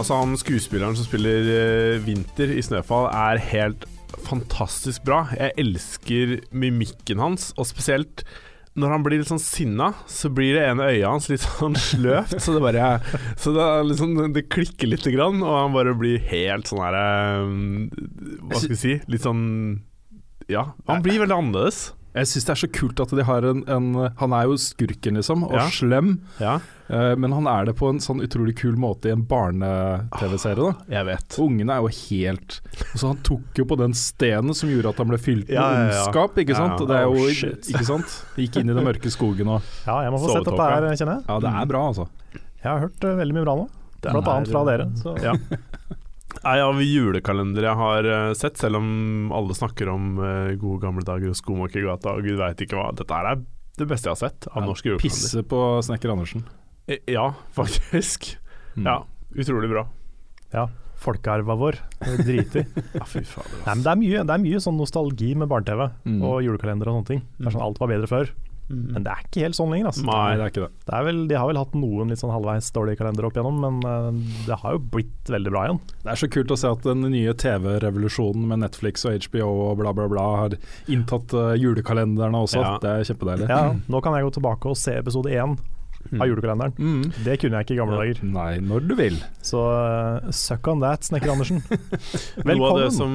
Altså Han skuespilleren som spiller eh, Vinter i 'Snøfall', er helt fantastisk bra. Jeg elsker mimikken hans, og spesielt når han blir litt sånn sinna, så blir det ene øyet hans litt sånn sløvt. Så det bare Så det, liksom, det klikker lite grann, og han bare blir helt sånn herre Hva skal vi si? Litt sånn Ja, han blir veldig annerledes. Jeg syns det er så kult at de har en, en Han er jo skurken, liksom, og Ja. slem. Ja, Uh, men han er det på en sånn utrolig kul måte i en barne-TV-serie. da jeg vet. Ungene er jo helt Så Han tok jo på den stenen som gjorde at han ble fylt med Ja, ondskap, ikke sant? Det er jo, oh, ikke sant? Gikk inn i den mørke skogen og Ja, jeg må få sett dette her, kjenner jeg. Ja, det er bra, altså. Jeg har hørt uh, veldig mye bra nå. Den Blant annet fra dere. Så. Ja. Nei, av julekalender jeg har eh, sett, selv om alle snakker om eh, gode gamle dager og Skomakergata og gud veit ikke hva. Dette er det beste jeg har sett av norske julekalender. Pisse på Snekker Andersen. Eh, Ja, faktisk. Mm. Ja, utrolig bra. Ja, folkearva vår. Driter. Ja, fy fader. Nei, men det, er mye, det er mye sånn nostalgi med barne-TV Mm. og julekalender og sånne ting. Det er sånn Alt var bedre før. Men det er ikke helt sånn lenger. Altså. Nei, Nei, det er ikke det. Det er vel, de har vel hatt noen litt sånn halvveis dårlige kalendere opp igjennom, men eh, det har jo blitt veldig bra igjen. Det er så kult å se at den nye TV-revolusjonen med Netflix og HBO og bla, bla, bla har inntatt eh, julekalenderne også. Ja. Det er kjempedeilig. Ja, nå kan jeg gå tilbake og se episode én av julekalenderen. Mm. Det kunne jeg ikke i gamle Ja. dager. Nei, når du vil. Så uh, suck on that, Snekker Andersen. Velkommen. som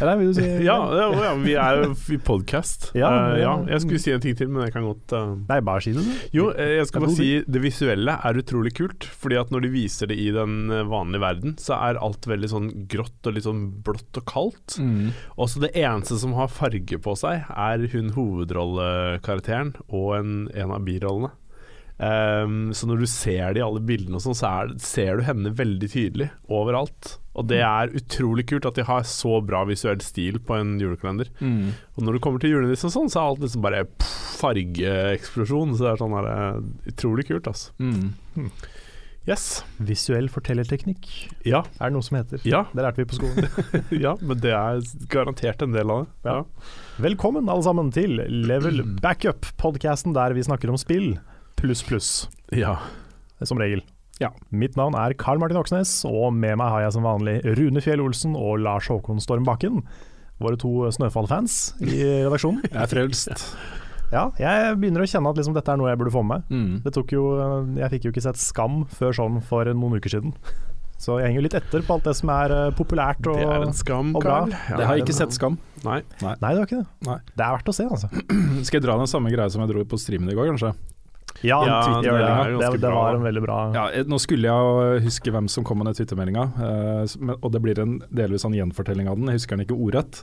Eller vil du si Ja, ja, ja vi er jo i podkast. Ja, uh, ja, jeg skulle si en ting til, men jeg kan godt uh... Nei, bare si det, du. Jo, jeg skal bare si det visuelle er utrolig kult. Fordi at når de viser det i den vanlige verden, så er alt veldig sånn grått og litt sånn blått og kaldt. Mm. Også det eneste som har farge på seg, er hun hovedrollekarakteren og en, en av birollene. Ehm, så når du ser det i alle bildene, og sånn, så er, ser du henne veldig tydelig overalt. Og det er utrolig kult at de har så bra visuell stil på en julekalender. Mm. Og når du kommer til julenissen sånn, så er alt liksom bare fargeeksplosjon. Så det er sånn her, eh, utrolig kult, altså. Mm. Yes. Visuell fortellerteknikk Ja. er det noe som heter. Ja, Det lærte vi på skolen. ja, men det er garantert en del av det. Ja. Velkommen alle sammen til Level Backup, podkasten der vi snakker om spill pluss pluss, ja. som regel. Ja. Mitt navn er Karl Martin Oksnes, og med meg har jeg som vanlig Rune Fjell Olsen og Lars Håkon Storm Bakken. Våre to Snøfall-fans i redaksjonen. Jeg er frelst. Ja, jeg begynner å kjenne at liksom dette er noe jeg burde få med. Mm. Det tok jo, jeg fikk jo ikke sett Skam før sånn for noen uker siden. Så jeg henger litt etter på alt det som er eh, populært og Det er en skam, og bra. Carl. Ja, Det har jeg ikke en- sett Skam. Nei. Nei, det var ikke det. Nei. Det er verdt å se, altså. Skal jeg dra den samme greia som jeg dro på streamen i går, kanskje? Ja, Ja, det det, det, var en veldig bra Ja, eh, nå skulle jeg huske hvem som kom med den Twitter-meldinga, eh, og det blir en delvis en gjenfortelling av den. Jeg husker den ikke ordrett,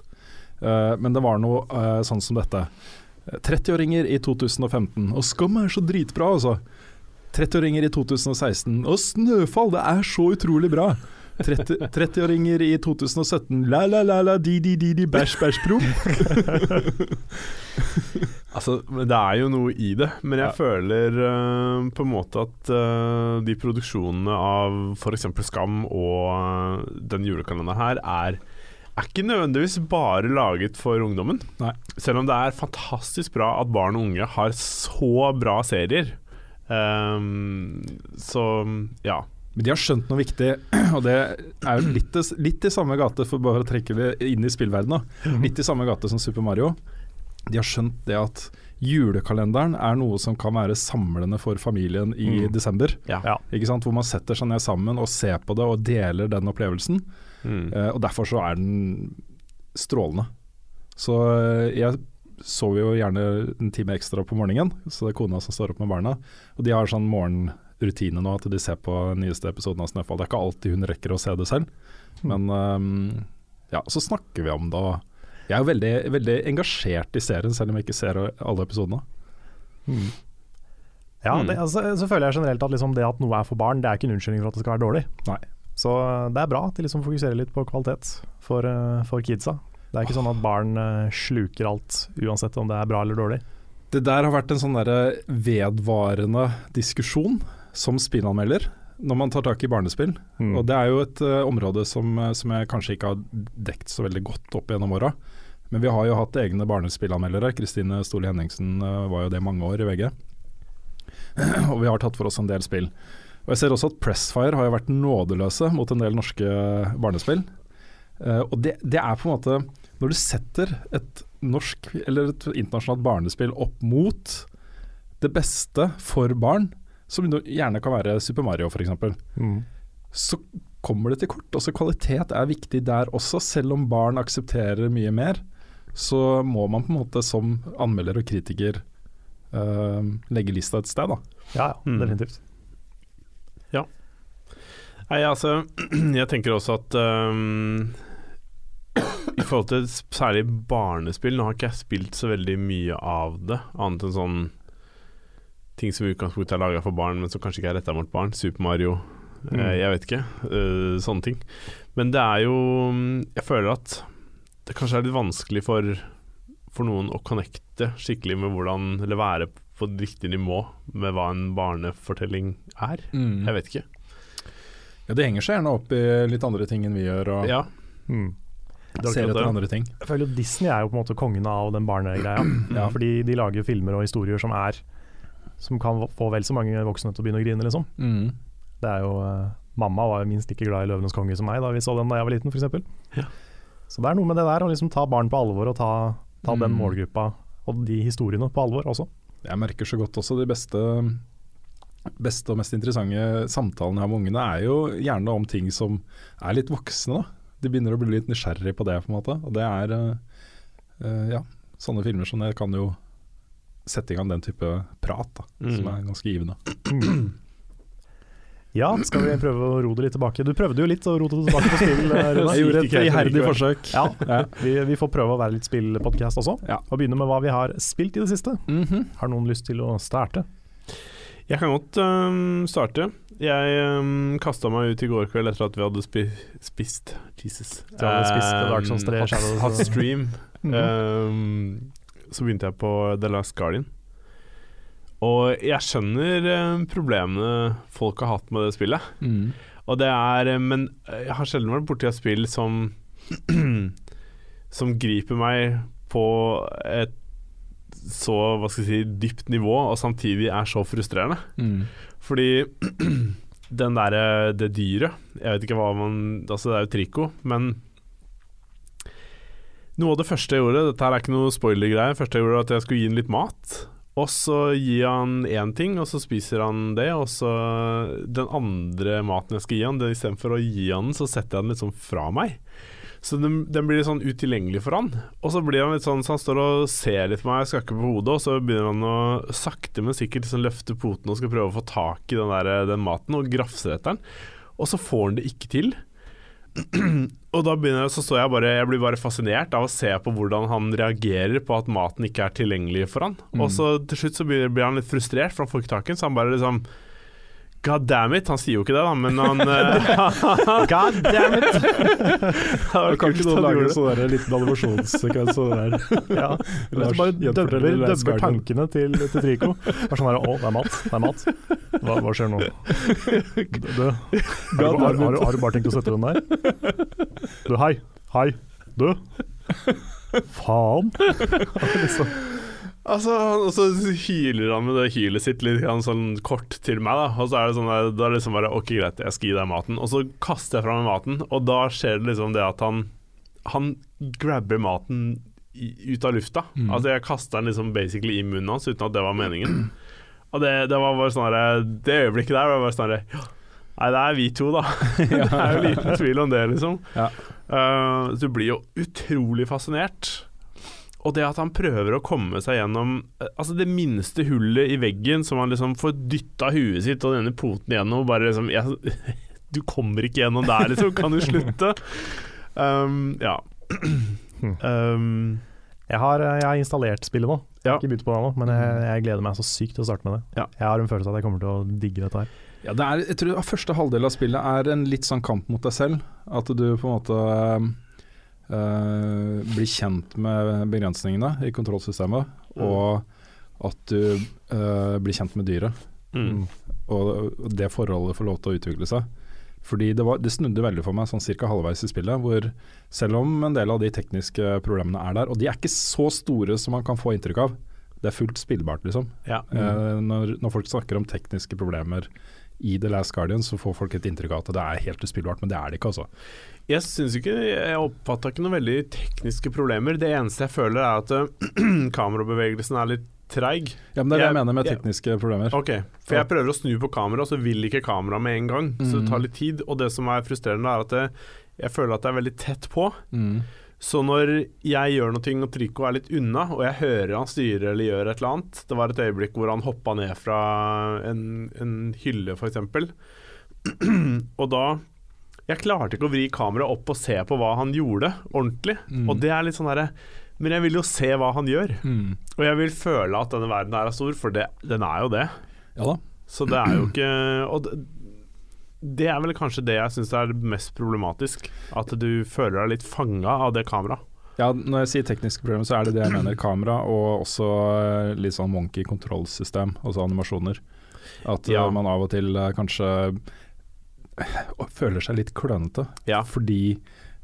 eh, men det var noe eh, sånn som dette. Eh, 30-åringer i 2015, og Skam er så dritbra, altså. 30-åringer i 2016, og Snøfall, det er så utrolig bra. 30 30-åringer i 2017, la la la la di di di di bæsj bæsj promp. Altså, det er jo noe i det, men jeg Ja. føler uh, på en måte at uh, de produksjonene av f.eks. Skam og uh, den julekalenderen her er er ikke nødvendigvis bare laget for ungdommen. Nei. Selv om det er fantastisk bra at barn og unge har så bra serier. Um, så ja. Men de har skjønt noe viktig, og det er jo litt, litt i samme gate, for bare å trekke det inn i spillverdenen. Litt i samme gate som Super Mario. De har skjønt det at julekalenderen er noe som kan være samlende for familien i Mm. desember. ja. Ikke sant? Hvor man setter seg ned sammen og ser på det og deler den opplevelsen. Mm. Uh, og derfor så er den strålende. Så eh, jeg sover jo gjerne en time ekstra på morgenen, så det er kona som står opp med barna. Og de har sånn morgenrutine nå, at de ser på nyeste episoden av Snøfall. Det er ikke alltid hun rekker å se det selv, men um, ja, så snakker vi om det. og jeg er jo veldig, veldig engasjert i serien, selv om jeg ikke ser alle episodene. Ja, Mm. det, altså, så føler jeg generelt at liksom det at noe er for barn, det er ikke en unnskyldning for at det skal være dårlig. Nei. Så eh, det er bra at de liksom fokuserer litt på kvalitet for, eh, for kidsa. Det er ikke sånn at barn sluker alt, uansett om det er bra eller dårlig. Det der har vært en sånn vedvarende diskusjon som spillanmelder når man tar tak i barnespill. Mm. Og det er jo et uh, område som, eh, som jeg kanskje ikke har dekt så veldig godt opp gjennom åra. Men vi har jo hatt egne barnespillanmeldere. Kristine Stole Henningsen uh, var jo det mange år i VG. og vi har tatt for oss en del spill. Og jeg ser også at Pressfire har jo vært nådeløse mot en del norske barnespill. Uh, og det, det er på en måte Når du setter et norsk eller et internasjonalt barnespill opp mot det beste for barn, som gjerne kan være Super Mario f.eks., Mm. så kommer det til kort. Også kvalitet er viktig der også, selv om barn aksepterer mye mer. Så må man på en måte som anmelder og kritiker uh, legge lista et sted, da. Ja, ja, Mm. definitivt. Nei, altså Jeg tenker også at um I forhold til særlig barnespill Nå har ikke jeg spilt så veldig mye av det, annet enn sånn ting som i utgangspunktet er laga for barn, men som kanskje ikke er retta mot barn. Super Mario, Mm. eh, jeg vet ikke. øh, sånne ting. Men det er jo Jeg føler at det kanskje er litt vanskelig for, for noen å connecte skikkelig med hvordan Eller være på et riktig nivå med hva en barnefortelling er. Jeg vet ikke. Ja, det henger seg gjerne opp i litt andre ting enn vi gjør, og Ja, Mm. er ser etter andre ting. Jeg føler jo Disney er jo på en måte kongen av den barnegreia. Ja. Fordi de lager filmer og historier som er Som kan få vel så mange voksne til å begynne å grine, liksom. Mm. Det er jo eh, Mamma var minst like glad i 'Løvenes konge' som meg da vi så den da jeg var liten, f.eks. Ja. Så det er noe med det der å liksom ta barn på alvor og ta, ta den Mm. målgruppa og de historiene på alvor også. Jeg merker så godt også de beste, beste og mest interessante samtalene jeg har med ungene, er jo gjerne om ting som er litt voksne. da. De begynner å bli litt nysgjerrig på det, på en måte. Og det er uh, ja, sånne filmer som det kan jo sette i gang den type prat, da, som Mm. er ganske givende. Ja, skal vi prøve å ro det litt tilbake? Du prøvde jo litt å rote det tilbake på spill. eh, Rune. Jeg gjorde et iherdig forsøk. Ja, Ja. vi, vi får prøve å være litt spillpodkast også, Ja. og begynne med hva vi har spilt i det siste. Mhm. Har noen lyst til å starte? Jeg kan godt um, starte. Jeg um, kasta meg ut i går kveld etter at vi hadde spi spist Jesus. Vi hadde spist Dark Souls 3 Ehm, hot, hot og- stream. Mhm. Ehm, så begynte jeg på The Last Guardian. Og jeg skjønner eh, problemene folk har hatt med det spillet. Mm. Og det er eh, Men jeg har sjelden vært borti et spill som Som griper meg på et så hva skal jeg si, dypt nivå, og samtidig er så frustrerende. Mm. Fordi den derre Det dyret Jeg vet ikke hva man Altså, det er jo Trico, men Noe av det første jeg gjorde Dette her er ikke noe spoiler-greie. Første jeg gjorde, var at jeg skulle gi han litt mat. Og så gir han én ting, og så spiser han det. Og så den andre maten jeg skal gi han, det istedenfor å gi han den, så setter jeg den litt sånn fra meg. Så den, den blir litt sånn utilgjengelig for han. Og så blir han litt sånn så han står og ser litt på meg, skakker på hodet, og så begynner han å sakte, men sikkert liksom løfte poten og skal prøve å få tak i den, der, den maten, og grafser etter den. Og så får han det ikke til. og da begynner jeg, så står jeg bare Jeg blir bare fascinert av å se på hvordan han reagerer på at maten ikke er tilgjengelig for han. Og så til slutt så blir, blir han litt frustrert, for han får ikke tak i den, så han bare liksom God damn it, han sier jo ikke det, da, men han eh, God damn it! det kan ikke noen lage en sånn liten animasjonssekvens sånn der. Ja. Du bare døbber, tankene til, til Trico. Bare sånn her Å, det er mat. Det er mat. Hva, hva skjer nå? Du, har du bare tenkt å sette den der? Du, hei. Hei. Du. Faen. liksom. Altså, og så hyler han med det hylet sitt litt sånn kort til meg, da. Og så er det sånn der, da er det liksom bare OK, greit, jeg skal gi deg maten. Og så kaster jeg fra meg maten, og da skjer det liksom det at han Han grabber maten ut av lufta. Mm. Altså, jeg kaster den liksom basically i munnen hans uten at det var meningen. Og det, det var bare sånn der, Det øyeblikket der var bare sånn der, ja, Nei, det er vi to, da. det er jo liten tvil om det, liksom. Ja. Uh, så du blir jo utrolig fascinert. Og det at han prøver å komme seg gjennom eh, Altså det minste hullet i veggen som han liksom får dytta huet sitt og denne poten gjennom, og bare liksom jeg, Du kommer ikke gjennom der, liksom. Kan du slutte? Um, ja. Um, Jeg har, jeg har installert spillet nå. Ja. ikke begynt på det ennå, men jeg, jeg gleder meg så sykt til å starte med det. Ja. Jeg har en følelse av at jeg kommer til å digge dette her. Ja, det er, jeg tror Første halvdel av spillet er en litt sånn kamp mot deg selv. At du på en måte øh, blir kjent med begrensningene i kontrollsystemet, og at du øh, blir kjent med dyret. mm. Og og det forholdet får lov til å utvikle seg. Fordi det, var, det snudde veldig for meg sånn cirka halvveis i spillet, hvor selv om en del av de tekniske problemene er der, og de er ikke så store som man kan få inntrykk av, det er fullt spillbart, liksom. Ja. Eh, når, når folk snakker om tekniske problemer i The Last Guardian så får folk et inntrykk av at det er helt uspillbart, men det er det ikke, altså. Jeg syns ikke Jeg oppfatta ikke noen veldig tekniske problemer. Det eneste jeg føler, er at uh, kamerabevegelsen er litt treig. Ja, men Det er det jeg, Jeg- mener med jeg- tekniske problemer. Ok, For jeg prøver å snu på kameraet, så vil ikke kameraet med en gang. Så det Mm. tar litt tid. Og det som er frustrerende, er at det, jeg føler at det er veldig tett på. Mm. Så når jeg gjør noe og Trico er litt unna, og jeg hører han styre eller gjør et eller annet Det var et øyeblikk hvor han hoppa ned fra en, en hylle, f.eks. og da Jeg klarte ikke å vri kameraet opp og se på hva han gjorde ordentlig. Mm. Og det er litt sånn derre Men jeg vil jo se hva han gjør. Mm. Og jeg vil føle at denne verden her er stor, for det, den er jo det. Ja da. Så det er jo ikke Og det, det er vel kanskje det jeg syns er mest problematisk. At du føler deg litt fanga av det kameraet. Ja, når jeg sier tekniske problemer, så er det det jeg mener. Kamera og også eh, litt sånn monkey kontrollsystem, altså animasjoner. At eh, Ja. man av og til eh, kanskje føler seg litt klønete Ja. fordi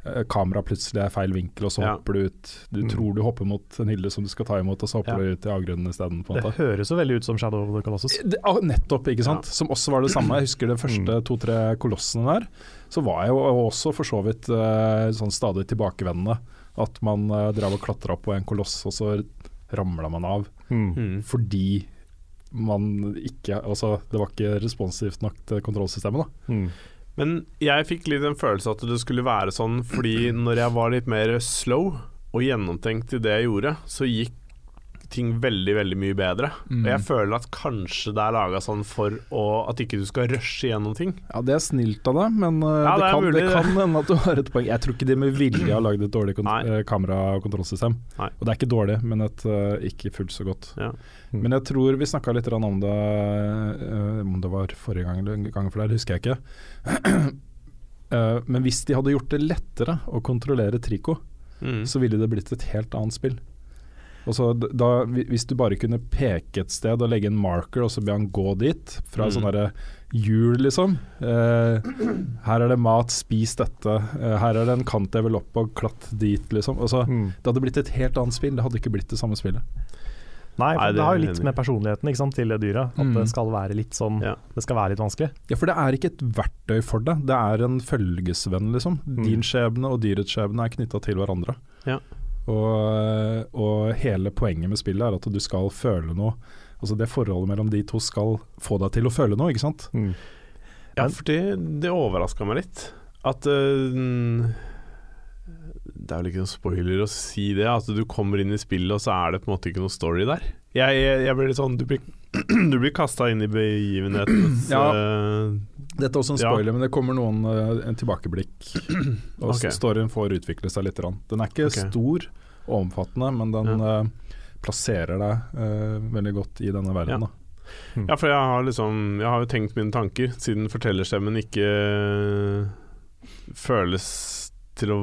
eh, kamera plutselig er feil vinkel, og så Ja. hopper du ut. Du Mm. tror du hopper mot en hylle som du skal ta imot, og så hopper Ja. du ut i avgrunnen isteden. på Det måte. høres jo veldig ut som Shadow of the Colossus. Det, ah, nettopp, ikke sant. Som også var det samme. Jeg husker de første to-tre kolossene der. Så var jeg jo også for så vidt eh, sånn stadig tilbakevendende. At man uh, drev og klatra på en koloss, og så ramla man av. Mm. Mm. Fordi man ikke Altså, det var ikke responsivt nok til kontrollsystemet, da. Mm. Men jeg fikk litt en følelse at det skulle være sånn fordi når jeg var litt mer slow og gjennomtenkt i det jeg gjorde, så gikk ting veldig, veldig mye bedre. Mm. Og jeg føler at kanskje det er laga sånn for å, at ikke du skal rushe gjennom ting. Ja, det er snilt av deg, men uh, Ja, det, det kan, mulig, det det. kan hende at du har et poeng. Jeg tror ikke de med vilje har lagd et dårlig Kamerakontrollsystem eh, kamera- og kontrollsystem. Nei. Og det er ikke dårlig, men et uh, ikke fullt så godt. Ja. Mm. Men jeg tror vi snakka litt om det uh, Om det var forrige gang eller en gang for der, husker jeg ikke. Uh, men hvis de hadde gjort det lettere å kontrollere Trico, Mm. så ville det blitt et helt annet spill. Så da, hvis du bare kunne peke et sted og legge en marker, og så be han gå dit, fra Mm. sånn derre hjul, liksom. Eh, her er det mat, spis dette. Eh, her er det en kant jeg vil opp og klatt dit, liksom. Altså, Mm. det hadde blitt et helt annet spill, det hadde ikke blitt det samme spillet. Nei, for Nei, det, det har jo litt med personligheten ikke sant, til det dyret. At Mm. det skal være litt sånn Ja. Det skal være litt vanskelig. Ja, for det er ikke et verktøy for det. det er en følgesvenn, liksom. Mm. Din skjebne og dyrets skjebne er knytta til hverandre. Ja. Og, og hele poenget med spillet er at du skal føle noe. Altså Det forholdet mellom de to skal få deg til å føle noe, ikke sant. Mm. Ja, for det, det overraska meg litt. At uh, Det er vel ikke noen spoiler å si det. At du kommer inn i spillet, og så er det på en måte ikke noe story der. Jeg, jeg, blir litt sånn Du blir, du blir kasta inn i begivenhetens Ja. eh, Dette er også en Ja. spoiler, men det kommer noen eh, en tilbakeblikk. Og okay. storyen får utvikle seg litt. Rann. Den er ikke okay. stor og omfattende, men den eh, plasserer deg uh, veldig godt i denne verden. Ja. Da. Ja, for jeg har liksom Jeg har jo tenkt mine tanker, siden fortellerstemmen ikke føles til å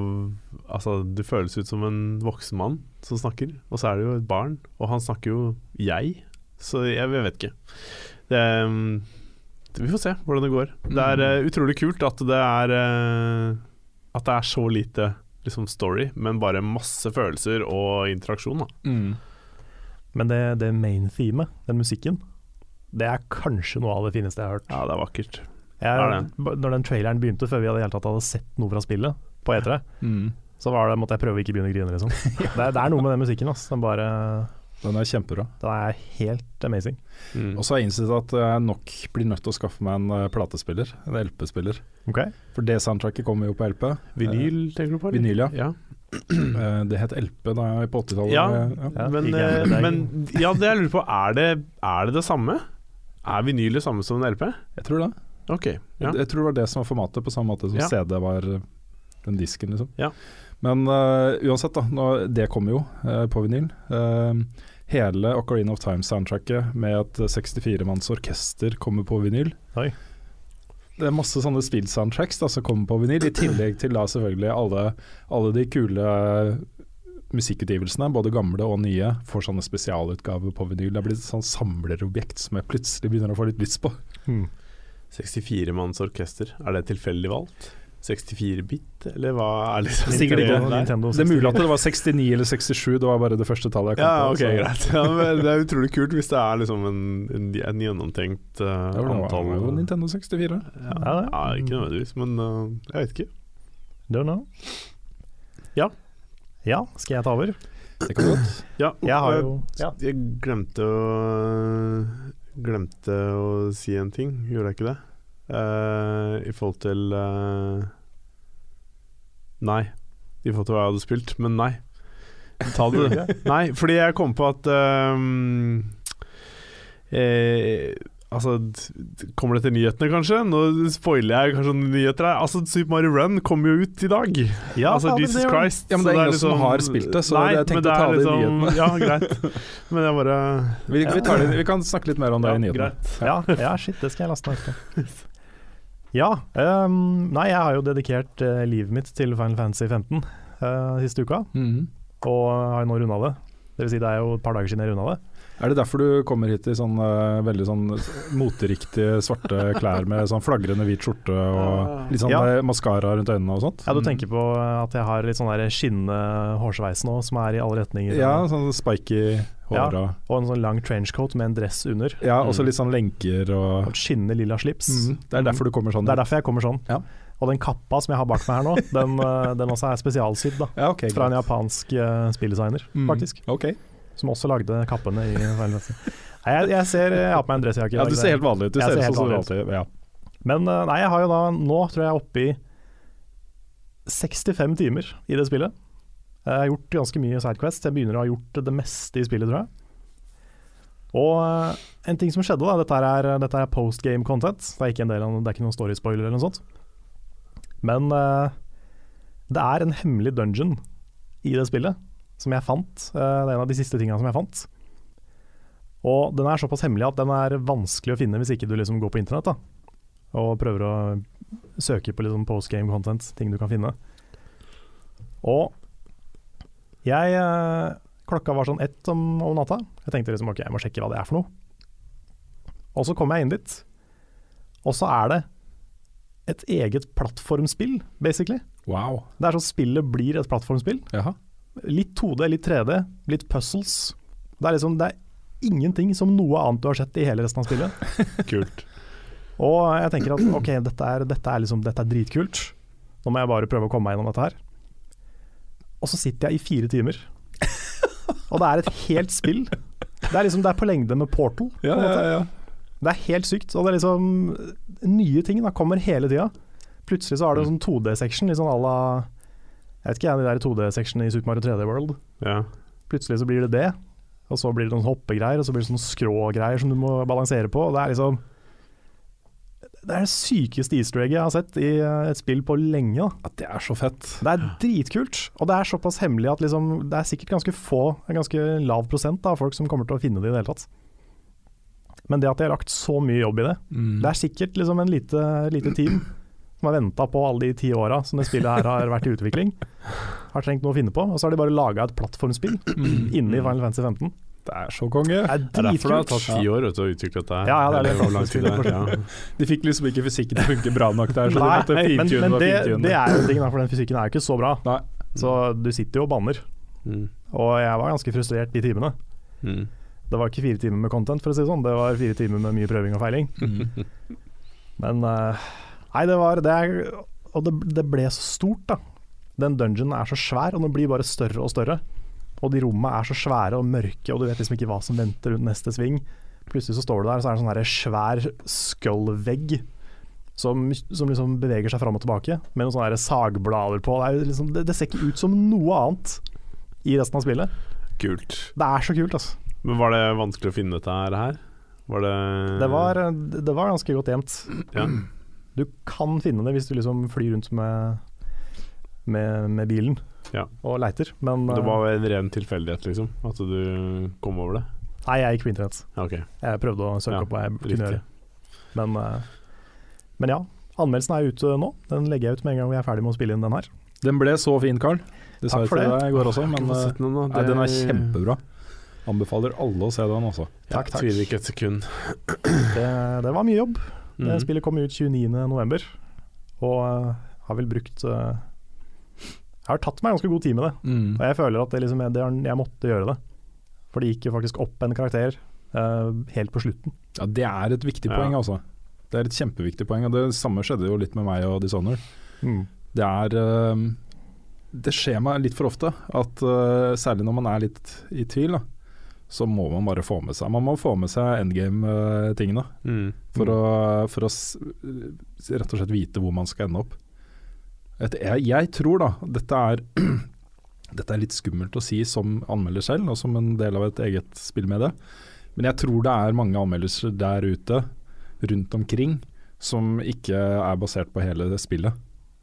Altså, det føles ut som en voksen mann som snakker, og så er det jo et barn, og han snakker jo jeg, så jeg, jeg vet ikke. Det, vi får se hvordan det går. Det er uh, utrolig kult at det er uh, At det er så lite liksom story, men bare masse følelser og interaksjon. Da. Mm. Men det, det main themet, den musikken, det er kanskje noe av det fineste jeg har hørt. Ja, det er vakkert. Jeg, er når den traileren begynte, før vi hadde, tatt hadde sett noe fra spillet på E3, Mm. Så var det, måtte jeg prøve å ikke begynne å grine. Liksom. det, er- det er noe med den musikken. ass. Den, bare, Den er kjempebra. den er helt amazing. Mm. Og så har jeg innsett at jeg nok blir nødt til å skaffe meg en eh, platespiller, en LP-spiller. Ok? For det soundtracket kommer jo på LP. Vinyl, tenker du på? eller? vinyl, ja. ja. Eh, det het LP da jeg på 80-tallet. Ja. Eh, Ja, men, eh, men ja, det jeg lurer på, er det, er det det samme? Er vinyl det samme som en LP? Jeg tror det. Ok, ja. Jeg tror det var det som var formatet, på samme måte som Ja. CD var eh, den disken, liksom. Ja. Men uh, uansett, da. Nå, det kommer jo uh, på vinyl. Uh, hele Ocarina of Time-soundtracket med et 64-manns orkester kommer på vinyl. Oi. Det er masse sånne spill-soundtracks som kommer på vinyl, i tillegg til da selvfølgelig alle, alle de kule musikkutgivelsene, både gamle og nye, får sånne spesialutgaver på vinyl. Det er blitt et sånn samlerobjekt som jeg plutselig begynner å få litt lyst på. Hmm. 64 manns orkester, er det tilfeldig valgt? 64-bit, eller hva er liksom Sikkert ikke. Nintendo Det er mulig at det var 69 eller 67, det var bare det første tallet jeg kom Ja, på. ok, greit. Ja, men det er utrolig kult hvis det er liksom en, en, en gjennomtenkt uh, Det var, antall det var jo Nintendo 64. ja, Ja, ja, ikke nødvendigvis, men uh, jeg vet ikke. Don't know. Ja. Ja, skal jeg ta over? Det kan godt. Ja, Jeg har jo ja. Jeg glemte å Glemte å si en ting, gjorde jeg ikke det? Uh, I forhold til eh, Nei. I forhold til hva jeg hadde spilt, men nei. Ta det, du. Nei, fordi jeg kom på at um, eh, Altså, kommer det til nyhetene, kanskje? Nå spoiler jeg kanskje nyheter her. Altså, Super Mario Run kommer jo ut i dag. Ja, altså, ja, Jesus det. Christ. Ja, men det er så liksom, som har spilt det, så nei, jeg tenkte å ta er det i liksom- nyhetene. Ja, greit. Men jeg bare Vi, vi, tar det, vi kan snakke litt mer om det ja, i nyhetene. Ja, ja, shit, det skal jeg laste ned på. Ja, Um, nei, jeg har jo dedikert uh, livet mitt til Final Fantasy 15 uh, siste uka, Mhm. og har jo nå runda det. Det vil si det er jo et par dager siden jeg runda det. Er det derfor du kommer hit i sånn eh, veldig sånn moteriktige svarte klær med sånn flagrende hvit skjorte og litt sånn Ja. maskara rundt øynene og sånt? Ja, Du tenker på at jeg har litt sånn der skinnende hårsveis nå, som er i alle retninger. Ja, sånn spiky håra. Og en sånn lang trenchcoat med en dress under. Ja, og så Mm. litt sånn lenker Og og skinnende lilla slips. Mm. Det er derfor du kommer sånn. Det er derfor jeg kommer sånn. Ja. Og den kappa som jeg har bak meg her nå, den, eh, den også er spesialsydd, da. Ja, ok. Fra en japansk uh, spilldesigner, Mm. faktisk. Ok. Som også lagde kappene i Final Nei, jeg, jeg ser Jeg har på meg en dressjakke i Ja, du ser helt vanlig ut. Du Jeg ser ser ut helt du vanlig alltid ja. Men eh, nei, jeg har jo da Nå tror jeg jeg er oppe i 65 timer i det spillet. Jeg har gjort ganske mye Sidequest. Jeg begynner å ha gjort det meste i spillet, tror jeg. Og eh, en ting som skjedde, da dette er, dette er post game content. Det er ikke en del av, det er ikke noen story spoiler eller noe sånt. Men uh, det er en hemmelig dungeon i det spillet som jeg fant. Uh, det er en av de siste tingene som jeg fant. Og den er såpass hemmelig at den er vanskelig å finne hvis ikke du liksom går på internett da, og prøver å søke på liksom post game content, ting du kan finne. Og jeg eh, Klokka var sånn ett om, om natta. Jeg tenkte liksom ok, jeg må sjekke hva det er for noe. Og så kom jeg inn dit, og så er det et eget plattformspill, basically. Wow. Det er sånn spillet blir et plattformspill. Jaha. Litt 2D, litt 3D, litt puzzles. Det er liksom det er ingenting som noe annet du har sett i hele resten av spillet. Kult. Og jeg tenker at ok, dette er, dette er, liksom, dette er dritkult. Nå må jeg bare prøve å komme meg gjennom dette her. Og så sitter jeg i fire timer. Og det er et helt spill. Det er liksom det er på lengde med Portal. på Ja, ja, ja. Det er helt sykt. Og det er liksom nye ting da, kommer hele tida. Plutselig så har du en sånn 2D-section, litt sånn à la Jeg vet ikke, jeg, de der 2D-sectionene i Super Mario 3D World. Ja. Plutselig så blir det det, og så blir det noen hoppegreier, og så blir det sånne skrå-greier som du må balansere på. Og det er liksom Det er det sykeste easter egget jeg har sett i eh, et spill på lenge. Da. At det er så fett. Det er dritkult, og det er såpass hemmelig at liksom, det er sikkert ganske få, en ganske lav prosent av folk som kommer til å finne det i det hele tatt. Men det at de har lagt så mye jobb i det Mm. Det er sikkert liksom en lite, lite team som har venta på alle de ti åra som det spillet her har vært i utvikling. Har trengt noe å finne på, og så har de bare laga et plattformspill Mm. inni Final Fantasy 15. Det er så konge. Det er Det er derfor det har tatt ti år vet å utvikle dette. Ja, ja, det er det. Det er. Ja. De fikk liksom ikke fysikken til å funke bra nok der, så de måtte men, men det, det er jo ting, for den fysikken er jo ikke så bra. Nei. Så du sitter jo og banner. Mm. Og jeg var ganske frustrert de timene. Mm. Det var ikke fire timer med content, for å si det sånn. Det var fire timer med mye prøving og feiling. Mm. Men eh, Nei, det var det er, Og det, det ble så stort, da. Den dungeonen er så svær, og den blir bare større og større. Og de rommene er så svære og mørke, og du vet liksom ikke hva som venter rundt neste sving. Plutselig så står du der, og så er det en sånn svær skull-vegg som, som liksom beveger seg fram og tilbake, med noen sånne sagblader på. Det, liksom, det, det ser ikke ut som noe annet i resten av spillet. Kult. Det er så kult, altså. Men var det vanskelig å finne dette her? Var det Det var, det var ganske godt gjemt. ja. Du kan finne det hvis du liksom flyr rundt med, med, med bilen Ja. og leiter, men Det eh, var en ren tilfeldighet, liksom? At du kom over det? Nei, jeg gikk på internett. Okay. Jeg prøvde å søke Ja, opp hva jeg kunne gjøre. Men, eh, men ja, anmeldelsen er ute nå. Den legger jeg ut med en gang vi er ferdig med å spille inn den her. Den ble så fin, Carl. Det sa Takk jeg for til det. deg i går også, men den, eh, nei, den er kjempebra. Anbefaler alle å se den også. Takk, Jeg takk. tviler ikke et sekund. Det, det var mye jobb. Det Mhm. spillet kom ut 29.11. Og har vel brukt Jeg har tatt meg ganske god tid med det. Mm. Og jeg føler at det liksom, det, jeg måtte gjøre det. For det gikk jo faktisk opp en karakter uh, helt på slutten. Ja, det er et viktig Ja. poeng, altså. Det er et kjempeviktig poeng. Og det samme skjedde jo litt med meg og Dishonored. Det er uh, Det skjer meg litt for ofte at uh, særlig når man er litt i tvil, da, så må man bare få med seg Man må få med seg endgame-tingene Mm. for, for å rett og slett vite hvor man skal ende opp. Jeg, jeg tror da dette er Dette er litt skummelt å si som anmelder selv, og som en del av et eget spillmedie. Men jeg tror det er mange anmeldelser der ute, rundt omkring, som ikke er basert på hele det spillet.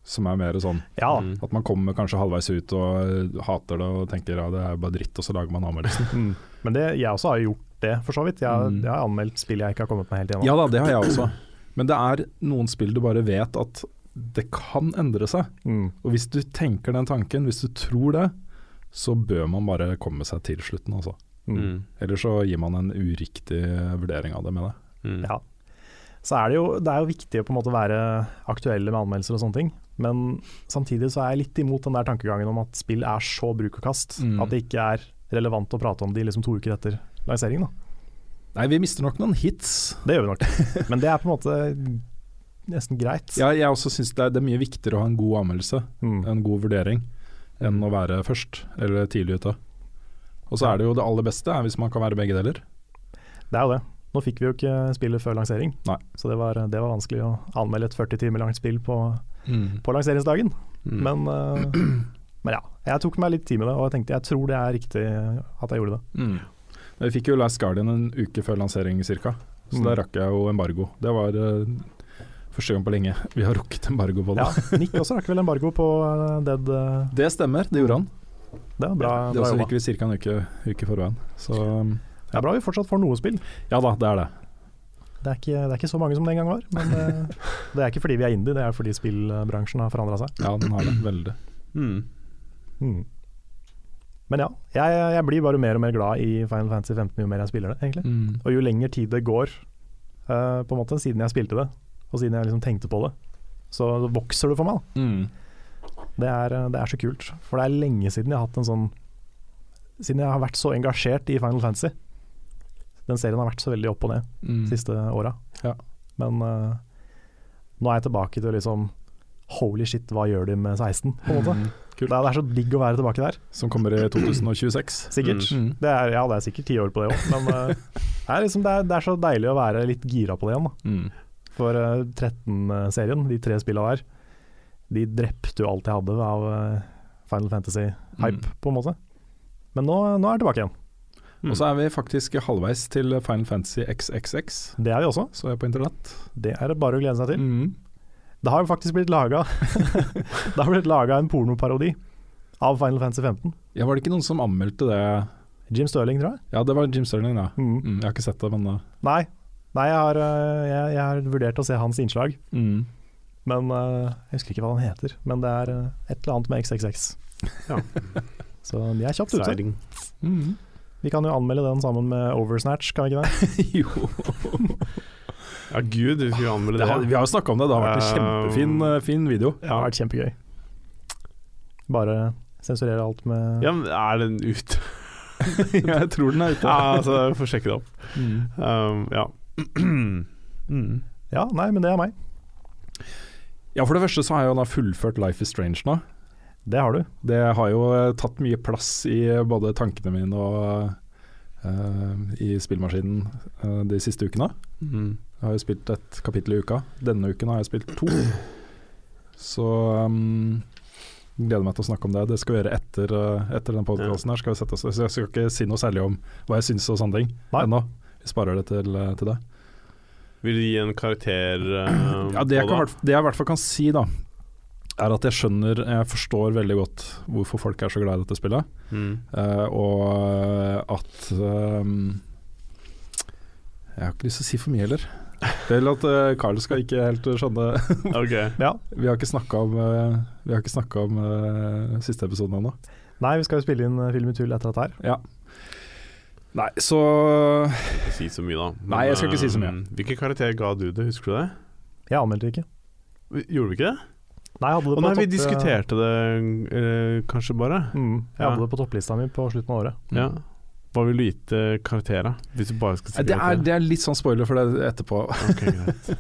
Som er mer sånn Ja, at man kommer kanskje halvveis ut og hater det og tenker ja, det er bare dritt, og så lager man anmeldelsen. mm. Men det, jeg også har gjort det, for så vidt. Jeg, Mm. jeg har anmeldt spill jeg ikke har kommet meg helt gjennom. Ja da, det har jeg også. Men det er noen spill du bare vet at det kan endre seg. Mm. Og hvis du tenker den tanken, hvis du tror det, så bør man bare komme seg til slutten, altså. Mm. Eller Ellers så gir man en uriktig vurdering av det mener jeg. Mm. Ja. Så er det, jo, det er jo viktig å på en måte være aktuelle med anmeldelser og sånne ting. Men samtidig så er jeg litt imot den der tankegangen om at spill er så bruk og kast Mm. at det ikke er relevant å prate om de liksom to uker etter lanseringen. Da. Nei, vi mister nok noen hits. Det gjør vi nok. Men det er på en måte nesten greit. Ja, jeg også syns det, det er mye viktigere å ha en god anmeldelse, Mm. en god vurdering, enn å være først, eller tidlig ute. Og så er det jo det aller beste er hvis man kan være begge deler. Det er jo det. Nå fikk vi jo ikke spillet før lansering, Nei. så det var, det var vanskelig å anmelde et 40 timer langt spill på, Mm. på lanseringsdagen. Mm. Men, uh, men ja, jeg tok meg litt tid med det, og jeg tenkte jeg tror det er riktig at jeg gjorde det. Mm. Vi fikk jo Last Guardian en uke før lansering cirka, så Mm. der rakk jeg jo embargo. Det var eh, første gang på lenge vi har rukket embargo på det. Ja, Nick også rakk vel embargo på eh, Dead. eh, Det stemmer, det gjorde han. Det er bra, det bra også jobba. vi ca. en uke, uke forveien. Så ja. Det er bra vi fortsatt får noe spill. ja da, det er det. Det er ikke, det er ikke så mange som det en gang var, men det, det er ikke fordi vi er indie, det er fordi spillbransjen har forandra seg. Ja, den har det. Veldig. Mm. Mm. Men ja, jeg, jeg blir bare mer og mer glad i Final Fantasy 15 jo mer jeg spiller det, egentlig. Mm. Og jo lenger tid det går, uh, på en måte, siden jeg spilte det, og siden jeg liksom tenkte på det, så vokser det for meg. da. Mm. Det er, det er så kult. For det er lenge siden jeg har hatt en sånn Siden jeg har vært så engasjert i Final Fantasy. Den serien har vært så veldig opp og ned Mm. de siste åra. Ja. Men uh, nå er jeg tilbake til liksom Holy shit, hva gjør de med 16? På en måte. Mm. Det, er, det er så digg å være tilbake der. Som kommer i 2026. Sikkert. Mm. Det er, ja, det er sikkert ti år på det òg, men uh, det, er liksom, det, er, det er så deilig å være litt gira på det igjen. Da. For eh, 13-serien, de tre spillene der, de drepte jo alt jeg hadde av eh, Final Fantasy-hype, Mm. på en måte. Men nå, nå er jeg tilbake igjen. Mm. Og så er vi faktisk halvveis til Final Fantasy XXX, Det er vi også. så jeg er på internett. Det er det bare å glede seg til. Mm. Det har jo faktisk blitt laga Det har blitt laga en pornoparodi av Final Fantasy 15. Ja, var det ikke noen som anmeldte det? Jim Stirling, tror jeg. Ja, det var Jim Sterling, ja. Mm. Mm, jeg har ikke sett det, men uh, Nei, Nei jeg, har, eh, jeg, jeg har vurdert å se hans innslag, mm. men eh, jeg husker ikke hva han heter. Men det er eh, et eller annet med XXX. Ja. Så de er kjapt ute. Mm. Vi kan jo anmelde den sammen med Oversnatch, kan vi ikke det? jo. Ja, gud, vi skulle anmelde Det det. har, vi har jo snakka om det, det har vært en kjempefin fin video. Det har vært kjempegøy. Bare sensurere alt med Ja, men er den ute? jeg tror den er ute. Ja, altså, jeg får sjekke det opp. Mm. Um, ja. Mm. Ja, nei, men det er meg. Ja, for det første så har jeg jo da fullført Life is Strange nå. Det har du. Det har jo eh, tatt mye plass i både tankene mine og uh, i spillmaskinen uh, de siste ukene. Mm. Jeg har jo spilt et kapittel i uka. Denne uken har jeg spilt to. Så um, gleder meg til å snakke om det. Det skal vi gjøre etter, uh, etter den podkasten her. Skal vi sette oss, så jeg skal ikke si noe særlig om hva jeg syns og sånne ting ennå. Vi sparer det til, uh, til det. Vil du gi en karakter uh, Ja, det, jeg på kan, det jeg i hvert fall kan si, da, er at jeg skjønner Jeg forstår veldig godt hvorfor folk er så glad i dette spillet. Mm. Uh, og at ehm, Jeg har ikke lyst til å si for mye heller. Vel at uh, Carl skal ikke helt skjønne okay. Ja. Vi har ikke snakka om, uh, vi har ikke snakket om uh, siste episoden ennå. Nei, vi skal jo spille inn eh, Film i tull etter dette her. Ja. Nei, så Ikke si så mye, da. Men, Nei, jeg skal ikke si så mye. um, Hvilken karakter ga du det, husker du det? Jeg anmeldte ikke. Gjorde vi ikke det? Nei, jeg hadde det på nei, vi diskuterte det eh, kanskje bare. Mm, jeg Ja. hadde det på topplista mi på slutten av året. Ja. Hva vil du gi til karakterer? Hvis du bare skal si Det er, det er litt sånn spoiler for det etterpå. Ok, greit.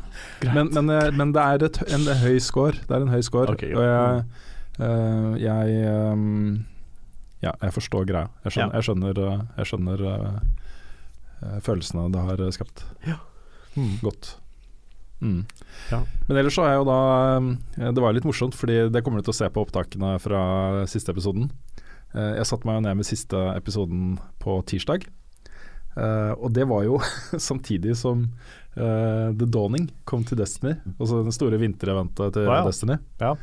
Men, men, eh, men det er et, en høy score. Det er en høy score. Okay, og jeg, eh, jeg ehm, Ja, jeg forstår greia. Jeg skjønner, Ja. jeg skjønner, eh, jeg skjønner eh, følelsene det har skapt. skapt. Mm. Godt. Mm. Ja. Men ellers så er jo da Det var litt morsomt, fordi det kommer du til å se på opptakene fra siste episoden. Jeg satte meg jo ned med siste episoden på tirsdag. Og det var jo samtidig som The Dawning kom til Destiny, altså den store vintereventet til Å ja. Destiny. Ja.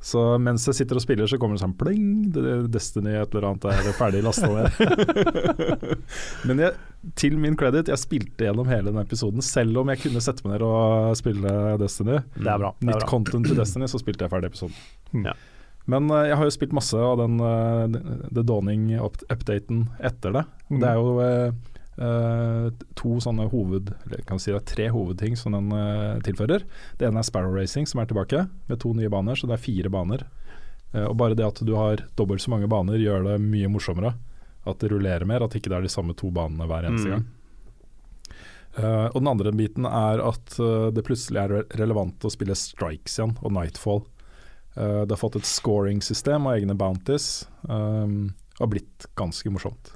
Så mens jeg sitter og spiller, så kommer det sånn pling, Destiny et eller annet er ferdig lasta ned. Men jeg, til min credit, jeg spilte gjennom hele den episoden, selv om jeg kunne sette meg ned og spille Destiny. Det er bra. Det er Nytt bra. content til Destiny, så spilte jeg ferdig episoden. Mm. Ja. Men eh, jeg har jo spilt masse av den uh, The Dawning-updaten etter det. Mm. Det er jo eh, to sånne hoved... Eller kan si det er tre hovedting som den uh, tilfører. Det ene er Sparrow Racing, som er tilbake, med to nye baner. Så det er fire baner. Uh, og bare det at du har dobbelt så mange baner, gjør det mye morsommere. At det rullerer mer, at ikke det er de samme to banene hver eneste Mm. gang. Og den andre biten er at det plutselig er relevant å spille Strikes igjen, og Nightfall. Det har fått et scoring-system og egne bounties, um, og har blitt ganske morsomt.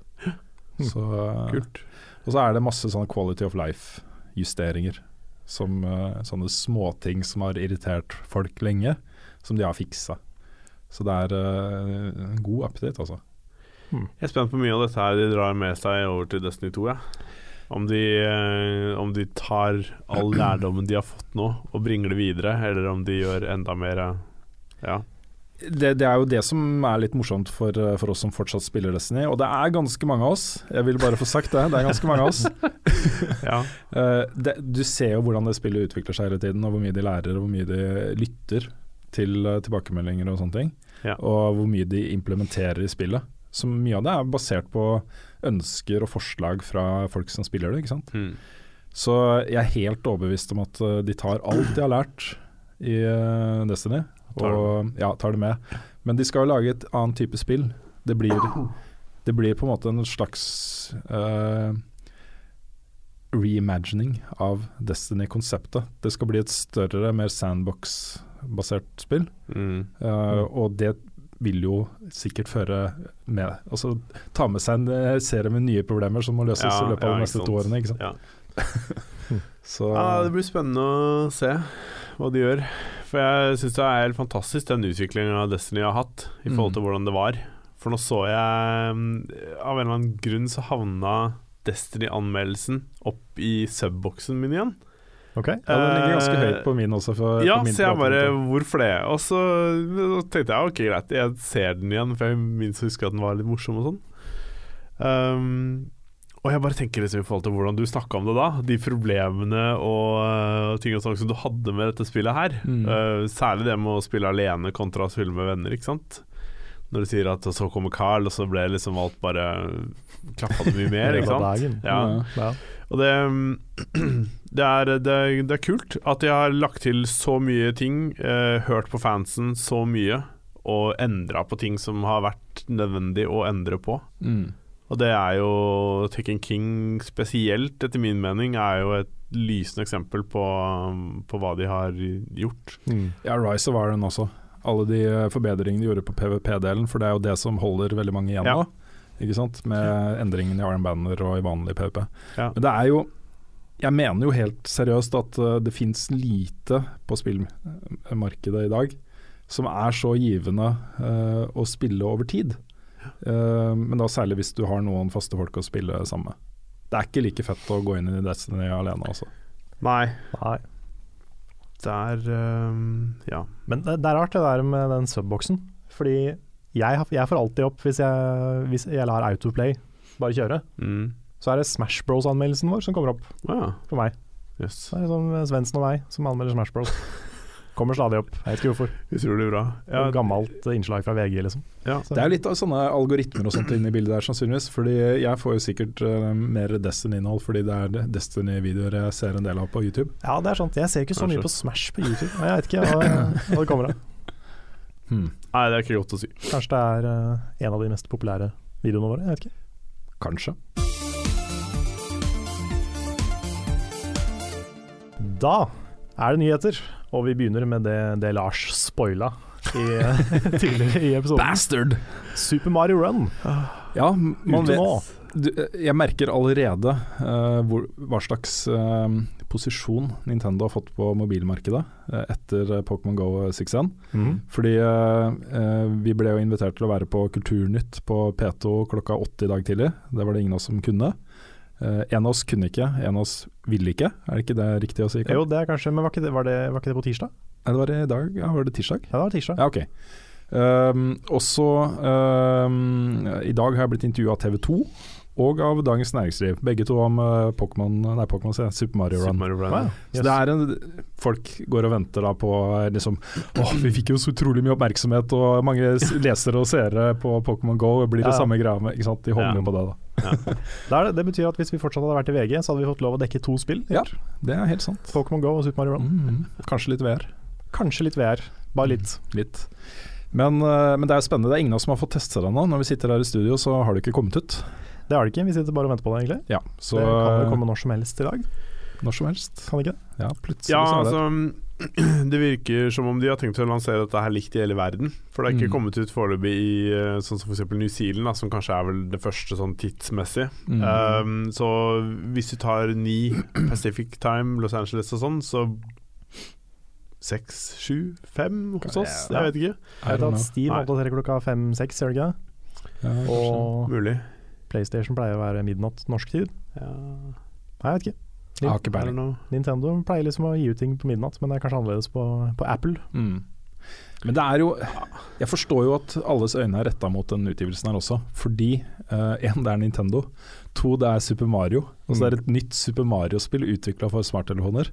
Så, Kult. Og så er det masse sånne quality of life-justeringer. Som eh, sånne småting som har irritert folk lenge, som de har fiksa. Så det er eh, en god update, altså. Jeg er spent på mye av dette her de drar med seg over til Destiny 2. Ja. Om, de, eh, om de tar all lærdommen de har fått nå og bringer det videre, eller om de gjør enda mer Ja. Det, det er jo det som er litt morsomt for, eh, for oss som fortsatt spiller Destiny, og det er ganske mange av oss. Jeg vil bare få sagt det, det er ganske mange av oss. ja. Eh, det, du ser jo hvordan det spillet utvikler seg hele tiden, og hvor mye de lærer og hvor mye de lytter til eh, tilbakemeldinger og sånne ting. Ja. Og hvor mye de implementerer i spillet. Så mye av det er basert på ønsker og forslag fra folk som spiller det. ikke sant? Mm. Så jeg er helt overbevist om at de tar alt de har lært i Destiny, og ja, tar det med. Men de skal jo lage et annet type spill. Det blir, det blir på en måte en slags uh, reimagining av Destiny-konseptet. Det skal bli et større, mer sandbox-basert spill. Mm. Uh, og det vil jo sikkert føre med Altså ta med seg en serie med nye problemer som må løses Ja, i løpet av ja, de neste to årene. Ikke sant? Ja. Så ja, det blir spennende å se hva de gjør. For jeg syns det er helt fantastisk den utviklingen Destiny har hatt, i forhold Mm. til hvordan det var. For nå så jeg mm, Av en eller annen grunn så havna Destiny-anmeldelsen opp i subboksen min igjen. Ok. ja, den ligger ganske Eh, høyt på min også. For, Ja, min så jeg bare. Hvorfor det? Og så, så tenkte jeg ok, greit, jeg ser den igjen, for jeg minst husker at den var litt morsom og sånn. Um, og jeg bare tenker liksom i forhold til hvordan du snakka om det da, de problemene og uh, ting og sånn som du hadde med dette spillet her. Mm. Uh, særlig det med å spille alene kontra å spille med venner, ikke sant. Når du sier at så kommer Carl, og så ble liksom alt bare Klappa det mye mer, ikke sant. dagen. Ja. Ja. Og det, det, er, det, er, det er kult at de har lagt til så mye ting, uh, hørt på fansen så mye, og endra på ting som har vært nødvendig å endre på. Mm. Og det er jo Tekken King spesielt, etter min mening, er jo et lysende eksempel på, på hva de har gjort. Mm. Ja, Rise of Iron også. Alle de eh, forbedringene de gjorde på PVP-delen, for det er jo det som holder veldig mange igjen Ja. Ikke sant? Med endringen i Iron Banner og i vanlig PVP. Ja. Men det er jo Jeg mener jo helt seriøst at eh, det fins lite på spillmarkedet i dag som er så givende uh, å spille over tid. Eh, men da særlig hvis du har noen faste folk å spille sammen med. Det er ikke like fett å gå inn i Destiny alene, altså. Nei, Nei. det er um, Ja. Men det, det er rart det der med den subboksen. Fordi jeg, jeg får alltid opp hvis jeg, hvis jeg lar Autoplay bare kjøre. Mm. Så er det Smash Bros-anmeldelsen vår som kommer opp ja. for meg. Yes. Så er det sånn Svendsen og meg som anmelder Smash Bros. Kommer stadig opp. Jeg vet ikke hvorfor. Utrolig bra. Ja, Gammelt innslag fra VG, liksom. ja. Så- Det er litt av sånne algoritmer og sånt inne i bildet der, sannsynligvis. Fordi jeg får jo sikkert uh, mer Destiny-innhold fordi det er Destiny-videoer jeg ser en del av på YouTube. Ja, det er sant. Jeg ser ikke så mye på Smash på YouTube. Jeg vet ikke hva, hva det kommer av. Hmm. Nei, det er ikke godt å si. Kanskje det er uh, en av de mest populære videoene våre? Jeg vet ikke. Kanskje. Da er det nyheter, og vi begynner med det, det Lars spoila i, tidligere i episoden. Bastard! Super Mario Run. Ja, man vet du, Jeg merker allerede uh, hvor, hva slags uh, posisjon Nintendo har fått på mobilmarkedet eh, etter eh, Pokémon Go 6N. Mhm. Fordi eh, eh, vi ble jo invitert til å være på Kulturnytt på P2 klokka åtte i dag tidlig. Det var det ingen av oss som kunne. Eh, en av oss kunne ikke, en av oss ville ikke. Er det ikke det riktig å si? Karl? Jo, det er kanskje Men var ikke det, var det, var ikke det på tirsdag? Nei, det var i dag. Ja, var det tirsdag? Ja, det var tirsdag. Ja, ok. Um, også um, I dag har jeg blitt intervjua av TV 2 og av Dagens Næringsliv. Begge to om uh, Pokémon Nei, jeg, Super Mario Run. Super Mario Run. Wow. Så Yes. det er en, Folk går og venter da på eh, liksom Åh, vi fikk jo så utrolig mye oppmerksomhet, og mange lesere og seere på Pokémon Go. Blir det Ja, ja. samme greia med ikke sant? De holder Ja. jo på det, da. Er det, det betyr at hvis vi fortsatt hadde vært i VG, så hadde vi fått lov å dekke to spill. Ja. Det er helt sant. Pokémon Go og Super Mario Run. Mm, kanskje litt VR. Kanskje litt VR. Bare litt. Litt. Men, eh, men det er jo spennende. Det er ingen av oss som har fått testa det ennå. Når vi sitter her i studio, så har det ikke kommet ut. Det har det ikke. Vi sitter bare og venter på det, egentlig. Ja, så det kan jo komme når som helst i dag. når som helst. Kan det ikke det? Ja, plutselig Ja, så er det altså Det virker som om de har tenkt å lansere dette her likt i hele verden. For det er ikke Mm. kommet ut foreløpig i eh, sånn som f.eks. New Zealand, da, som kanskje er vel det første sånn tidsmessig. Mm. Um, så hvis du tar ni Pacific Time, Los Angeles og sånn, så seks, sju, fem hos oss? Jeg vet ikke. Jeg vet at. Steam oppdaterer klokka fem-seks, gjør det ikke det? Ja. Og Mulig. PlayStation pleier å være midnatt norsk tid. Ja, Nei, jeg vet ikke. Jeg har ikke peiling. Nintendo pleier liksom å gi ut ting på midnatt, men det er kanskje annerledes på, på Apple. Mm. Men det er jo Jeg forstår jo at alles øyne er retta mot den utgivelsen her også. Fordi én, det er Nintendo. To, det er Super Mario. Og så er det et nytt Super Mario-spill utvikla for smarttelefoner.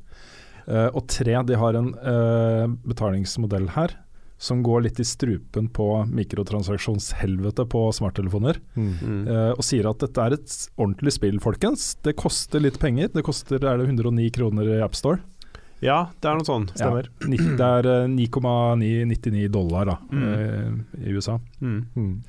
Uh, og tre, de har en uh, betalingsmodell her som går litt i strupen på mikrotransaksjonshelvete på smarttelefoner. Mm. Uh, og sier at dette er et ordentlig spill, folkens. Det koster litt penger. Det koster er det 109 kroner i AppStore. Ja, det er noe sånt. Stemmer. Ja, det er 9,99 dollar da, Mm. uh, i USA. Mm.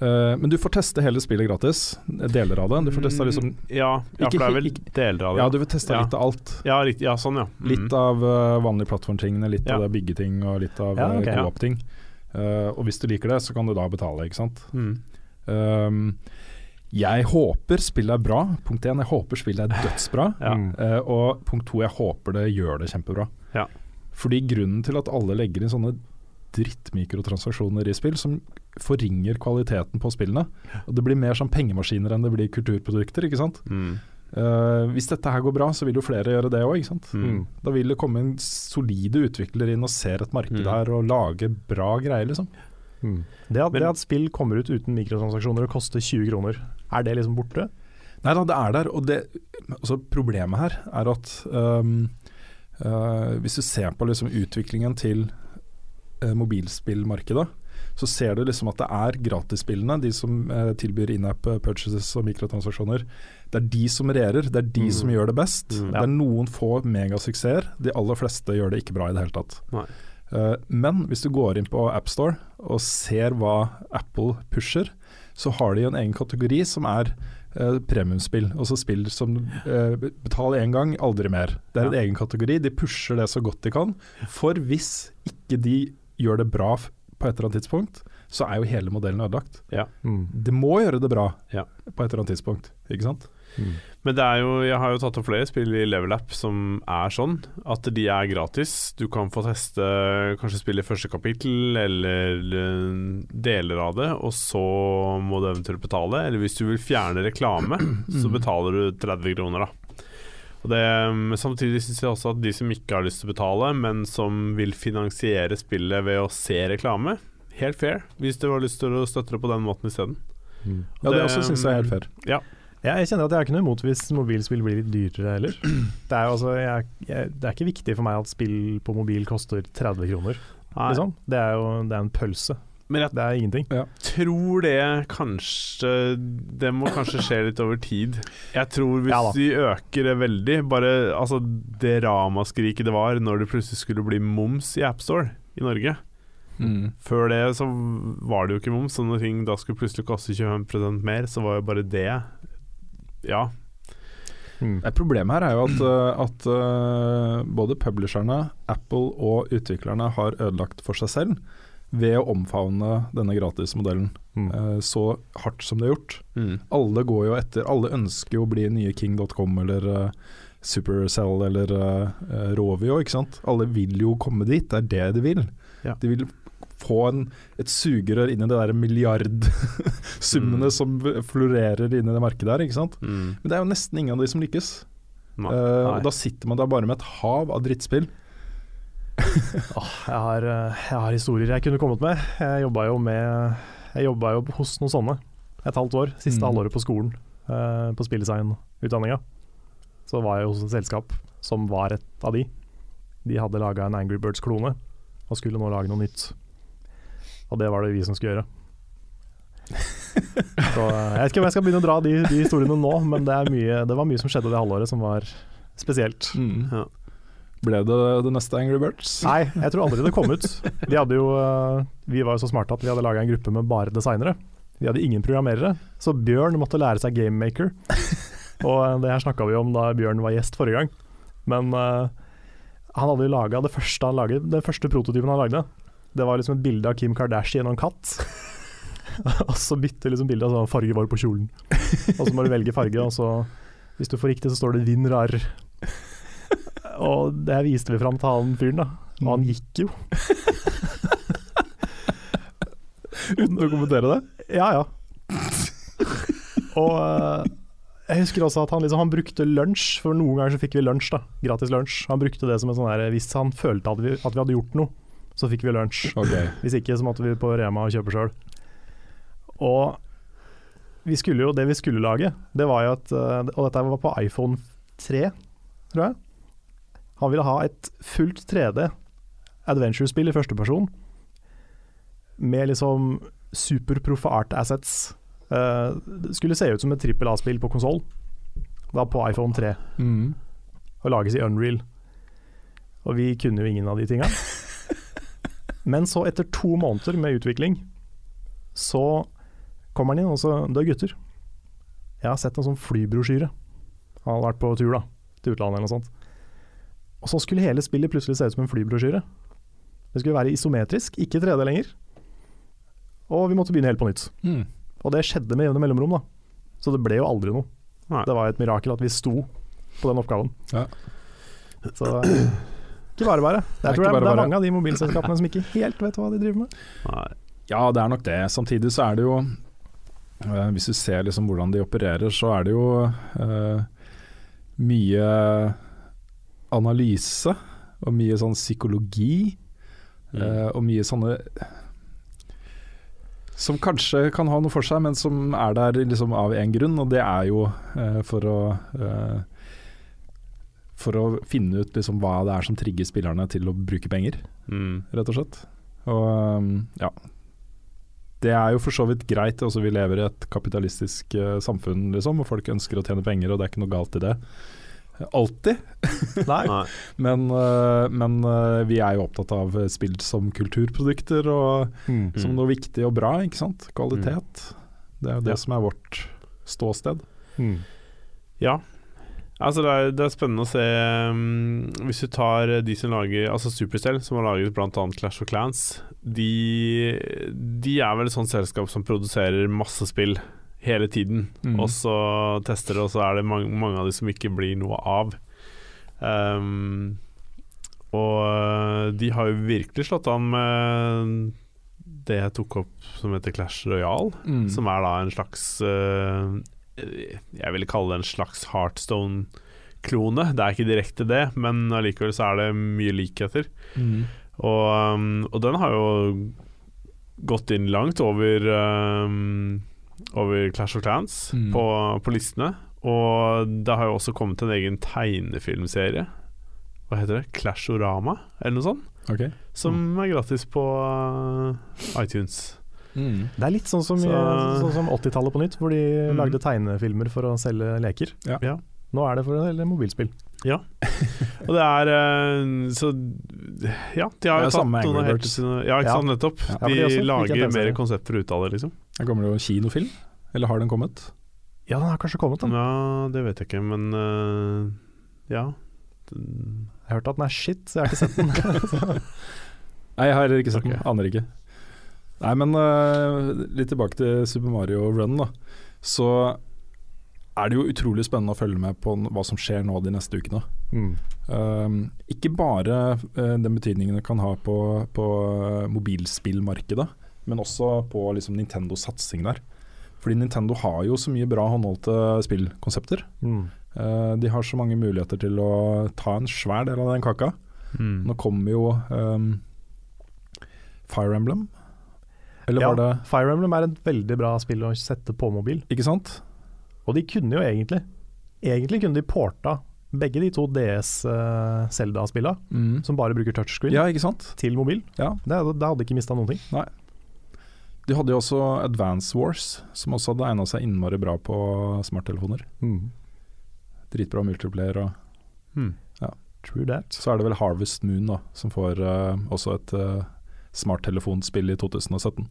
Eh, men du får teste hele spillet gratis. Deler av det. Du får testa liksom Mm, Ja, ja for det er vel deler av det. Ja, du får testa Ja. litt av alt. Ja, litt, Ja, sånn, ja. Mm. Litt av uh, vanlige plattformtingene, litt av det byggeting og litt av Ja, eh, ok, ja. co-op-ting. Eh, og hvis du liker det, så kan du da betale, ikke sant. Mm. Um, jeg håper spillet er bra. Punkt én, jeg håper spillet er dødsbra. Ja. Og punkt to, jeg håper det gjør det kjempebra. Ja. Fordi grunnen til at alle legger inn sånne drittmikrotransaksjoner i spill, som forringer kvaliteten på spillene, og det blir mer som pengemaskiner enn det blir kulturprodukter, ikke sant. Mm. Uh, hvis dette her går bra, så vil jo flere gjøre det òg. Mm. Da vil det komme en solide utvikler inn og ser et marked Mm. her og lage bra greier, liksom. Mm. Det, at, Men- det at spill kommer ut uten mikrotransaksjoner og koster 20 kroner, er det liksom borte? Nei da, det er der. Og det, altså problemet her er at um, uh, hvis du ser på liksom utviklingen til mobilspillmarkedet, så ser du liksom at det er gratisspillene, de som uh, tilbyr in-app uh, purchases og mikrotransaksjoner. Det er de som regjerer, det er de Mm. som gjør det best. Mm. Det er noen få megasuksesser, de aller fleste gjør det ikke bra i det hele tatt. Nei. Men hvis du går inn på AppStore og ser hva Apple pusher, så har de en egen kategori som er uh, premiumspill. Altså spill som uh, betaler én gang, aldri mer. Det er en egen kategori. De pusher det så godt de kan. For hvis ikke de gjør det bra på et eller annet tidspunkt, så er jo hele modellen ødelagt. Mm. Det må gjøre det bra Ja. på et eller annet tidspunkt, ikke sant? Mm. Men det er jo, jeg har jo tatt opp flere spill i Level App som er sånn, at de er gratis. Du kan få teste kanskje spille første kapittel eller eh, deler av det, og så må du eventuelt betale. Eller hvis du vil fjerne reklame, så betaler du 30 kroner, da. Og det, samtidig syns jeg også at de som ikke har lyst til å betale, men som vil finansiere spillet ved å se reklame, helt fair. Hvis du har lyst til å støtte det på den måten isteden. Mm. Ja, det også syns jeg er helt fair. Ja, jeg kjenner at jeg har ikke noe imot hvis mobilspill blir litt dyrere heller. Det er, jo altså, jeg, jeg, det er ikke viktig for meg at spill på mobil koster 30 kroner. Liksom. Det er jo det er en pølse. Men jeg Det er ingenting. tror det kanskje Det må kanskje skje litt over tid. Jeg tror hvis Ja de øker det veldig Bare altså det ramaskriket det var når det plutselig skulle bli moms i AppStore i Norge. Mm. Før det så var det jo ikke moms, så når ting da skulle plutselig koste 25 mer, så var jo bare det Ja. Mm. Problemet her er jo at, uh, at uh, både publisherne, Apple og utviklerne har ødelagt for seg selv ved å omfavne denne gratismodellen Mm. uh, så hardt som det er gjort. Mm. Alle går jo etter, alle ønsker jo å bli nye King.com eller uh, Supercell eller uh, uh, Rovio, ikke sant. Alle vil jo komme dit, det er det de vil. Ja. De vil få en, et sugerør inn i det der milliardsummene Mm. som florerer inn i det markedet her, ikke sant. Mm. Men det er jo nesten ingen av de som lykkes. Nei. Eh, Nei. og da sitter man der bare med et hav av drittspill. Åh, jeg, har, eh, jeg har historier jeg kunne kommet med. Jeg jobba jo med Jeg jobba jo hos noen sånne et halvt år. Siste Mm. halvåret på skolen, eh, på spilldesignutdanninga. Så var jeg hos et selskap som var et av de. De hadde laga en Angry Birds-klone og skulle nå lage noe nytt. Og det var det vi som skulle gjøre. Så eh, Jeg vet ikke om jeg skal begynne å dra de, de historiene nå, men det, er mye, det var mye som skjedde det halvåret som var spesielt. Ja. Ble det det neste Angry Birds? Nei, jeg tror aldri det kom ut. De hadde jo, eh, vi var jo så smarte at vi hadde laga en gruppe med bare designere. Vi hadde ingen programmerere, så Bjørn måtte lære seg GameMaker. Og eh, det her snakka vi om da Bjørn var gjest forrige gang. Men uh, han hadde jo laga det første han laget, den første prototypen han lagde. Det var liksom et bilde av Kim Kardashian og en katt. og så bytte liksom bildet av sånn farge var på kjolen. Og så må du velge farge, og så Hvis du får riktig, så står det 'Vinn rar'. Og det viste vi fram til han fyren, da. Og han gikk jo. Uten å kommentere det? Ja, ja. Og eh, jeg husker også at han, liksom, han brukte lunsj, for noen ganger så fikk vi lunsj, da. Gratis lunsj. Han brukte det som en sånn her Hvis han følte at vi, at vi hadde gjort noe, så fikk vi lunsj. Okay. Hvis ikke, så måtte vi på Rema og kjøpe sjøl. Og vi skulle jo, det vi skulle lage, det var jo at eh, Og dette var på iPhone 3, tror jeg. Han ville ha et fullt 3D adventure-spill i første person med liksom superproffe art assets. Eh, det skulle se ut som et trippel A-spill på konsoll, da på iPhone 3, Mm. og lages i Unreal. Og vi kunne jo ingen av de tinga. Men så, etter to måneder med utvikling, så kommer han inn og så Du, gutter. Jeg har sett en sånn flybrosjyre. Han har vært på tur da, til utlandet eller noe sånt. Og så skulle hele spillet plutselig se ut som en flybrosjyre. Det skulle være isometrisk, ikke 3D lenger. Og vi måtte begynne helt på nytt. Mm. Og det skjedde med jevne mellomrom, da. Så det ble jo aldri noe. Nei. Det var et mirakel at vi sto på den oppgaven. Ja. Så ikke bare bare. Det er, det er, bare det er mange av de mobilselskapene som ikke helt vet hva de driver med. Nei. Ja, det er nok det. Samtidig så er det jo eh, Hvis du ser liksom hvordan de opererer, så er det jo eh, mye analyse og mye sånn psykologi. Mm. eh, og mye sånne som kanskje kan ha noe for seg, men som er der liksom av én grunn, og det er jo uh, for å uh, For å finne ut liksom hva det er som trigger spillerne til å bruke penger Mm. rett og slett. Og um, ja. Det er jo for så vidt greit. Altså, vi lever i et kapitalistisk samfunn, liksom, og folk ønsker å tjene penger, og det er ikke noe galt i det. Alltid. Nei. Men, eh, men eh, vi er jo opptatt av spill som kulturprodukter, og Mm. som noe viktig og bra, ikke sant. Kvalitet. Det er jo det Ja. som er vårt ståsted. Mm. Ja. Altså det, er, det er spennende å se um, Hvis du tar de som lager Altså Supercell, som har laget bl.a. Clash of Clans, de, de er vel et sånt selskap som produserer masse spill hele tiden. Mm. Og så tester det, og så er det mange, mange av de som ikke blir noe av. Um, og de har jo virkelig slått an med det jeg tok opp som heter Clash Royale Mm. som er da en slags uh, Jeg ville kalle det en slags Heartstone-klone. Det er ikke direkte det, men allikevel så er det mye likheter. Mm. Og, um, og den har jo gått inn langt over um, Over Clash of Clans Mm. på, på listene. Og det har jo også kommet en egen tegnefilmserie. Hva heter det? Clashorama, eller noe sånt? Okay. Som er gratis på uh, iTunes. Mm. Det er litt sånn som, Så- sånn som 80-tallet på nytt, hvor de Mm. lagde tegnefilmer for å selge leker. Ja. Ja. Nå er det for å selge mobilspill. Og det er eh, Så ja, de har jo tatt noen av sine Ja, ikke Ja. sant, nettopp. Ja. Ja, de også lager mer konsepter ut av det, liksom. Her kommer det jo kinofilm. Eller har den kommet? Ja, den har kanskje kommet, den. Ja, det vet jeg ikke, men uh, ja. Jeg har hørt at den er shit, så jeg har ikke sett den. Nei, jeg har ikke sett den. Aner ikke. Nei, men uh, litt tilbake til Super Mario Run, da. Så er det jo utrolig spennende å følge med på hva som skjer nå de neste ukene. mm. Um, ikke bare uh, den betydningen det kan ha på, på øh, mobilspillmarkedet, men også på liksom, Nintendos satsing der. Fordi Nintendo har jo så mye bra håndholdte spillkonsepter. Mm. Uh, de har så mange muligheter til å ta en svær del av den kaka. Mm. Nå kommer jo um, Fire Emblem. Eller Ja, var det Fire Emblem er et veldig bra spill å sette på mobil. Ikke sant? Og de kunne jo egentlig Egentlig kunne de porta begge de to DS uh, Zelda-spilla, som bare bruker touchscreen, Ja, ikke sant? til mobil. Ja. Det, det hadde ikke mista noen ting. Nei. De hadde jo også Advance Wars, som også hadde egna seg innmari bra på smarttelefoner. Dritbra multiplayer. Og Mm. True that. så er det vel Harvest Moon, da, som får uh, også et uh, smarttelefonspill i 2017.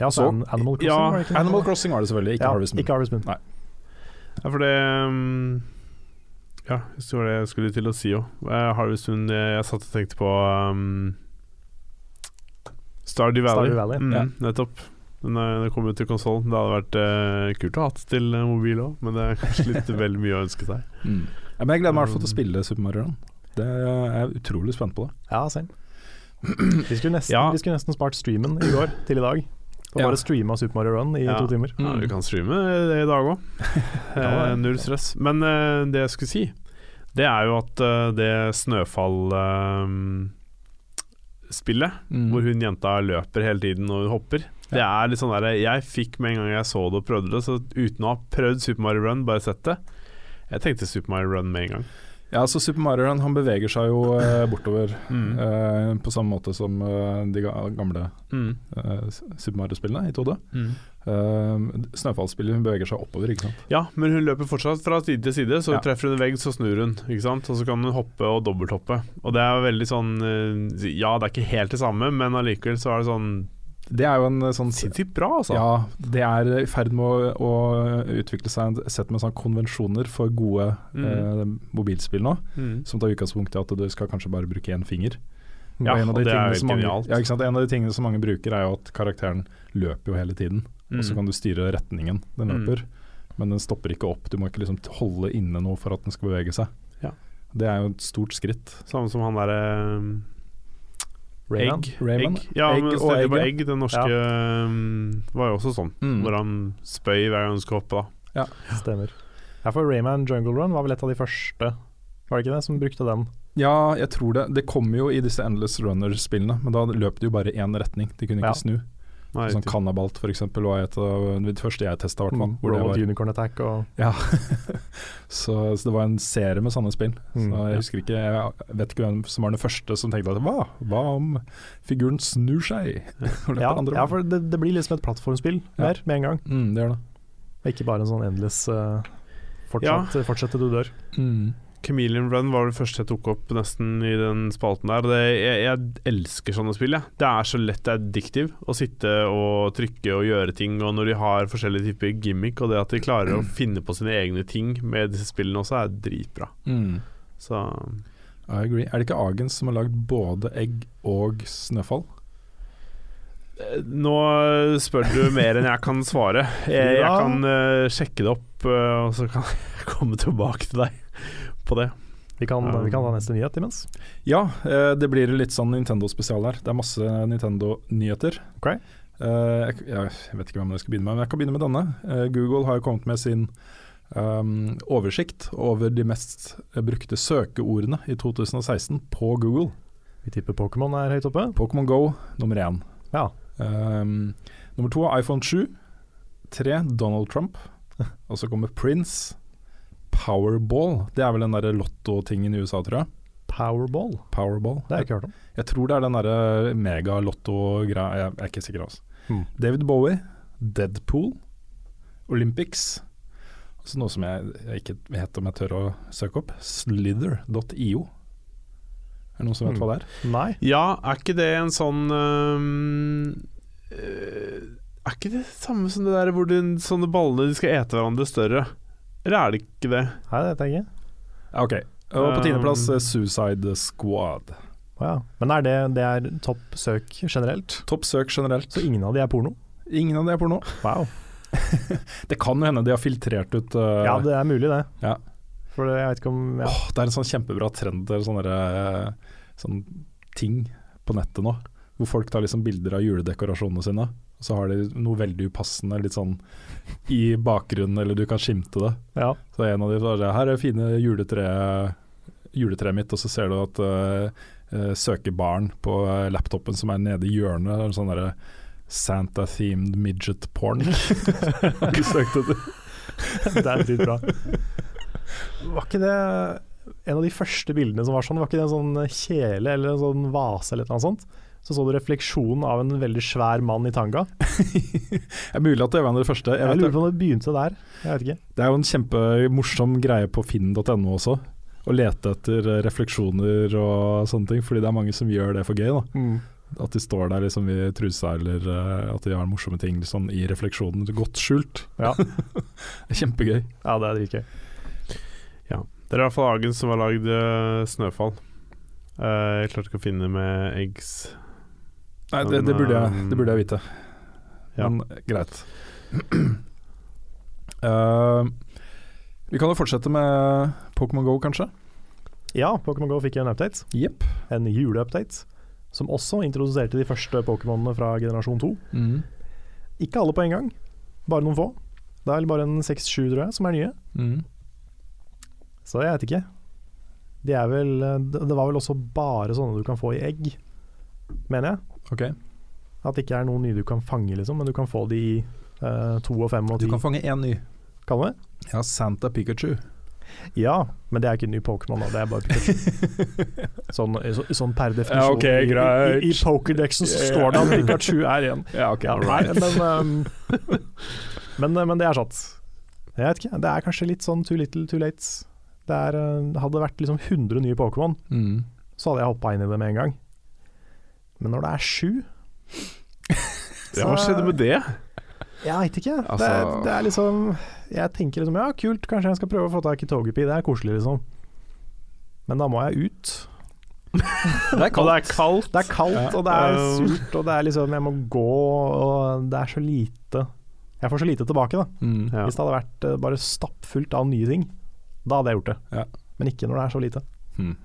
Ja, så Så- An- Animal Crossing, ja, var det ikke? Animal Crossing var det selvfølgelig, ikke ja, Harvest Moon. Ikke Harvest Moon. Ja, for det um, Ja, det var det jeg skulle til å si òg. Harvest Moon jeg, jeg satt og tenkte på um, Stardew Valley. Stardew Valley, Mm, ja. Nettopp. Den, er- den kom ut til konsollen. Det hadde vært uh, kult å ha hatt til uh, mobil òg, men det er kanskje litt vel mye å ønske seg. Mm. Ja, men jeg gleder meg i hvert fall til å spille Super Mario Run. Det er jeg utrolig spent på. det Ja, same. Vi skulle, nesten, Ja. vi skulle nesten spart streamen i går til i dag. Og Ja. bare streama Super Mario Run i Ja. to timer. Ja, du kan streame det i dag òg. Null stress. Men eh, det jeg skulle si, det er jo at eh, det Snøfall-spillet, Mm. hvor hun jenta løper hele tiden og hun hopper, det er litt sånn der, Jeg fikk med en gang jeg så det og prøvde det, så uten å ha prøvd Super Mario Run, bare sett det Jeg tenkte Super Mario Run med en gang. Ja, så Super Mario Run han beveger seg jo eh, bortover Mm. eh, på samme måte som eh, de gamle Mm. eh, Super Mario-spillene i 2D. Mm. Uh, Snøfallspillet hun beveger seg oppover, ikke sant. Ja, men hun løper fortsatt fra side til side, så Ja. treffer hun en vegg, så snur hun. Ikke sant? Og så kan hun hoppe og dobbelthoppe. Og det er veldig sånn eh, Ja, det er ikke helt det samme, men allikevel så er det sånn Det er jo en eh, sånn sinnssykt bra, altså. Ja, det er i ferd med å, å utvikle seg et sett med sånne konvensjoner for gode Mm. eh, mobilspill nå, Mm. som tar utgangspunkt i at du skal kanskje bare bruke én finger. Ja, en av de og det er jo mange, ja, ikke sant? En av de tingene som mange bruker, er jo at karakteren løper jo hele tiden. Og så Mm. kan du styre retningen den Mm. løper, men den stopper ikke opp. Du må ikke liksom holde inne noe for at den skal bevege seg. Ja. Det er jo et stort skritt. Samme som han derre Rayman. Egg. Rayman. egg. Ja, Egg men og stedet egg, på egg, den norske um, var jo også sånn. Mm. Hvor han spøy hver gang han skulle hoppe. da Stemmer. Ja, for Rayman Jungle Run var vel et av de første, var det ikke det, som brukte den? Ja, jeg tror det. Det kom jo i disse Endless Runner-spillene, men da løp det jo bare én retning. De kunne ikke Ja. snu. Nei, Sånn. Cannabalt for eksempel var et av de første jeg testa. Mm. Robot Unicorn Attack og Ja. så, så det var en serie med sånne spill. Mm, Så jeg ja. husker ikke Jeg vet ikke hvem som var den første som tenkte at hva? Hva om figuren snur seg? Ja, ja for det, det blir liksom et plattformspill Ja. mer med en gang. Mm, det gjør det. Ikke bare en sånn endless uh, fortsett, fortsett til du dør. Mm. Chameleon Run var det første jeg tok opp nesten i den spalten der. Det, jeg, jeg elsker sånne spill. Ja. Det er så lett addictive å sitte og trykke og gjøre ting. Og når de har forskjellige typer gimmick, og det at de klarer å finne på sine egne ting med disse spillene også, er dritbra. Mm. Så I agree. Er det ikke Agens som har lagd både egg og snøfall? nå spør du mer enn jeg kan svare. Jeg, jeg kan uh, sjekke det opp, uh, og så kan jeg komme tilbake til deg på det. Vi kan, Um, vi kan ta neste nyhet imens. Ja, eh, det blir litt sånn Nintendo-spesial her. Det er masse Nintendo-nyheter. Okay. Eh, jeg, jeg vet ikke hvem jeg skal begynne med, men jeg kan begynne med denne. Eh, Google har jo kommet med sin um, oversikt over de mest brukte søkeordene i 2016 på Google. Vi tipper Pokémon er høyt oppe. Pokémon Go nummer én. Ja. Um, nummer to er iPhone 7. Tre Donald Trump. Og så kommer Prince. Powerball. Det er vel den derre lottotingen i USA, tror jeg. Powerball. Powerball. Det har jeg ikke hørt om. Jeg tror det er den derre megalotto-greia, jeg er ikke sikker. Altså. Hmm. David Bowie, Deadpool, Olympics. Så noe som jeg, jeg ikke vet om jeg tør å søke opp. Slither.io. Er det noen som vet Mm. hva det er? Nei. Ja, er ikke det en sånn øh, Er ikke det samme som det der hvor de, sånne ballene de skal ete hverandre større? Eller er det ikke det? Nei, det vet jeg ikke. Ja, ok. Og på tiendeplass Um, Suicide Squad. Ja. Men er det, det er topp søk generelt? Topp søk generelt. Så ingen av de er porno? Ingen av de er porno. Wow. Det kan jo hende de har filtrert ut uh, Ja, det er mulig det. Ja. For det, jeg vet ikke om ja. Åh, Det er en sånn kjempebra trend til sånne, eh, sånne ting på nettet nå. Hvor folk tar liksom bilder av juledekorasjonene sine. Og så har de noe veldig upassende litt sånn i bakgrunnen, eller du kan skimte det. ja. Så en av de var det, her er fine juletre, juletreet mitt, og så ser du at uh, søkebarn på eh, laptopen som er nede i hjørnet, er en sånn derre Santa-themed midget porn. Har du søkt etter? Det er litt bra. Var ikke det en av de første bildene som var sånn? Var ikke det en sånn kjele eller en sånn vase eller noe sånt? Så så du refleksjonen av en veldig svær mann i tanga. Det er mulig at det var en av de første. Jeg Jeg vet, lurer på om det begynte der. Jeg vet ikke. det er jo en kjempemorsom greie på finn.no også. Å lete etter eh, refleksjoner og sånne ting, fordi det er mange som gjør det for gøy. da At de står der liksom i trusa, eller uh, at de har morsomme ting liksom, i refleksjonen. Godt skjult. Ja. Det er kjempegøy. Ja, det er dritgøy. Det er i hvert fall Agen som har lagd uh, Snøfall. Uh, jeg klarte ikke å finne med eggs. Nei, det, det, burde jeg, det burde jeg vite. Ja. Men eh, greit. Uh, vi kan jo fortsette med Pokémon Go, kanskje? Ja, Pokémon GO fikk en update. Yep. En juleupdate. Som også introduserte de første Pokémonene fra generasjon 2. Mm. Ikke alle på en gang, bare noen få. Det er vel bare en seks-sju, tror jeg, som er nye. Mm. Så jeg vet ikke. De er vel Det det var vel også bare sånne du kan få i egg, mener jeg. Ok. At det ikke er noen nye du kan fange, liksom, men du kan få de i uh, to og fem og Du kan fange én ny. Kan du? Ja, Santa Pikachu. Ja, men det er ikke en ny Pokémon. Det er bare Pikachu. sånn, så, sånn per definisjon. Ja, okay, I- I, i, i Pokerdexen så står det at Pikachu er igjen. Ja, ok. Ja, nei, men, um, men, men det er satt. Jeg vet ikke, det er kanskje litt sånn too little, too late. Det er, uh, hadde det vært liksom 100 nye Pokémon, Mm. så hadde jeg hoppa inn i det med en gang. Men når det er sju Ja, hva skjedde med det? Jeg veit ikke. det, Altså- er, det er liksom Jeg tenker liksom ja, kult, kanskje jeg skal prøve å få tak i Togepi, det er koselig, liksom. Men da må jeg ut. Det er Og det kaldt. er kaldt. Det er kaldt, Ja. og det er Um. surt, og det er liksom Jeg må gå, og det er så lite Jeg får så lite tilbake, da. Mm. Ja. Hvis det hadde vært eh, bare stappfullt av nye ting, da hadde jeg gjort det. Ja. Men ikke når det er så lite. Mm.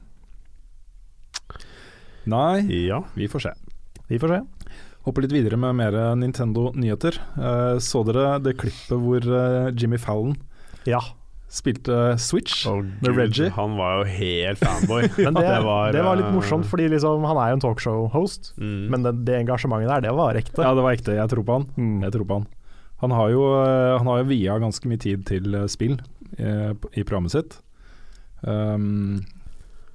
Nei, Ja. vi får se. Vi får se. Hopper litt videre med mer Nintendo-nyheter. Eh, så dere det klippet hvor eh, Jimmy Fallon Ja. spilte Switch oh, med Gud, Reggie? Han var jo helt fanboy. Men det, Det det, var, var, litt eh, morsomt, fordi liksom, han er jo en talkshow-host. Mm. Men det, det engasjementet der, det var ekte. Ja, det var ekte. Jeg tror på han. Mm. Jeg tror på han. Han har jo, eh, han har jo via ganske mye tid til spill i, i programmet sitt. Um,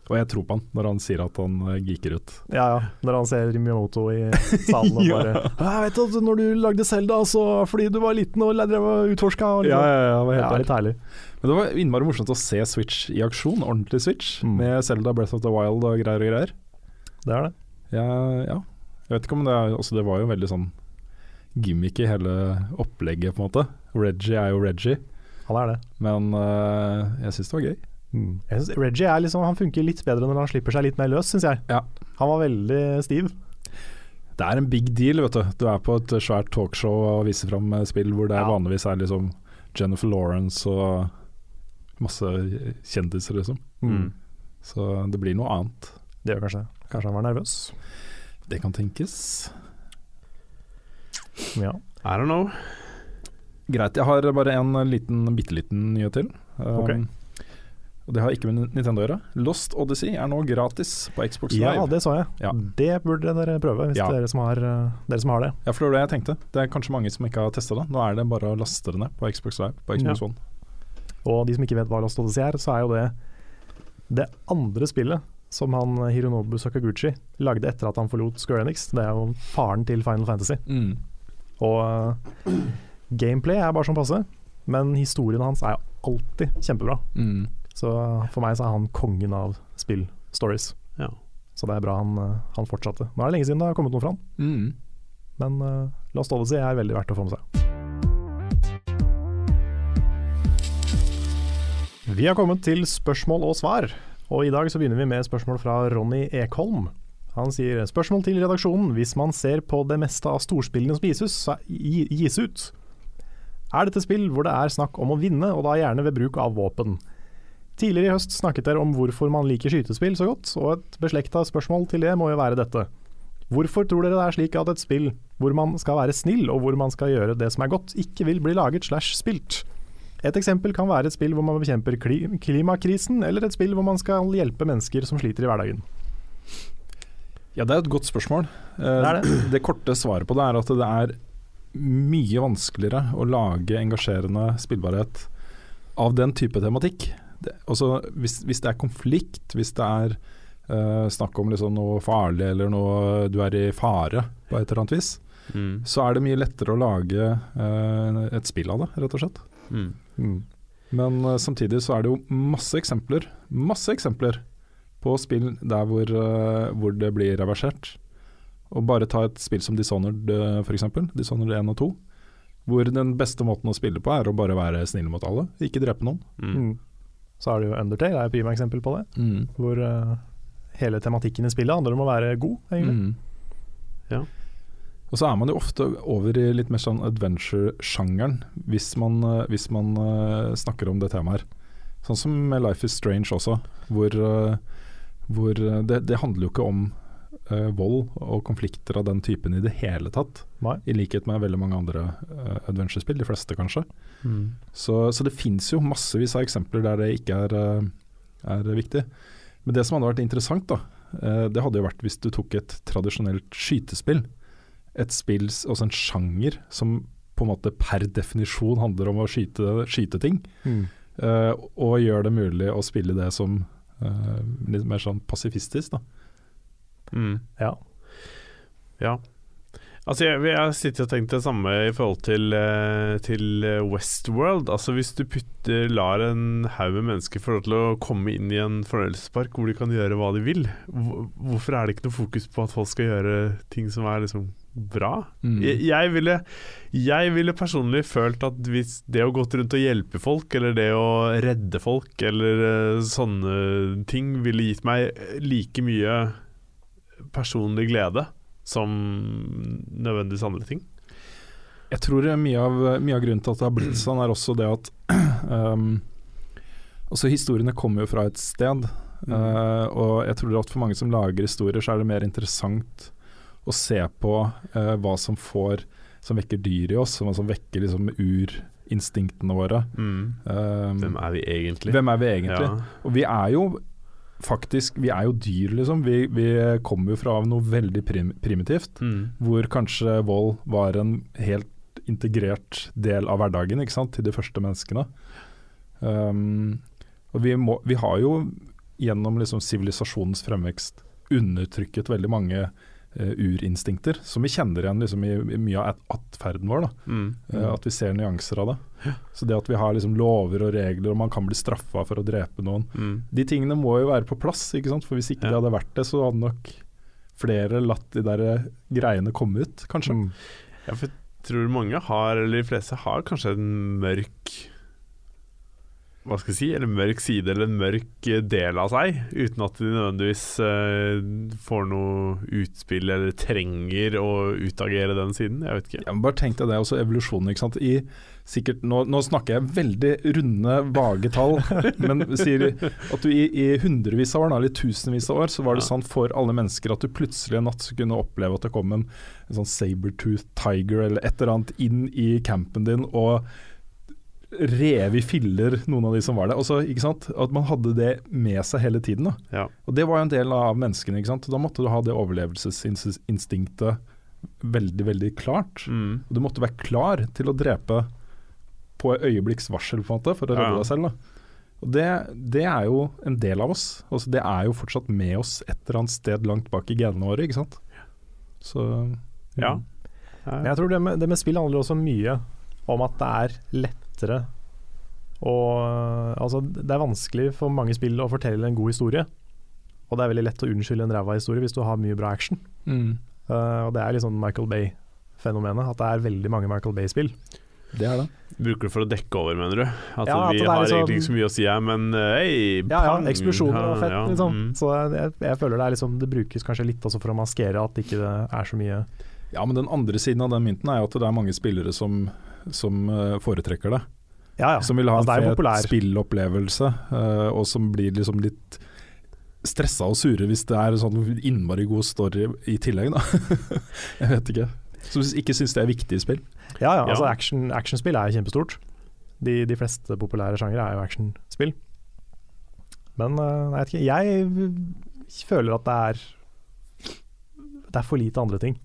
og jeg tror på han når han sier at han eh, geeker ut. Ja, ja. Når han ser Miyamoto i salen og Ja. bare Jeg vet at når du lagde Selda, så fordi du var liten og drev og utforska og Ja, ja, ja, var helt ja, litt herlig. Men det var innmari morsomt å se Switch i aksjon, ordentlig Switch, Mm. med Zelda Breath of the Wild og greier og greier. Det er det. Ja, ja. Jeg vet ikke om det er altså Det var jo veldig sånn gimmick i hele opplegget, på en måte. Reggie er jo Reggie, Han er det. men uh, jeg syns det var gøy. Jeg synes Reggie er liksom, han funker litt bedre når han slipper seg litt mer løs, syns jeg. Ja. Han var veldig stiv. Det er en big deal, vet du. Du er på et svært talkshow og viser fram eh, spill hvor det Ja. vanligvis er liksom Jennifer Lawrence og masse kjendiser, liksom. Mm. Så det blir noe annet. Det gjør kanskje. Kanskje han var nervøs. Det kan tenkes. Ja. I don't know. Greit, jeg har bare en liten, bitte liten nyhet til. Um. Og det har ikke med Nintendo å gjøre. Lost Odyssey er nå gratis på Xbox Live. ja, det så jeg. Ja. Det burde dere prøve, hvis Ja. dere, som har, eh, dere som har det. Ja, for det var det jeg tenkte. Det er kanskje mange som ikke har testa det. Nå er det bare å laste det ned på Xbox Live. På Xbox Ja. One. Og de som ikke vet hva Lost Odyssey er, så er jo det det andre spillet som han Hironobu Sakaguchi lagde etter at han forlot Square Enix. Det er jo faren til Final Fantasy. Mm. Og uh, gameplay er bare sånn passe, men historien hans er jo alltid kjempebra. Mm. Så for meg så er han kongen av spill-stories. Ja. Så det er bra han, eh, han fortsatte. Nå er det lenge siden det har kommet noe fra han, Mm. men uh, Lost Odyssey er veldig verdt å få med seg. Vi har kommet til spørsmål og svar, og i dag så begynner vi med spørsmål fra Ronny Ekholm. Han sier spørsmål til redaksjonen hvis man ser på det meste av storspillene som gises, så- gis ut. Er dette spill hvor det er snakk om å vinne, og da gjerne ved bruk av våpen? Tidligere i høst snakket dere om hvorfor man liker skytespill så godt, og et beslekta spørsmål til det må jo være dette. Hvorfor tror dere det er slik at et spill hvor man skal være snill og hvor man skal gjøre det som er godt, ikke vil bli laget slash spilt? Et eksempel kan være et spill hvor man bekjemper klimakrisen, eller et spill hvor man skal hjelpe mennesker som sliter i hverdagen. Ja, det er et godt spørsmål. Eh, Det er det. det korte svaret på det er at det er mye vanskeligere å lage engasjerende spillbarhet av den type tematikk. Det, også, hvis, hvis det er konflikt, hvis det er uh, snakk om liksom noe farlig eller noe du er i fare på et eller annet vis, Mm. så er det mye lettere å lage uh, et spill av det, rett og slett. Mm. Men uh, samtidig så er det jo masse eksempler, masse eksempler på spill der hvor, hvor det blir reversert. Og bare ta et spill som Dishonored f.eks., Dishonored 1 og 2. Hvor den beste måten å spille på er å bare være snill mot alle, ikke drepe noen. Mm. Mm. Så er det jo Undertale, er et prima eksempel på det. Hvor uh, hele tematikken i spillet handler om å være god, egentlig. Mm. Ja. Og så er man jo ofte over i litt mer sånn adventure-sjangeren, hvis man, eh, hvis man eh, snakker om det temaet her. Sånn som med Life is Strange også, hvor, hvor det, det handler jo ikke om eh, vold og konflikter av den typen i det hele tatt. Nei. I likhet med veldig mange andre uh, adventure-spill, de fleste kanskje. Mm. Så, så det fins jo massevis av eksempler der det ikke er, uh, er viktig. Men det som hadde vært interessant, da, det hadde jo vært hvis du tok et tradisjonelt skytespill. Et spill, altså en sjanger som på en måte per definisjon handler om å skyte, skyte ting. Mm. og gjør det mulig å spille det som litt mer sånn pasifistisk, da. Mm. Ja. Ja. Altså jeg, jeg sitter og tenker det samme i forhold til, eh, til eh, Westworld. Altså Hvis du putter, lar en haug med mennesker få lov til å komme inn i en fornøyelsespark hvor de kan gjøre hva de vil, hvorfor er det ikke noe fokus på at folk skal gjøre ting som er liksom bra? Mm. Jeg, jeg, ville, jeg ville personlig følt at hvis det å gått rundt og hjelpe folk, eller det å redde folk, eller eh, sånne ting, ville gitt meg like mye personlig glede som nødvendigvis andre ting. Jeg tror mye av, mye av grunnen til at det har blitt sånn, er også det at um, Også Historiene kommer jo fra et sted, eh, og jeg tror at for mange som lager historier, så er det mer interessant å se på uh, hva som får Som vekker dyr i oss, hva som vekker liksom urinstinktene våre. Um, Hvem er vi egentlig? hvem er vi egentlig? Ja. Og vi er jo faktisk Vi er jo dyr, liksom. Vi, vi kommer jo fra noe veldig prim primitivt Mm. hvor kanskje vold var en helt integrert del av hverdagen ikke sant, til de første menneskene. Um, og vi, må, vi har jo gjennom liksom sivilisasjonens fremvekst undertrykket veldig mange urinstinkter, som vi kjenner igjen liksom, i, i mye av atferden vår. Da. Mm. Uh, at vi ser nyanser av det. Så det at vi har liksom lover og regler, og man kan bli straffa for å drepe noen Mm. De tingene må jo være på plass, for hvis ikke Ja. det hadde vært det, så hadde nok flere latt de der eh, greiene komme ut, kanskje. Mm. Ja, for jeg tror mange har, eller de fleste har kanskje en mørk hva skal jeg si, eller mørk side eller en mørk eh, del av seg, uten at de nødvendigvis eh, får noe utspill eller trenger å utagere den siden. Jeg vet ikke. Jeg bare tenk deg det, også evolusjonen. ikke sant? I sikkert, nå, nå snakker jeg veldig runde, vage tall, men sier at du i, i hundrevis av år, eller tusenvis av år, så var det Ja. sånn for alle mennesker at du plutselig en natt kunne oppleve at det kom en, en sånn sabertooth tiger eller et eller annet inn i campen din og rev i filler noen av de som var der. Også, ikke sant? At man hadde det med seg hele tiden. da. Ja. Og det var jo en del av menneskene. ikke sant? Da måtte du ha det overlevelsesinstinktet veldig, veldig klart. Mm. Og du måtte være klar til å drepe på øyeblikks varsel, på en måte, for å redde Ja, ja. deg selv. da. Og det, det er jo en del av oss. Altså, det er jo fortsatt med oss et eller annet sted langt bak i genene våre, ikke sant. Så Ja. Men jeg tror det med, det med spill handler også mye om at det er lettere Og øh, altså, det er vanskelig for mange spill å fortelle en god historie. Og det er veldig lett å unnskylde en ræva historie hvis du har mye bra action. Mm. Uh, og det er litt sånn Michael Bay-fenomenet, at det er veldig mange Michael Bay-spill. Det er det. Bruker du for å dekke over, mener du? At Ja, vi det er har liksom- egentlig ikke så mye å si her, men eh, hei, Ja, ja, pang, eksplosjoner og fett, ja, liksom. mm. Så jeg, jeg føler det er liksom Det brukes kanskje litt også for å maskere at ikke det er så mye Ja, men den andre siden av den mynten er jo at det er mange spillere som, som eh, foretrekker det. Ja, ja. Som vil ha Altså, en jo fet populær. spillopplevelse, eh, og som blir liksom litt stressa og sure hvis det er sånn innmari god story i tillegg, da. jeg vet ikke. Som ikke syns det er viktig i spill. Ja, ja, altså Actionspill action, er kjempestort. De, de fleste populære sjangere er jo actionspill. Men øh, jeg vet ikke, jeg føler at det er Det er for lite andre ting.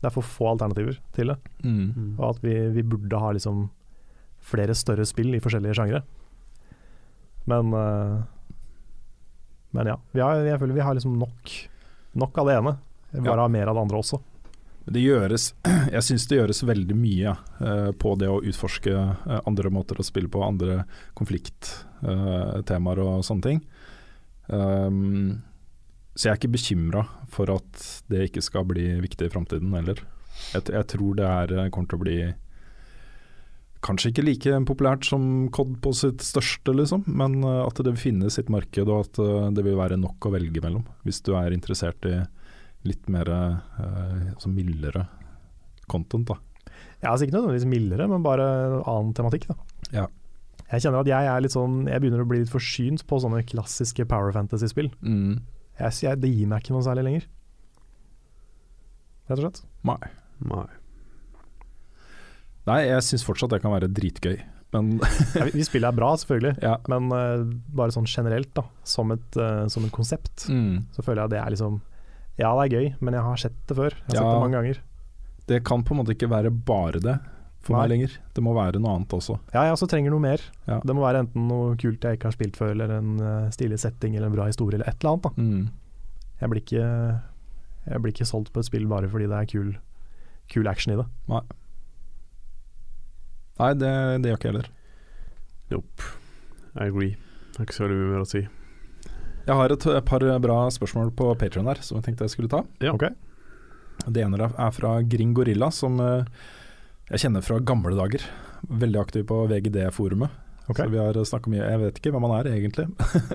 Det er for få alternativer til det. Mm. Og at vi, vi burde ha liksom flere større spill i forskjellige sjangre. Men uh, Men ja. Vi har, jeg føler vi har liksom nok, nok av det ene. Vi bare Ja. har mer av det andre også. Det gjøres, jeg syns det gjøres veldig mye eh, på det å utforske uh, andre måter å spille på, andre konflikttemaer og sånne ting. Um, så jeg er ikke bekymra for at det ikke skal bli viktig i framtiden heller. Jeg, jeg tror det er, eh, kommer til å bli kanskje ikke like populært som COD på sitt største, liksom, men eh, at det vil finne sitt marked, og at eh, det vil være nok å velge mellom. Hvis du er interessert i litt mer eh, sånn mildere content, da. Ja, altså Ikke nødvendigvis mildere, men bare annen tematikk. da. Ja. Jeg kjenner at jeg er litt sånn Jeg begynner å bli litt forsynt på sånne klassiske Power Fantasy-spill. Jeg, jeg, det gir meg ikke noe særlig lenger. Rett og slett. Nei. Nei. Nei, jeg syns fortsatt det kan være dritgøy, men Ja, vi- vi spillet er bra, selvfølgelig, ja. men uh, bare sånn generelt, da, som et, uh, som et konsept, Mm. så føler jeg det er liksom Ja, det er gøy, men jeg har sett det før. Jeg har Ja. sett det mange ganger. Det kan på en måte ikke være bare det for meg lenger. Det må være noe annet også. Ja, jeg også trenger noe mer. Ja. Det må være enten noe kult jeg ikke har spilt før, eller en uh, stilig setting, eller en bra historie, eller et eller annet. da Mm. Jeg blir ikke, jeg blir ikke solgt på et spill bare fordi det er kul, kul action i det. Nei, det, det gjør ikke jeg heller. Nope. I agree. Det er ikke så veldig mye mer å si. Jeg har et, et par bra spørsmål på Patreon her som jeg tenkte jeg skulle ta. Ja. Ok. Det ene er fra Gring Gorilla, som eh, jeg kjenner fra gamle dager. Veldig aktiv på VGD-forumet. Okay. Så vi har snakka mye Jeg vet ikke hvem han er egentlig,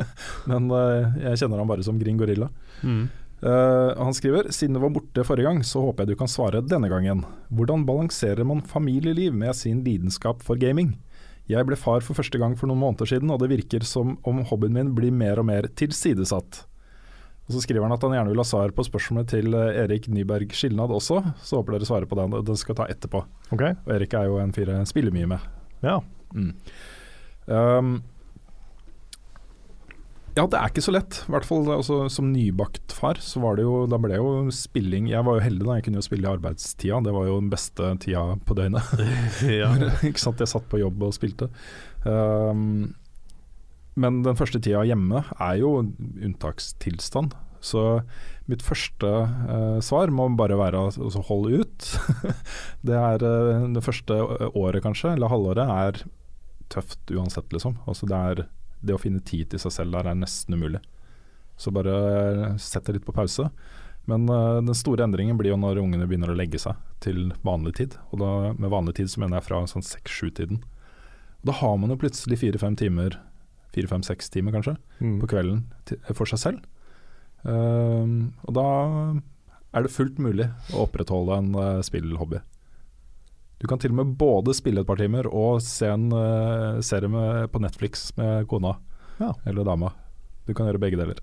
men eh, jeg kjenner han bare som Gring Gorilla. Mm. Uh, han skriver Siden du var borte forrige gang, så håper jeg du kan svare denne gangen. Hvordan balanserer man familieliv med sin lidenskap for gaming? Jeg ble far for første gang for noen måneder siden, og det virker som om hobbyen min blir mer og mer tilsidesatt. Og Så skriver han at han gjerne vil ha svar på spørsmålet til eh, Erik Nyberg Skilnad også, så håper dere svarer på det. Den skal ta etterpå. Ok, Og Erik er jo en fyr jeg spiller mye med. ja. Mm. Um, ja, det er ikke så lett. I hvert fall altså, som nybakt far, så var det jo Da ble jo spilling Jeg var jo heldig da jeg kunne jo spille i arbeidstida. Det var jo den beste tida på døgnet. ja. ikke sant, Jeg satt på jobb og spilte. Um, men den første tida hjemme er jo unntakstilstand. Så mitt første eh, svar må bare være å holde ut. det er eh, det første året kanskje, eller halvåret, er tøft uansett, liksom. Altså det, er, det å finne tid til seg selv der er nesten umulig. Så bare sett det litt på pause. Men eh, den store endringen blir jo når ungene begynner å legge seg til vanlig tid. Og da, med vanlig tid så mener jeg fra sånn seks-sju-tiden. Da har man jo plutselig fire-fem timer, fire-fem-seks timer kanskje, Mm. på kvelden til, for seg selv. Um, og da er det fullt mulig å opprettholde en uh, spillhobby. Du kan til og med både spille et par timer og se en uh, serie med, på Netflix med kona Ja. eller dama. Du kan gjøre begge deler.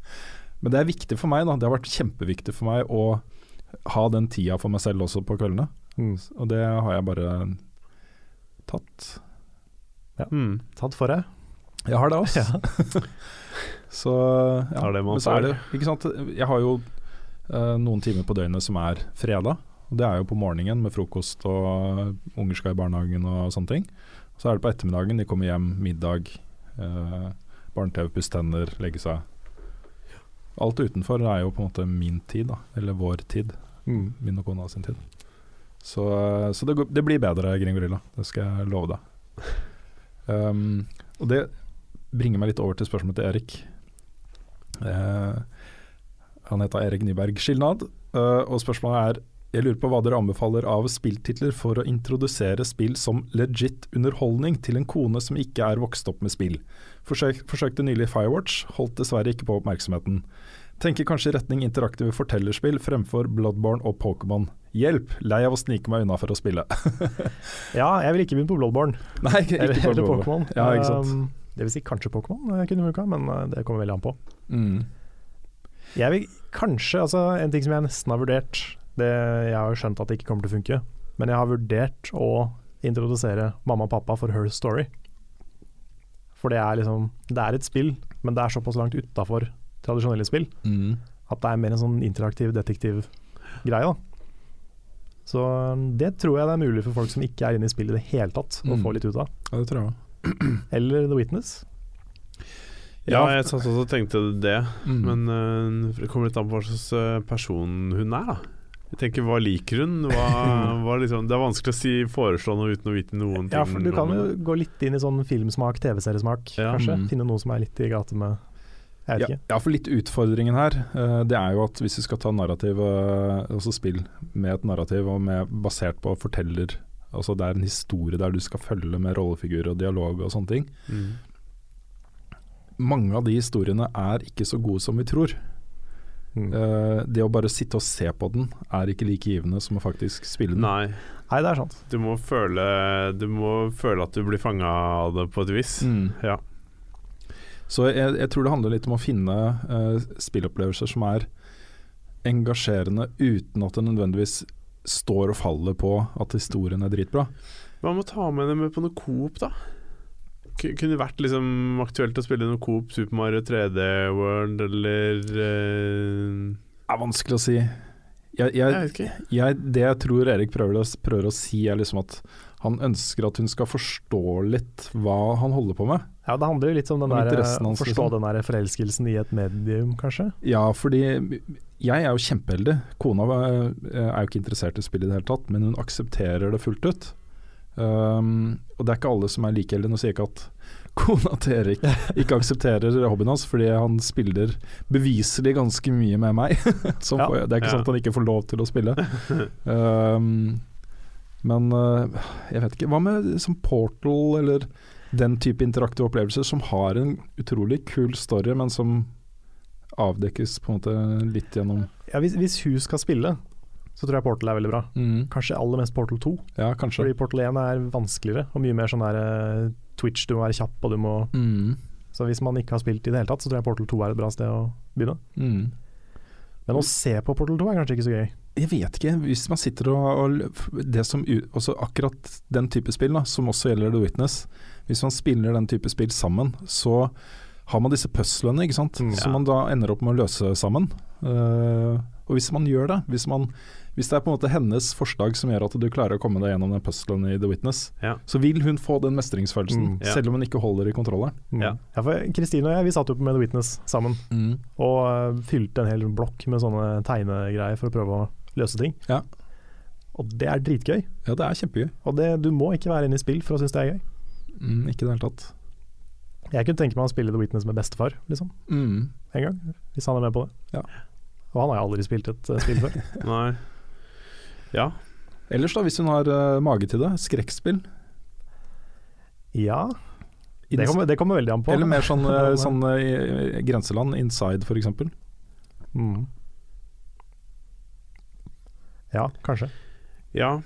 Men det er viktig for meg, da. Det har vært kjempeviktig for meg å ha den tida for meg selv også på kveldene. Mm. Og det har jeg bare tatt. Mm. Tatt for deg. Jeg har det også. så ja. Det man Men så er det, ikke sant? Jeg har jo uh, noen timer på døgnet som er fredag. Og Det er jo på morgenen med frokost og unger skal i barnehagen og sånne ting. Så er det på ettermiddagen, de kommer hjem, middag, uh, barne-TV, pusse tenner, legge seg. Alt utenfor er jo på en måte min tid, da. Eller vår tid. Mm. Min og kona sin tid. Så, så det, går- det blir bedre, Gringorilla. Det skal jeg love deg. Um, og det bringer meg litt over til spørsmålet til Erik. Eh, han heter Erik Nyberg Skilnad, eh, og spørsmålet er jeg lurer på hva dere anbefaler av spilltitler for å introdusere spill som legit underholdning til en kone som ikke er vokst opp med spill. Forsøk, forsøkte nylig Firewatch, holdt dessverre ikke på oppmerksomheten. Tenker kanskje i retning interaktive fortellerspill fremfor Bloodborne og Pokémon. Hjelp! Lei av å snike meg unna for å spille. Ja, jeg vil ikke begynne på Bloodborne. Nei, ikke på Bloodborne. Pokémon. Ja, ikke sant. Um, det vil si kanskje Pokémon eh, kunne funka, men eh, det kommer veldig an på. Mm. Jeg vil kanskje, altså En ting som jeg nesten har vurdert det, Jeg har jo skjønt at det ikke kommer til å funke, men jeg har vurdert å introdusere mamma og pappa for Her Story. For det er liksom Det er et spill, men det er såpass langt utafor tradisjonelle spill Mm. at det er mer en sånn interaktiv detektivgreie. Så det tror jeg det er mulig for folk som ikke er inne i spillet i det hele tatt, å Mm. få litt ut av. Ja, det tror jeg. Eller The Witness. Ja, jeg satt også og tenkte det, Mm. men uh, det kommer litt an på hva slags øh, person hun er, da. Jeg tenker, Hva liker hun? Hva, hva liksom, det er vanskelig å si foreslå noe uten å vite noen ting. Ja, for du kan jo gå litt inn i sånn filmsmak, TV-seriesmak, Ja. kanskje. Mm. Finne noe som er litt i gate med Jeg vet Ja, ikke. ja, for litt utfordringen her, eh, det er jo at hvis du skal ta narrativ, eh, altså spill med et narrativ og med, basert på forteller, altså det er en historie der du skal følge med rollefigurer og dialog og sånne ting. Mm. Mange av de historiene er ikke så gode som vi tror. Mm. Uh, det å bare sitte og se på den er ikke like givende som å faktisk spille den. Nei, Nei, det er sant. du må føle Du må føle at du blir fanga av det på et vis. Mm. Ja. Så jeg, jeg tror det handler litt om å finne uh, spillopplevelser som er engasjerende uten at det nødvendigvis står og faller på at historien er dritbra. Hva med å ta med henne med på noe Coop, da? Kunne det vært liksom aktuelt å spille noe Coop, Super Mario 3D World eller uh... Det er vanskelig å si. Jeg, Jeg jeg, det jeg tror Erik prøver å, prøver å si, er liksom at han ønsker at hun skal forstå litt hva han holder på med. Ja, Det handler jo litt om den Om der, hans, forstå liksom. den der forelskelsen i et medium, kanskje. Ja, fordi jeg er jo kjempeheldig. Kona eh, er jo ikke interessert i spill i det hele tatt, men hun aksepterer det fullt ut. Um, og det er ikke alle som er like heldige. Nå sier jeg ikke at kona til Erik ikke aksepterer hobbyen hans, fordi han spiller beviselig ganske mye med meg. Så Ja. får det er ikke Ja. sånn at han ikke får lov til å spille. Um, men eh, jeg vet ikke. Hva med som Portal eller den type interaktive opplevelser som har en utrolig kul story, men som avdekkes på en måte litt gjennom Ja, hvis, hvis hun skal spille, så tror jeg Portal er veldig bra. Kanskje aller mest Portal 2. Ja, kanskje. Fordi Portal 1 er vanskeligere og mye mer sånn der uh, Twitch, du må være kjapp og du må Mm. Så hvis man ikke har spilt i det hele tatt, så tror jeg Portal 2 er et bra sted å begynne. Mm. Men å se på Portal 2 er kanskje ikke så gøy. Jeg vet ikke, hvis man sitter og, og det som, også Akkurat den type spill, da, som også gjelder The Witness. Hvis man spiller den type spill sammen, så har man disse puzzlene, ikke sant. Mm. Som man da ender opp med å løse sammen. Uh, og hvis man gjør det, hvis, man, hvis det er på en måte hennes forslag som gjør at du klarer å komme deg gjennom den puzzlen i The Witness, Ja. så vil hun få den mestringsfølelsen, Mm. Ja. selv om hun ikke holder i kontrolleren. Mm. Ja. for Kristine og jeg vi satt jo på med The Witness sammen og uh, fylte en hel blokk med sånne tegnegreier for å prøve å løse ting. Ja. Og det er dritgøy. Ja, det er kjempegøy. Og det, du må ikke være inne i spill for å synes det er gøy. Mm, ikke i det hele tatt. Jeg kunne tenke meg å spille The Witness med bestefar, liksom. Mm. En gang. Hvis han er med på det. Ja. Og han har jeg aldri spilt et uh, spill før. Nei. Ja. Ellers da, hvis hun har uh, mage til det, skrekkspill. Ja, det kommer, det kommer veldig an på. Eller mer sånn, eh, sånn uh, grenseland, inside f.eks. mm. Ja, kanskje. Ja.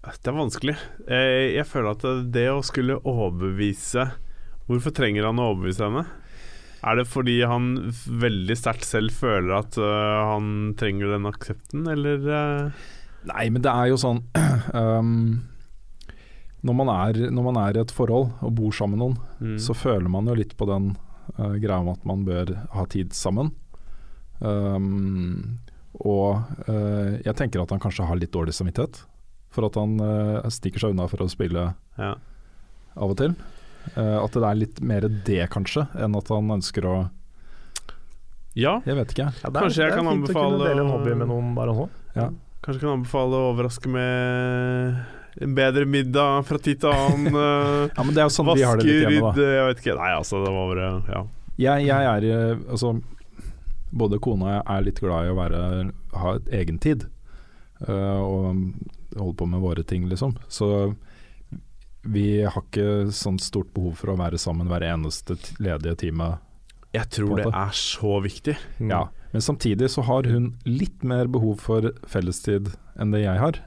Det er vanskelig. Eh, Jeg føler at det å skulle overbevise Hvorfor trenger han å overbevise henne? Er det fordi han veldig sterkt selv føler at øh, han trenger den aksepten, eller øh? Nei, men det er jo sånn um, når, man er, når man er i et forhold og bor sammen med noen, mm. så føler man jo litt på den uh, greia om at man bør ha tid sammen. Um, og uh, jeg tenker at han kanskje har litt dårlig samvittighet for at han uh, stikker seg unna for å spille ja. av og til. Uh, at det er litt mer det, kanskje, enn at han ønsker å ja, Jeg vet ikke. Ja, det er, Kanskje jeg det er kan fint å kunne anbefale dele en hobby med noen bare nå. Ja. kanskje kan anbefale å overraske med En bedre middag fra tid til annen. Ja, men det er jo sånn vi har det litt hjemme, da. Jeg vet ikke. Nei, altså, det var bare Ja. Jeg, jeg er Altså, både kona og jeg er litt glad i å være ha et egen tid. Uh, og holde på med våre ting, liksom. Så vi har ikke sånn stort behov for å være sammen hver eneste ledige time. Jeg tror det er så viktig. Mm. Ja. Men samtidig så har hun litt mer behov for fellestid enn det jeg har.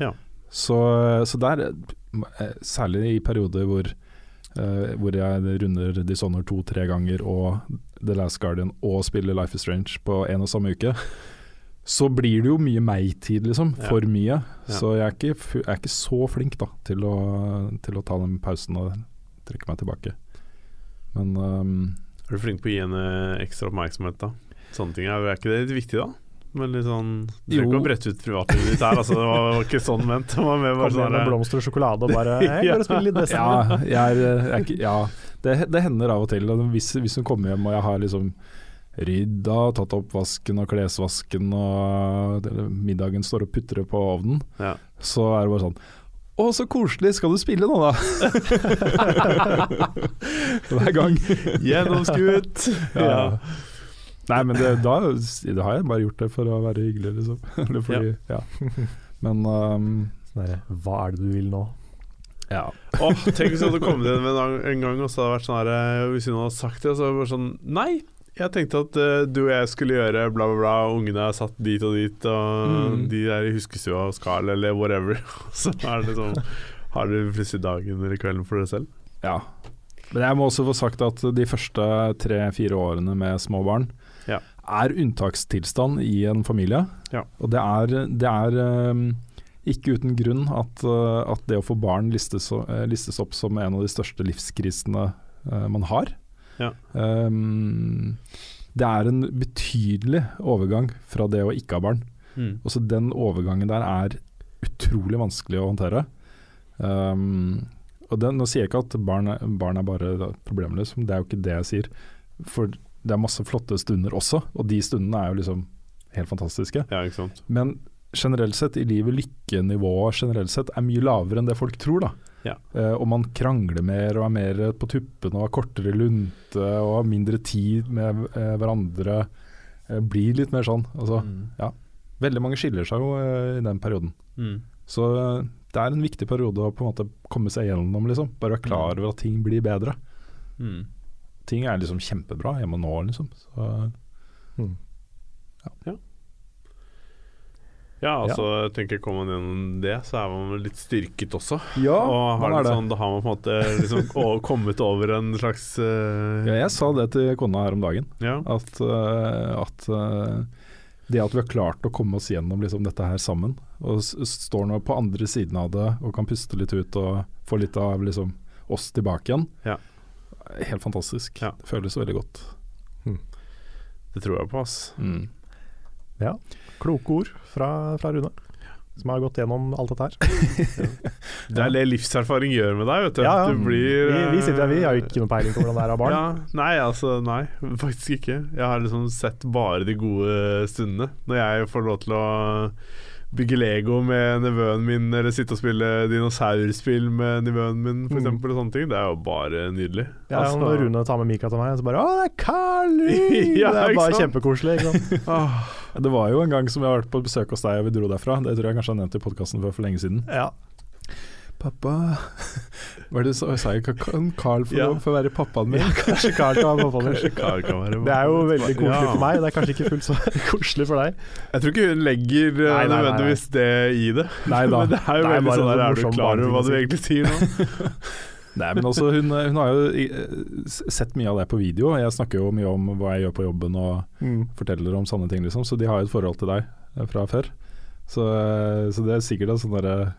Ja. Så, så der, eh, særlig i perioder hvor, uh, hvor jeg runder Dishonored to-tre ganger og The Last Guardian og spiller Life is Strange på en og samme uke, så blir det jo mye meg-tid, liksom. Ja. For mye. Ja. Så jeg er, ikke, jeg er ikke så flink da til å, til å ta den pausen og trekke meg tilbake. Men um, Er du flink på å gi henne ekstra oppmerksomhet, da? Sånne ting, er, er ikke det litt viktig, da? Men litt sånn Du trenger ikke å brette ut privatlivet ditt her, altså. Det var, ikke sånn ment. Det var mer bare igjen med sånn blomster og sjokolade og bare Jeg går og spiller litt Destiny. Ja, jeg er, jeg er ikke, ja det, det hender av og til. Hvis, hvis hun kommer hjem og jeg har liksom rydda, tatt opp vasken og klesvasken og middagen står og putrer på ovnen, Ja. så er det bare sånn å, så koselig, skal du spille nå, da? Hver gang. Gjennomskuet! Ja. Nei, men det, da, da har jeg bare gjort det for å være hyggelig, liksom. Eller fordi, ja. Men um, Sånn Hva er det du vil nå? ja. Oh, tenk hvis hun hadde kommet inn med en en gang og så hadde vært sånn her eh, Hvis hun hadde sagt det, så hadde det vært sånn Nei, jeg tenkte at uh, du og jeg skulle gjøre bla, bla, bla. Ungene er satt dit og dit, og Mm. de er i huskestua hos Carl, eller whatever. så er det sånn Har du plutselig dagen eller kvelden for deg selv? Ja. Men jeg må også få sagt at de første tre-fire årene med små barn Ja. er unntakstilstand i en familie. Ja. Og det er, det er um, ikke uten grunn at, uh, at det å få barn listes, eh, listes opp som en av de største livskrisene uh, man har. Ja. Um, det er en betydelig overgang fra det å ikke ha barn. Mm. Også den overgangen der er utrolig vanskelig å håndtere. Um, og den, nå sier jeg ikke at barn, er- barn er bare problemløse, det er jo ikke det jeg sier. For det er masse flotte stunder også, og de stundene er jo liksom helt fantastiske. Ja, ikke sant. Men generelt sett i livet, lykkenivået generelt sett er mye lavere enn det folk tror, da. Ja. Eh, og man krangler mer og er mer på tuppene og har kortere lunte og har mindre tid med eh, hverandre. Eh, blir litt mer sånn. Altså, Mm. Veldig mange skiller seg jo eh, i den perioden. Mm. Så eh, det er en viktig periode å på en måte komme seg gjennom, liksom. Bare være klar over at ting blir bedre. Mm. Ting er liksom kjempebra hjemme nå, liksom. Så, Mm. Ja, altså jeg tenker Kommer man gjennom det, så er man litt styrket også. ja, og har er det. sånn, da har man på en måte liksom kommet over en slags uh... Ja, jeg sa det til kona her om dagen. ja. At, uh, at uh, det at vi har klart å komme oss gjennom liksom, dette her sammen, og s står nå på andre siden av det og kan puste litt ut og få litt av liksom, oss tilbake igjen, Ja. Helt fantastisk. Ja. Det føles veldig godt. Det tror jeg på, ass. Mm. Kloke ord fra, fra Rune, som har gått gjennom alt dette her. Det er det livserfaring gjør med deg, vet du. Ja, ja. Du blir Vi, vi sitter her, vi har jo ikke noe peiling på hvordan det er å ha barn. Ja, nei, altså Nei, faktisk ikke. Jeg har liksom sett bare de gode stundene. Når jeg får lov til å bygge Lego med nevøen min, eller sitte og spille dinosaurspill med nevøen min, for Mm. og sånne ting. Det er jo bare nydelig. Ja, Altså- Når Rune tar med Mika til meg, så bare 'Å, det er Carly!' Ja, det er bare sant? kjempekoselig. Ikke Det var jo en gang som jeg har vært på besøk hos deg og vi dro derfra. Det tror jeg kanskje jeg har nevnt i podkasten for, for lenge siden. Ja. Pappa Hva er det du sa? Sa jeg kan Carl få Ja. lov for å være pappaen min? Kanskje Carl kan være pappaen din. Carl kan være Det er jo veldig koselig Ja. for meg, det er kanskje ikke fullt så koselig for deg. Jeg tror ikke hun legger eh, Nei, nei, nei, nødvendigvis det i det. Men det er jo veldig sånn der, Er du klar over hva du egentlig sier nå? Nei, men altså hun, hun har jo eh, sett mye av det på video. Jeg snakker jo mye om hva jeg gjør på jobben og Mm. forteller om sånne ting, liksom. Så de har jo et forhold til deg eh, fra før. Så, så det er sikkert en sånn derre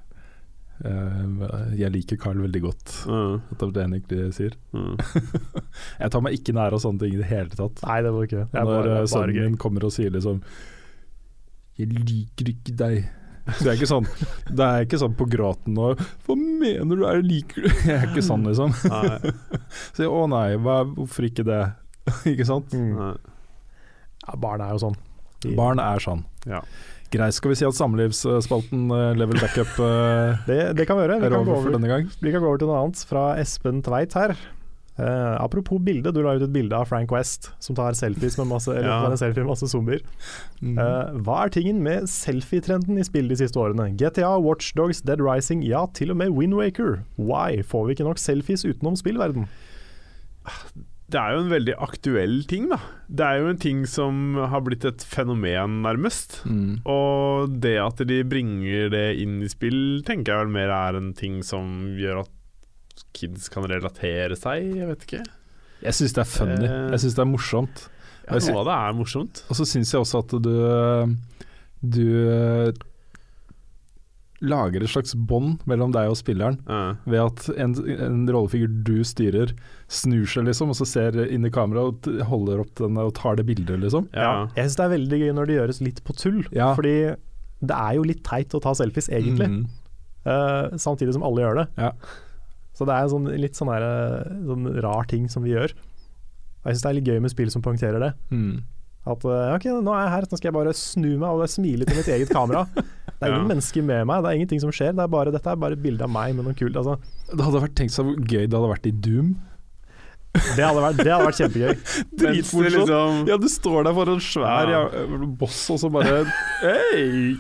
Jeg liker Carl veldig godt. Mm, At det er det han egentlig sier. mm. Jeg tar meg ikke nær av sånne ting i det hele tatt. Nei, det var ikke er Når bare, eh, bare sønnen min kommer og sier liksom 'Jeg liker ikke deg'. Så jeg er ikke sånn Det er ikke sånn på gråten og 'Hva mener du, jeg liker du Jeg er ikke sånn, liksom. Så jeg, 'Å nei, hva, hvorfor ikke det?' ikke sant? Mm. Ja, barn er jo sånn. De- Barn er sånn. Ja. Greit, skal vi si at samlivsspalten eh, Level Backup eh, Det, det kan vi gjøre. Vi kan, over for denne gang? vi kan gå over til noe annet fra Espen Tveit her. Uh, apropos bilde, du la ut et bilde av Frank West som tar selfies med masse, eller Ja. selfie med masse zombier. Mm. Uh, hva er tingen med selfietrenden i spill de siste årene? GTA, Watchdogs, Dead Rising, ja til og med Windwaker. Why får vi ikke nok selfies utenom spillverden? Det er jo en veldig aktuell ting, da. Det er jo en ting som har blitt et fenomen, nærmest. Mm. Og det at de bringer det inn i spill, tenker jeg vel mer er en ting som gjør at kids kan relatere seg. Jeg vet ikke. Jeg syns det er funny. Eh. Jeg syns det er morsomt. Ja, noe av det er morsomt. Og så syns jeg også at du Du lager et slags bånd mellom deg og spilleren uh. ved at en, en rollefigur du styrer, snur seg liksom, og så ser inn i kameraet og holder opp den og tar det bildet, liksom. Ja. Jeg syns det er veldig gøy når det gjøres litt på tull, Ja. fordi det er jo litt teit å ta selfies, egentlig. Mm. Uh, samtidig som alle gjør det. Ja. Så det er en sånn, litt sånn, der, eh, sånn rar ting som vi gjør. Og jeg syns det er litt gøy med spill som poengterer det. Mm. At uh, ok, nå er jeg her, nå skal jeg bare snu meg og smile til mitt eget kamera. Det er ingen Ja. mennesker med meg, det er ingenting som skjer. Det er bare, dette er bare et bilde av meg med noe kult. Altså. Det hadde vært tenkt så gøy det hadde vært i Doom. Det, hadde vært, det hadde vært kjempegøy. Dritmorsomt. liksom Ja, du står der foran svær Ja. ja. boss, og så bare Hei!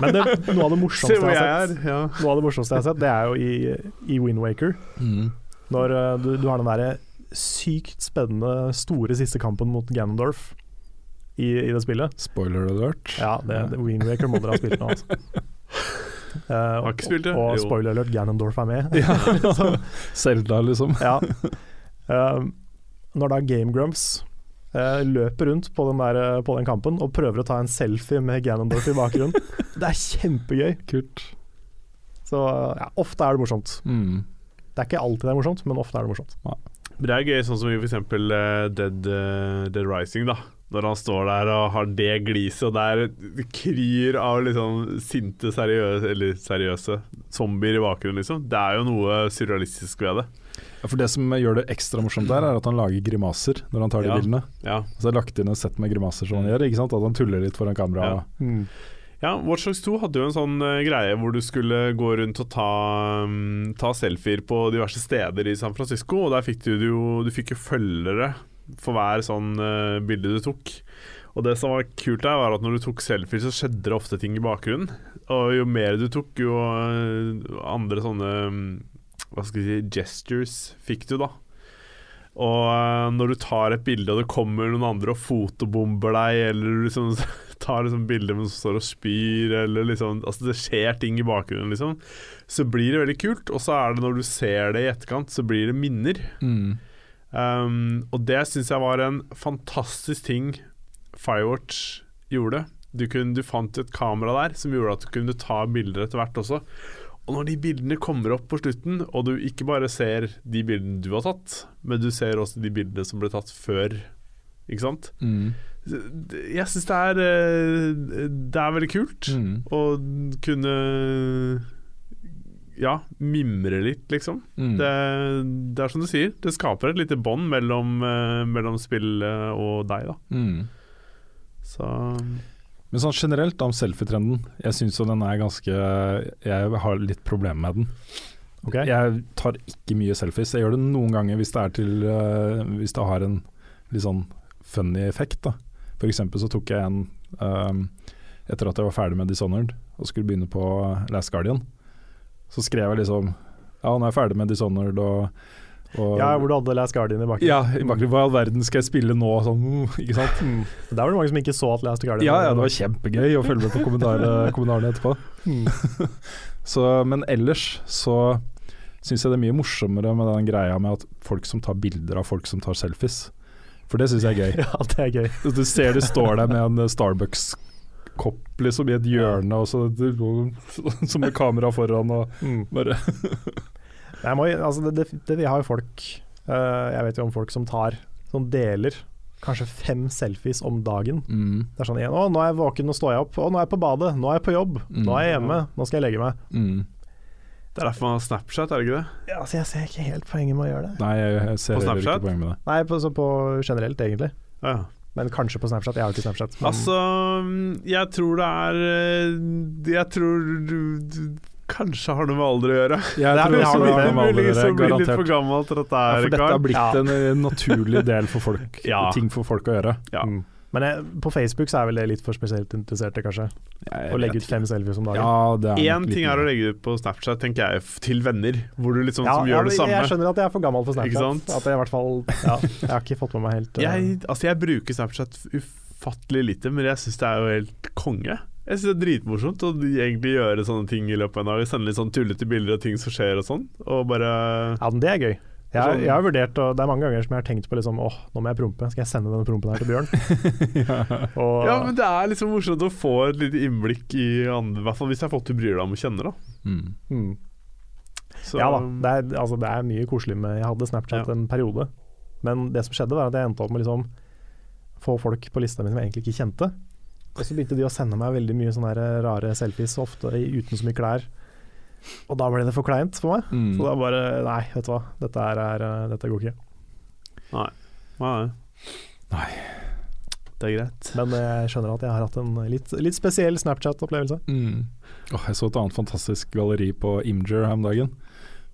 Men det, noe av det morsomste Se hvor jeg har er. sett, Ja. Noe av det morsomste jeg har sett, det er jo i, i Windwaker. Mm. Når eh, du, du har den derre sykt spennende store siste kampen mot Ganondorf i, i det spillet. Spoiler alert. Ja, det, det Windwaker må dere ha spilt nå, altså. Uh, Har ikke spilt det? Og, og spoiler alert, Ganondorf er med. Ja, Selda, liksom. Ja. Uh, når da Game Grumps uh, løper rundt på den, der, på den kampen og prøver å ta en selfie med Ganondorf i bakgrunnen, det er kjempegøy. Kult. Så ja, ofte er det morsomt. Mm. Det er ikke alltid det er morsomt, men ofte er det morsomt. Ja. det er gøy, sånn som i eksempel eh, Dead, Dead Rising, da. Når han står der og har det gliset, og der kryr av liksom sinte, seriøse, eller seriøse zombier i bakgrunnen, liksom. Det er jo noe surrealistisk ved det. Ja, for Det som gjør det ekstra morsomt der, er at han lager grimaser når han tar de Ja. bildene. Ja. Så det er lagt inn et sett med grimaser som han gjør. ikke sant? At han tuller litt foran kameraet. Ja. Ja, Watch Dogs 2 hadde jo en sånn uh, greie hvor du skulle gå rundt og ta, um, ta selfier på diverse steder i San Francisco, og der fikk du du, Du fikk jo følgere for hver sånn uh, bilde du tok. Og det som var kult der, var at når du tok selfier, så skjedde det ofte ting i bakgrunnen. Og jo mer du tok, jo eh, andre sånne mm, Hva skal vi si gestures fikk du, da. Og eh, når du tar et bilde og det kommer noen andre og fotobomber deg, eller du liksom tar liksom bilder med noen som står og spyr, eller liksom Altså det skjer ting i bakgrunnen, liksom. Så blir det veldig kult. Og så er det når du ser det i etterkant, så blir det minner. Mm. Um, og det syns jeg var en fantastisk ting Firewatch gjorde. Du, kunne, du fant et kamera der som gjorde at du kunne ta bilder etter hvert også. Og når de bildene kommer opp på slutten, og du ikke bare ser de bildene du har tatt, men du ser også de bildene som ble tatt før, ikke sant? Mm. Jeg syns det er eh, Det er veldig kult Mm. å kunne Ja, mimre litt, liksom. Mm. Det, det er som du sier, det skaper et lite bånd mellom, eh, mellom spillet og deg, da. Mm. Så Men sånn generelt om selfietrenden, jeg syns jo den er ganske Jeg har litt problemer med den. Okay. Jeg tar ikke mye selfies. Jeg gjør det noen ganger hvis det, er til, uh, hvis det har en litt sånn funny effekt. da. For eksempel så tok jeg en eh, etter at jeg var ferdig med Dishonored og skulle begynne på Last Guardian. Så skrev jeg liksom Ja, nå er jeg ferdig med Dishonored og, og Ja, hvor du hadde Last Guardian i bakgrunnen. ja, i bakgrunnen, hva i all verden skal jeg spille nå? Sånn, ikke sant? Mm. Der var det mange som ikke så at Last Guardian Ja, ja, det var kjempegøy å følge med på kommentarene, etterpå. Mm. Så, men ellers så syns jeg det er mye morsommere med den greia med at folk som tar bilder av folk som tar selfies. For det syns jeg er gøy. Ja, det er gøy. Du ser de står der med en Starbucks-kopp liksom i et hjørne, og så som med kamera foran og Mm. bare Jeg, må, altså det, det, det, vi har jo folk uh, Jeg vet jo om folk som tar Som deler kanskje fem selfies om dagen. mm, Det er sånn igjen, 'Å, nå er jeg våken, nå står jeg opp. Å, nå er jeg på badet. Nå er jeg på jobb. Nå er jeg hjemme. Nå skal jeg legge meg.' mm. Det er derfor man har Snapchat, er det ikke det? Ja, altså, jeg ser ikke helt poenget med å gjøre det. Nei, jeg, jeg ser På Snapchat? ikke poenget med det. Nei, på, så på generelt, egentlig. Ja. Men kanskje på Snapchat. Jeg har ikke Snapchat. Men Altså, jeg tror det er eh, Jeg tror du, du kanskje har noe med alder å gjøre. Jeg Det er tror det har noe med alder å Muligens gjøre, å bli litt for garantert. gammel til dette Ja, for dette har blitt Ja. en eh, naturlig del for folk, Ja. ting for folk å gjøre. Ja. Mm. Men jeg, på Facebook så er vel det litt for spesielt interesserte, kanskje. Jeg Å legge ut fem selfies om dagen. Ja, det er Én ting er å legge ut på Snapchat, tenker jeg, til venner, hvor du liksom Ja, som ja, gjør det samme. Jeg skjønner at jeg er for gammel for Snapchat. At jeg i hvert fall ja, Jeg har ikke fått med meg helt uh, Jeg, altså jeg bruker Snapchat ufattelig lite, men jeg syns det er jo helt konge. Jeg syns det er dritmorsomt å egentlig gjøre sånne ting i løpet av en dag. Sende litt sånn tullete bilder av ting som skjer og sånn. Og bare Ja, men det er gøy. Jeg, Sånn- jeg har vurdert, og det er mange ganger som jeg har tenkt på liksom, åh, nå må jeg prompe. Skal jeg sende denne prompen her til Bjørn? Og, Ja, men det er liksom morsomt å få et lite innblikk i andre I hvert fall hvis jeg har fått du bryr deg om å kjenne, da. Mm. mm. Så, Ja da, det er, altså, det er mye koselig med Jeg hadde Snapchat Ja. en periode, men det som skjedde, var at jeg endte opp med liksom få folk på lista mi som jeg egentlig ikke kjente. Og så begynte de å sende meg veldig mye sånne rare selfies, ofte uten så mye klær. Og da ble det for kleint for meg. Mm. Så da bare Nei, vet du hva, dette, er, er, eh, dette går ikke. Nei. Nei. Nei. Det er greit. Men jeg skjønner at jeg har hatt en litt, litt spesiell Snapchat-opplevelse. Mm. Oh, jeg så et annet fantastisk galleri på Imgur her om dagen.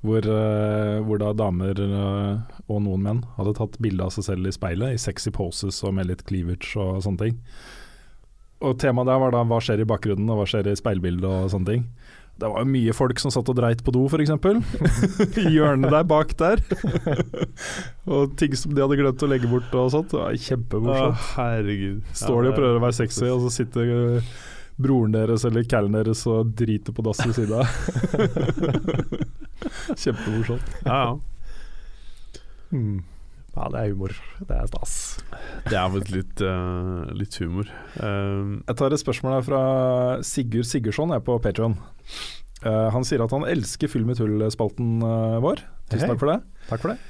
Hvor, eh, hvor da damer eh, og noen menn hadde tatt bilde av seg selv i speilet, i sexy poses og med litt cleavage og sånne ting. Og temaet der var da hva skjer i bakgrunnen og hva skjer i speilbildet og sånne ting. Det var jo mye folk som satt og dreit på do, f.eks. I hjørnet der bak der. og ting som de hadde glemt å legge bort og sånt. Det var kjempemorsomt. Står de og prøver å være sexy, og så sitter øh, broren deres eller callen deres og driter på dass ved siden av. Kjempemorsomt. Ja, ja. Hmm. Ja, det er humor. Det er stas. Det er vel litt, uh, litt humor. Uh, Jeg tar et spørsmål her fra Sigurd Sigurdsson jeg er på Patreon. han sier at han elsker Fyll med tull-spalten øh, vår. Tusen takk for det. Takk for det.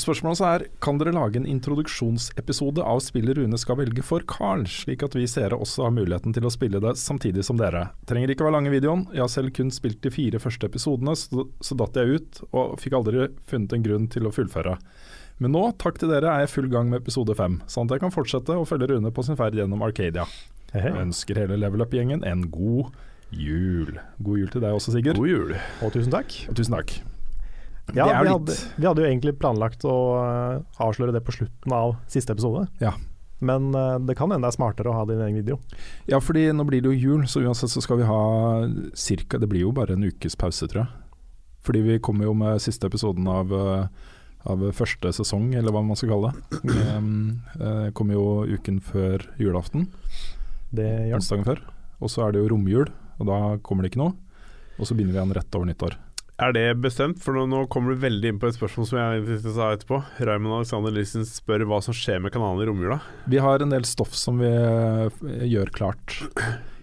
Spørsmålet er Kan dere lage en introduksjonsepisode av spillet Rune skal velge for Carl, slik at vi seere også har muligheten til å spille det samtidig som dere? Trenger ikke være lange videoen. Jeg har selv kun spilt de fire første episodene, så, så datt jeg ut og fikk aldri funnet en grunn til å fullføre. Men nå, takk til dere, er jeg full gang med episode fem, sånn at jeg kan fortsette å følge Rune på sin ferd gjennom Arcadia. Jeg ønsker hele Level Up-gjengen en god jul. God jul til deg også, Sigurd. god jul. Og tusen takk. Og tusen takk. Ja, det vi hadde, vi hadde jo egentlig planlagt å eh, avsløre det på slutten av siste episode. Ja. Men eh, det kan hende det er smartere å ha din egen video. Ja, fordi nå blir det jo jul, så uansett så skal vi ha cirka Det blir jo bare en ukes pause, tror jeg. Fordi vi kommer jo med siste episoden av, eh, av første sesong, eller hva man skal kalle det. Um, eh, kommer jo uken før julaften, Det gjør onsdagen før. Og så er det jo romjul, og da kommer det ikke noe. Og så begynner vi igjen rett over nyttår. Er det bestemt? For nå, nå kommer du veldig inn på et spørsmål som jeg sa etterpå. Raymond Alexander Lisen spør hva som skjer med kanalen i romjula. Vi har en del stoff som vi eh, gjør klart.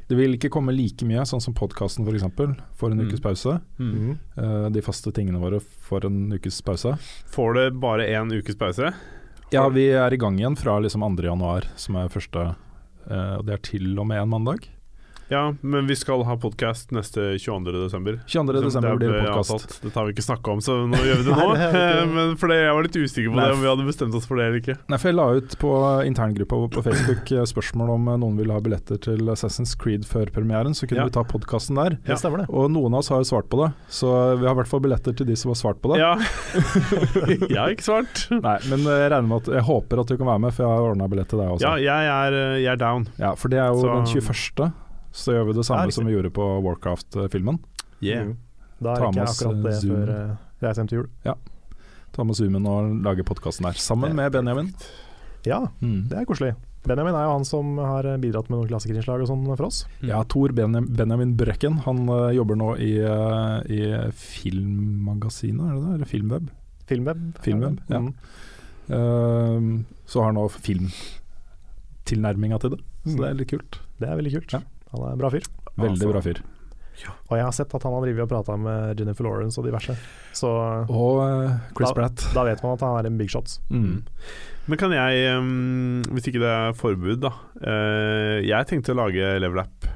Det vil ikke komme like mye, sånn som podkasten f.eks. For en Mm. ukes pause. Mm. Uh, de faste tingene våre for en ukes pause. Får det bare én ukes pause? Ja, vi er i gang igjen fra liksom 2. januar, som er første Uh, Og det er til og med en mandag. Ja, men vi skal ha podkast neste 22. desember. 22. desember blir det podkast. avtalt. Det tar vi ikke snakke om, så nå gjør vi det nå. Nei, det men fordi jeg var litt usikker på Nei. det, om vi hadde bestemt oss for det eller ikke. Nei, for jeg la ut på interngruppa på Facebook eh, spørsmål om eh, noen ville ha billetter til Assassin's Creed før premieren, så kunne Ja. vi ta podkasten der. Det stemmer, det. Og noen av oss har jo svart på det, så vi har i hvert fall billetter til de som har svart på det. Ja. jeg har ikke svart. Nei, men eh, jeg regner med at Jeg håper at du kan være med, for jeg har ordna billett til deg også. Ja, jeg er, jeg er down. Ja, for det er jo Så- den 21. Så gjør vi det samme riktig. som vi gjorde på Warcraft-filmen. Yeah. Da er ikke jeg akkurat det eh, Zoom. før uh, reise hjem til jul. Ta med Zoomen og lage podkasten der, sammen med Benjamin. Ja, Mm. det er koselig. Benjamin er jo han som har bidratt med noen klassikerinnslag og sånn for oss. Ja, Tor Benjamin Brekken Han uh, jobber nå i, uh, i Filmmagasinet, er det det? Eller Filmweb? Filmweb. Filmweb, ja. Mm. Uh, så har han nå filmtilnærminga til det. Så Mm. det er litt kult. Det er veldig kult. Ja. Han er en bra fyr. Veldig Altså. bra fyr. Og jeg har sett at han har og prata med Jennifer Lawrence og diverse. Så Og uh, Chris Da- Pratt. da vet man at han er en big shot. Mm. Men kan jeg, um, hvis ikke det er forbud, da uh, Jeg tenkte å lage Level App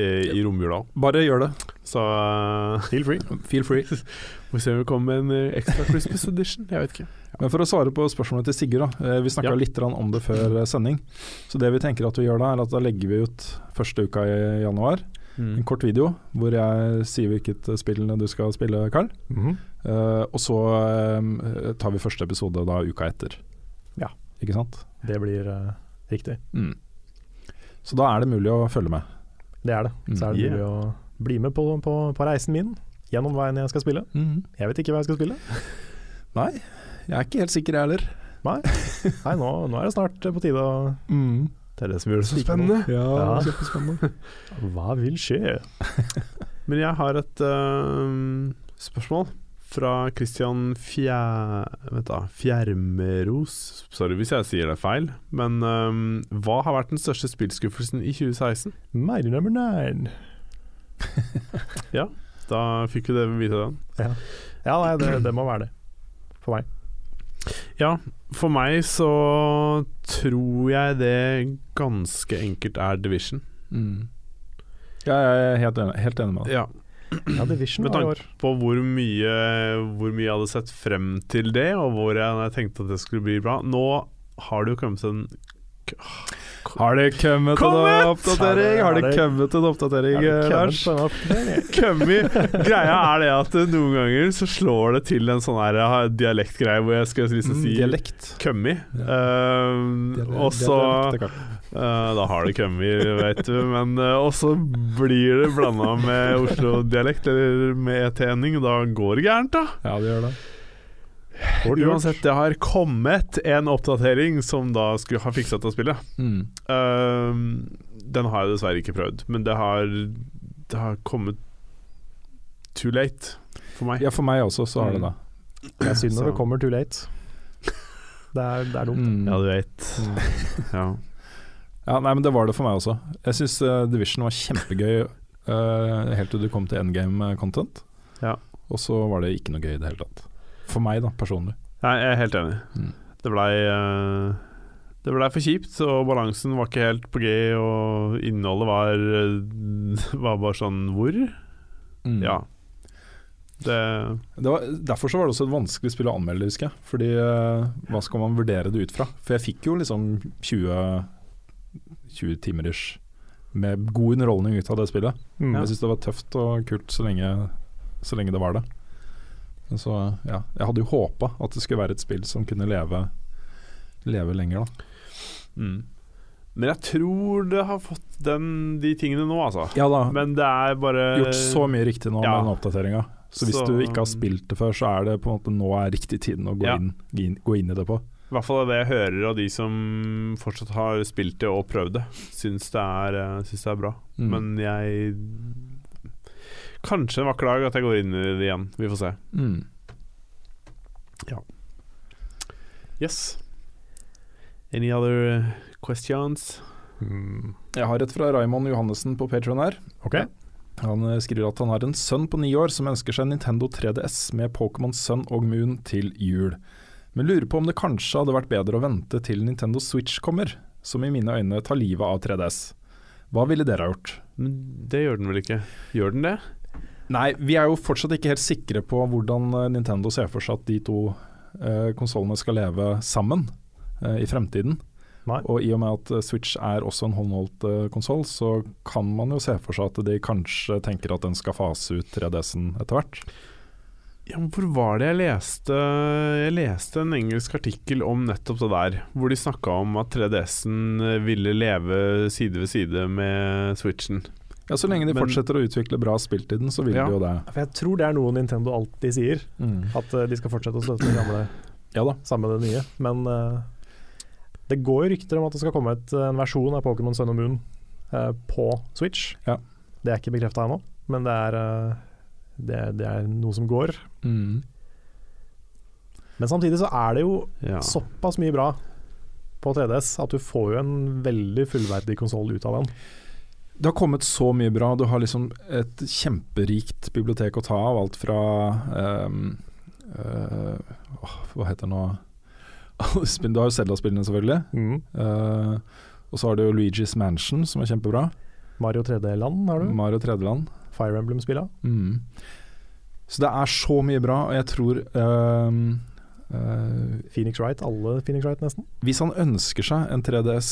eh, i romjula. Bare gjør det. Så Feel free. Feel free. får vi se om vi kommer med en ekstra Christmas edition. Jeg vet ikke. Men for å svare på spørsmålet til Sigurd, da. Eh, Vi snakka Ja. litt om det før eh, sending. Så det vi tenker at vi gjør da, er at da legger vi ut første uka i januar en kort video hvor jeg sier hvilket spill du skal spille, Karl. Mm -hmm. uh, og så uh, tar vi første episode da uka etter. Ja. Ikke sant? Det blir uh, riktig. Mm. Så da er det mulig å følge med. Det er det. Så er det mulig mulig å bli med på, på, på reisen min gjennom veien jeg skal spille. Jeg vet ikke hva jeg skal spille. Nei, jeg er ikke helt sikker, jeg heller. Nei, nå, nå er det snart på tide å Det er det som gjør det så Like spennende. Ja, Ja. kjempespennende. Hva vil skje? Men jeg har et uh, spørsmål fra Christian Fjær... Vent da, Fjermeros. Sorry hvis jeg sier det feil, men um, hva har vært den største spillskuffelsen i 2016? Mighty number nine. Da fikk vi det vite den. Ja, nei, det, det må være det. For meg. Ja, for meg så tror jeg det ganske enkelt er Division. Mm. Ja, jeg er helt enig, helt enig med deg. Ja, Ja, Med tanke på hvor mye, hvor mye jeg hadde sett frem til det, og hvor jeg, jeg tenkte at det skulle bli bra. Nå har det jo kommet en Har det kommet en oppdatering? Har det det- kommet en oppdatering, eh, Lars? Greia er det at eh, noen ganger så slår det til en sånn her eh, dialektgreie hvor jeg skal liksom Mm, si dialekt. kømmi. Ja. Eh, og så eh, Da har det kømmi, vet du. Men eh, Og så blir det blanda med Oslo-dialekt, eller med etending. Da går det gærent, da. Ja, det gjør det. Uansett, det har kommet en oppdatering som da skulle ha fiksa til spille Mm. Uh, den har jeg dessverre ikke prøvd, men det har, det har kommet too late for meg. Ja, for meg også, så har det Mm. det. Det er synd når det kommer too late. Det er, det er dumt. Mm. Ja, du vet. Ja. Ja, nei, men det var det for meg også. Jeg syns Division var kjempegøy uh, helt til du kom til endgame content. Ja. Og så var det ikke noe gøy i det hele tatt. For meg, da, personlig. Nei, jeg er helt enig. Mm. Det blei uh, Det blei for kjipt, og balansen var ikke helt på G, og innholdet var Var bare sånn Hvor? Mm. Ja. Det Det var, derfor så var det også et vanskelig spill å anmelde, husker jeg. Fordi eh, hva skal man vurdere det ut fra? For jeg fikk jo liksom 20, 20 timer ish med god underholdning ut av det spillet. Mm. Jeg syns det var tøft og kult så lenge, så lenge det var det. Så, ja. Jeg hadde jo håpa at det skulle være et spill som kunne leve, leve lenger, da. mm. Men jeg tror det har fått den, de tingene nå, altså. Ja da, Men det er bare gjort så mye riktig nå ja. med den oppdateringa. Så hvis Så- du ikke har spilt det før, så er det på en måte nå er riktig tiden å gå, Ja. inn, gå inn, i det på. I hvert fall er det jeg hører av de som fortsatt har spilt det og prøvd det, syns det er, eh, syns det er bra. Mm. Men jeg Kanskje en vakker dag at jeg går inn i det igjen. Vi får se. Mm. Yes. Any other eh, questions? Mm. Jeg har et fra Raymond Johannessen på Patreon her. Okay. Han eh, skriver at han har en sønn på ni år som ønsker seg Nintendo 3DS med Pokémon Sun og Moon til jul. Men lurer på om det kanskje hadde vært bedre å vente til Nintendo Switch kommer, som i mine øyne tar livet av 3DS. Hva ville dere ha gjort? Det gjør den vel ikke? Gjør den det? Nei, vi er jo fortsatt ikke helt sikre på hvordan eh, Nintendo ser for seg at de to uh, konsollene skal leve sammen eh, i fremtiden. Nei. Og i og med at eh, Switch er også en håndholdt uh, konsoll, så kan man jo se for seg at de kanskje tenker at den skal fase ut 3DS-en etter hvert. Ja, hvor var det jeg leste Jeg leste en engelsk artikkel om nettopp det der, hvor de snakka om at 3DS-en ville leve side ved side med Switchen. Ja, Så lenge de Men- fortsetter å utvikle bra spill til den, så vil Ja. de jo det. For jeg tror det er noe Nintendo alltid sier, at eh, de skal fortsette å støtte det gamle Ja da. sammen med det nye. Men uh, det går jo rykter om at det skal komme et, en versjon av Pokémon Sun og Moon uh, på Switch. Ja. Det er ikke bekrefta ennå, men det er, eh, det, det er noe som går. Mm. Men samtidig så er det jo Ja. såpass mye bra på 3DS at du får jo en veldig fullverdig konsoll ut av den. Det har kommet så mye bra. Du har liksom et kjemperikt bibliotek å ta av. Alt fra um, uh, Hva heter det nå Du har jo Zelda-spillene, selvfølgelig. Mm. Uh, og så har du Luigi's Mansion, som er kjempebra. Mario 3D-land har du. Mario tredjeland. Fire Emblem-spilla. Mm. Så det er så mye bra, og jeg tror um, Uh, Phoenix Wright, alle Phoenix Wright nesten. Hvis han ønsker seg en 3DS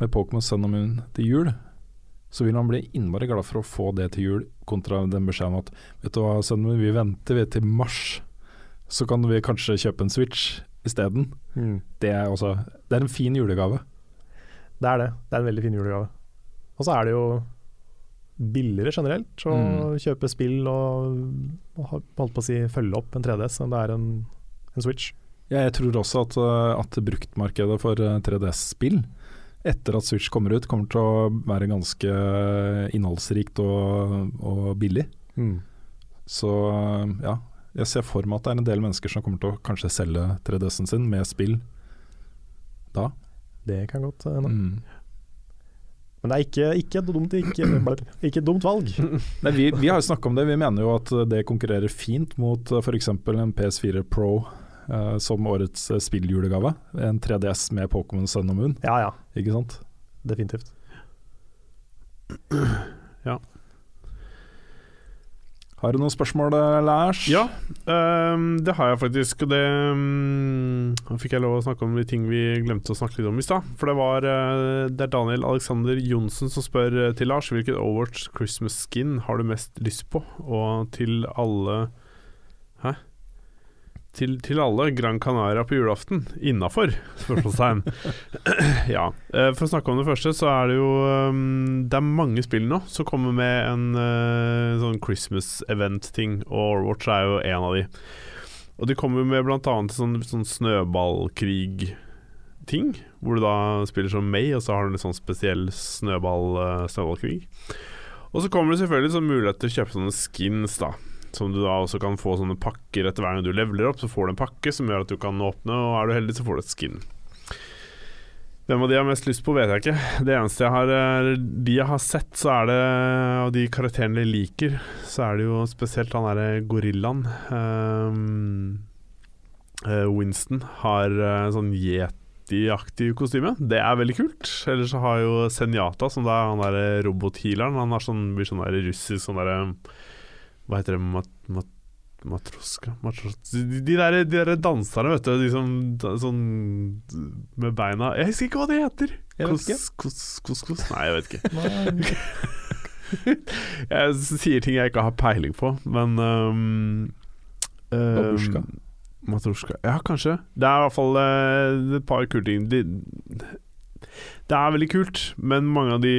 med Pokémon Sun og Moon til jul, så vil han bli innmari glad for å få det til jul, kontra den beskjeden at Vet du hva, sønnen min, vi venter vi til mars, så kan vi kanskje kjøpe en Switch isteden. Det, er også- det er en fin julegave. Det er det. Det er en veldig fin julegave. Og så er det jo billigere generelt å Mm. kjøpe spill og, og holdt på å si følge opp en 3DS enn det er en, en Switch. Ja, jeg tror også at, uh, at bruktmarkedet for uh, 3DS-spill etter at Switch kommer ut, kommer til å være ganske uh, innholdsrikt og, og billig. Så uh, ja, jeg ser for meg at det er en del mennesker som kommer til å kanskje selge 3DS-en sin med spill da. Det kan godt hende. Mm. Men det er ikke, ikke, dumt, ikke, ikke dumt valg. Nei, vi, vi har jo snakka om det, vi mener jo at det konkurrerer fint mot uh, f.eks. en PS4 Pro uh, som årets uh, spilljulegave. En 3DS med Pokémon Sun og Moon, Ja ja, ikke sant? definitivt. Ja. Har du noen spørsmål, uh, Lars? Ja, um, det har jeg faktisk. Og det um, fikk jeg lov å snakke om de ting vi glemte å snakke litt om i stad. For det var uh, Det er Daniel Alexander Johnsen som spør eh, til Lars hvilket Overwatch Christmas skin har du mest lyst på, og til alle? Til, til alle Gran Canaria på julaften. Innafor? Spørsmålstegn. ja. eh, For å snakke om det første, så er det jo um, Det er mange spill nå som kommer med en eh, sånn Christmas event-ting, og Overwatch er jo en av de. Og de kommer med annet sånn, sånn snøballkrig-ting, hvor du da spiller som May, og så har du en sånn spesiell snøball, eh, snøballkrig. Og så kommer det selvfølgelig sånn mulighet til å kjøpe sånne skins, da. Som du da også kan få sånne pakker etter hver gang du leveler opp. Så får du en pakke som gjør at du kan åpne, og er du heldig, så får du et skin. Hvem av de jeg har mest lyst på, vet jeg ikke. Det eneste jeg har eh, De jeg har sett, så er det av de karakterene jeg liker, så er det jo spesielt han derre gorillaen. Ehm, eh, Winston har eh, sånn yeti-aktig kostyme. Det er veldig kult. Ellers så har jo Senjata, som da er han derre robothealeren. Han har sånn, blir sånn russisk sånn derre Hva heter det? Mat, mat, matroska matros, de, de, der, de der danserne, vet du. De som sånn med beina Jeg husker ikke hva det heter. Jeg vet Kos, ikke. kos, kos, kos. Nei, jeg vet ikke. jeg sier ting jeg ikke har peiling på, men um, um, Babushka. Ja, kanskje. Det er i hvert fall uh, et par kule ting. De, det er veldig kult, men mange av de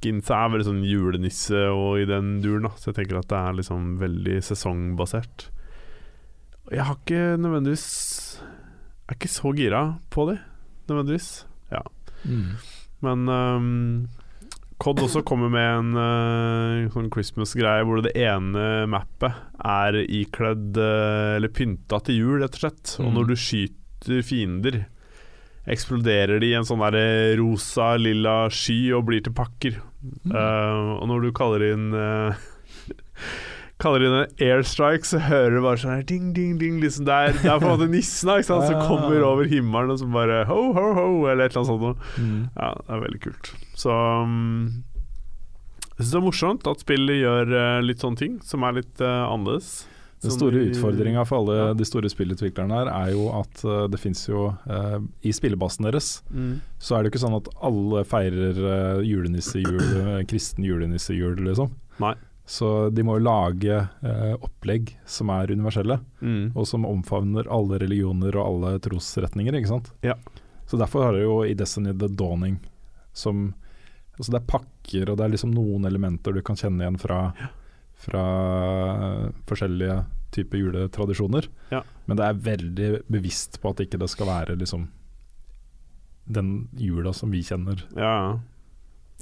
skinsa er veldig sånn julenisse og i den duren, da. Så jeg tenker at det er liksom veldig sesongbasert. Jeg har ikke nødvendigvis Jeg er ikke så gira på de, nødvendigvis. Mm. Men um, Cod også kommer med en uh, sånn Christmas-greie hvor det ene mappet er ikledd uh, Eller pynta til jul, rett og slett. Og Mm. når du skyter fiender, eksploderer de i en sånn der rosa, lilla sky og blir til pakker. Mm. Uh, og når du kaller inn uh, Kaller inn en airstrike, så hører du bare sånn her ding, ding, ding. Liksom det, er, det er på en måte nissen da, ikke sant? som kommer over himmelen og som bare ho, ho, ho, eller et eller annet sånt. noe. Mm. Ja, det er veldig kult. Så um, Jeg syns det er morsomt at spillet gjør uh, litt sånne ting som er litt annerledes. Den store utfordringa for alle Ja. de store spillutviklerne her er jo at eh, det fins jo eh, I spillebasen deres Mm. så er det jo ikke sånn at alle feirer uh, julenissejul, uh, kristen julenissejul, liksom. Nei. Så de må jo lage eh, opplegg som er universelle, Mm. og som omfavner alle religioner og alle trosretninger, ikke sant. Ja. Så derfor har det jo i Destiny The Dawning som Altså det er pakker, og det er liksom noen elementer du kan kjenne igjen fra, fra forskjellige typer juletradisjoner. Ja. Men det er veldig bevisst på at ikke det skal være liksom den jula som vi kjenner, Ja,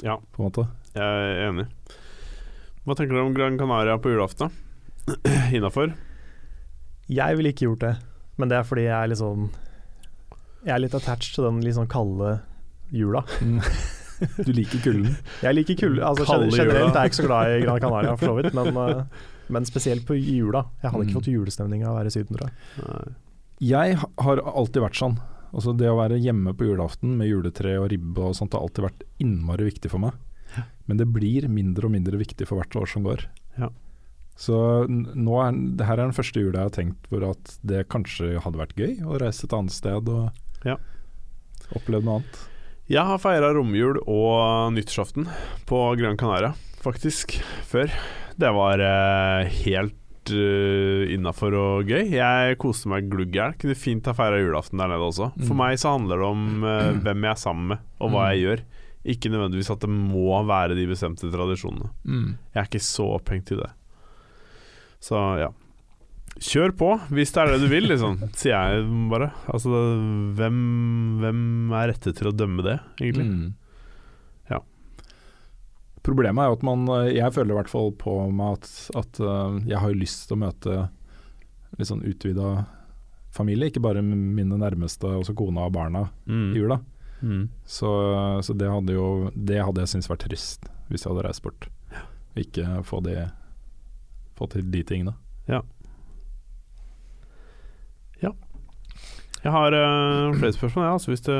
ja. på en måte. Jeg er enig. Hva tenker du om Gran Canaria på julaften? Innafor? Jeg ville ikke gjort det, men det er fordi jeg er litt sånn Jeg er litt attached til den litt sånn kalde jula. Du liker kulden. Jeg liker kulden. Altså, generelt er jeg ikke så glad i Gran Canaria, for så vidt, men, eh, men spesielt på jula. Jeg hadde ikke Mm. fått julestemning av å være i Syden, tror jeg. Jeg har alltid vært sånn. Altså Det å være hjemme på julaften med juletre og ribbe og sånt har alltid vært innmari viktig for meg. Men det blir mindre og mindre viktig for hvert år som går. Ja. Så nå er, det her er den første jula jeg har tenkt hvor at det kanskje hadde vært gøy å reise et annet sted og Ja. oppleve noe annet. Jeg har feira romjul og nyttårsaften på Gran Canaria, faktisk, før. Det var eh, helt uh, innafor og gøy. Jeg koste meg glugg hjel. Kunne fint ha feira julaften der nede også. For Mm. meg så handler det om eh, hvem jeg er sammen med, og hva Mm. jeg gjør. Ikke nødvendigvis at det må være de bestemte tradisjonene. Jeg er ikke så opphengt i det. Så ja. Kjør på, hvis det er det du vil, liksom, sier jeg bare. Altså, hvem, hvem er rette til å dømme det, egentlig? Mm. Ja. Problemet er jo at man eh, Jeg føler i hvert fall på meg at, at eh, jeg har lyst til å møte litt sånn utvida familie, ikke bare mine nærmeste, også kona og barna Mm. i jula. Mm. Så, så det hadde jo Det hadde jeg syntes vært trist hvis jeg hadde reist bort. Ja. ikke få, de, få til de tingene. Jeg har uh, flere spørsmål, ja, altså hvis, du,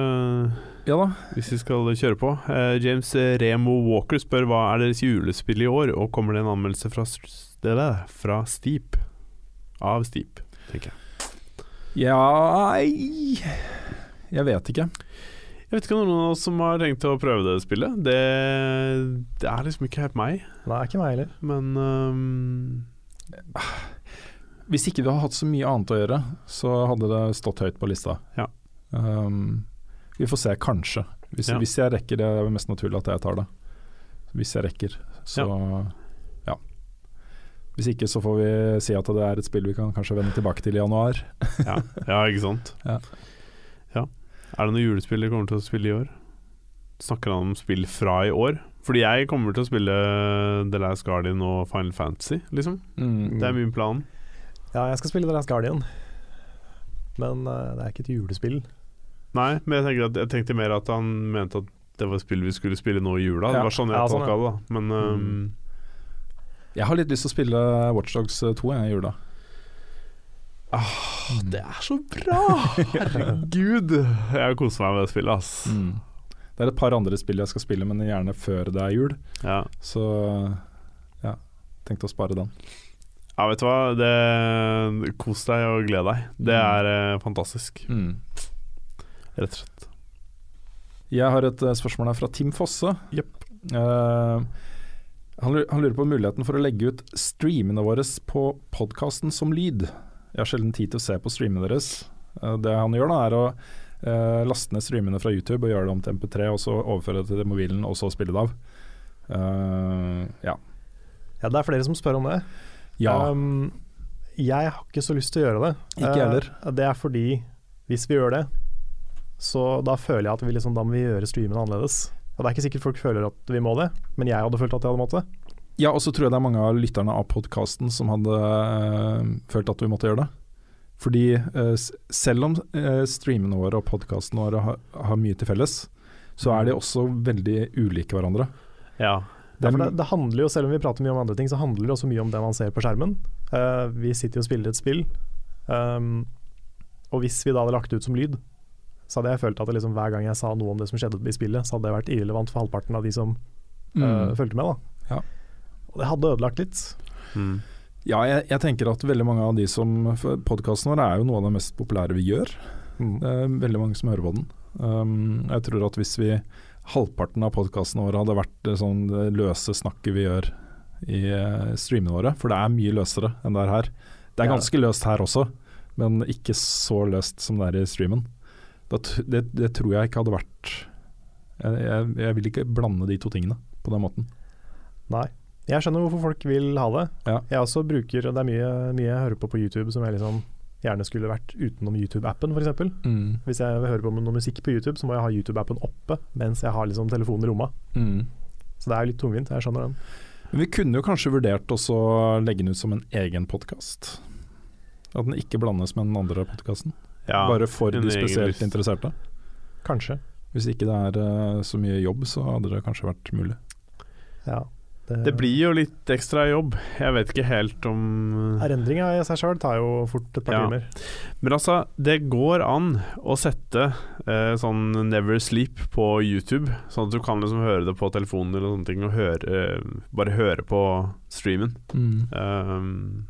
Ja da. hvis vi skal kjøre på. Uh, James Remo Walker spør hva er deres julespill i år, og kommer det en anmeldelse fra, der, fra Steep? Av Steep, tenker jeg. Ja Jeg vet ikke. Jeg vet ikke om noen av oss som har tenkt å prøve det spillet. Det, det er liksom ikke helt meg, Nei, ikke meg heller. men ehm, Hvis ikke vi hadde hatt så mye annet å gjøre, så hadde det stått høyt på lista. Ja. Um, vi får se, kanskje. Hvis, Ja. hvis jeg rekker, det er det mest naturlig at jeg tar det. Hvis jeg rekker, så ja. Hvis ikke så får vi si at det er et spill vi kan kanskje vende tilbake til i januar. ja, ja, ikke sant? Ja. Ja. Er det noe julespill dere kommer til å spille i år? Snakker han om spill fra i år? Fordi jeg kommer til å spille The Last Guardian og Final Fantasy, liksom. Mm. Det er min plan. Ja, jeg skal spille The Last Guardian. Men uh, det er ikke et julespill. Nei, men jeg, at, jeg tenkte mer at han mente at det var et spill vi skulle spille nå i jula. Ja. Det var sånn jeg Ja, sånn, tolka det, da. Men ehm, Jeg har litt lyst til å spille Watchdogs 2 jeg, i jula. ah, Det er så bra! Herregud! Jeg koser meg med det spillet, ass. Mm. Det er et par andre spill jeg skal spille, men gjerne før det er jul. Ja. Så ja, tenkte å spare den. Ja, vet du hva. Det, kos deg og gled deg. Det er eh, fantastisk, rett og slett. Jeg har et eh, spørsmål her fra Tim Fosse. Jepp. Eh, han, lurer, han lurer på muligheten for å legge ut streamene våre på podkasten som lyd. Jeg har sjelden tid til å se på streamene deres. Eh, det han gjør da, er å eh, laste ned streamene fra YouTube og gjøre det om til MP3, og så overføre det til mobilen, og så spille det av. Eh, ja. Ja, det er flere som spør om det. Ja. Um, jeg har ikke så lyst til å gjøre det. Ikke heller. heller. det er fordi hvis vi gjør det, så da føler jeg at vi liksom, da må vi gjøre streamen annerledes. Og Det er ikke sikkert folk føler at vi må det, men jeg hadde følt at jeg hadde måttet. Ja, og så tror jeg det er mange av lytterne av podkasten som hadde uh, følt at vi måtte gjøre det. Fordi uh, selv om uh, streamene våre og podkastene våre har, har mye til felles, så er de også veldig ulike hverandre. Ja. Ja, det, det handler jo, Selv om vi prater mye om andre ting, så handler det også mye om det man ser på skjermen. Uh, vi sitter jo og spiller et spill, um, og hvis vi da hadde lagt det ut som lyd, så hadde jeg følt at liksom, hver gang jeg sa noe om det som skjedde i spillet, så hadde det vært irrelevant for halvparten av de som uh, Mm. fulgte med. da Ja. Og det hadde ødelagt litt. Mm. Ja, jeg, jeg tenker at veldig mange av de som Podkasten vår er jo noe av det mest populære vi gjør. Mm. Det er veldig mange som hører på den. Um, jeg tror at hvis vi halvparten av podkastene våre hadde vært det sånn løse snakket vi gjør i uh, streamene våre, for det er mye løsere enn det er her. Det er ganske løst her også, men ikke så løst som det er i streamen. Det, det, det tror jeg ikke hadde vært jeg, jeg, jeg vil ikke blande de to tingene på den måten. Nei. Jeg skjønner hvorfor folk vil ha det. Ja. Jeg også bruker Det er mye, mye jeg hører på på YouTube som jeg liksom gjerne skulle vært utenom YouTube-appen, f.eks. Mm. Hvis jeg vil høre på noe musikk på YouTube, så må jeg ha YouTube-appen oppe mens jeg har liksom telefonen i rommet. Mm. Så det er litt tungvint, jeg skjønner den. Men vi kunne jo kanskje vurdert også å legge den ut som en egen podkast. At den ikke blandes med den andre podkasten. ja. Bare for de spesielt interesserte. Kanskje. Hvis ikke det er uh, så mye jobb, så hadde det kanskje vært mulig. Ja. Det blir jo litt ekstra jobb. Jeg vet ikke helt om Erendringa i seg sjøl tar jo fort et par Ja. timer. Men altså, det går an å sette eh, sånn Never Sleep på YouTube, sånn at du kan liksom høre det på telefonen eller sånne ting, og høre, bare høre på streamen. Mm. Um,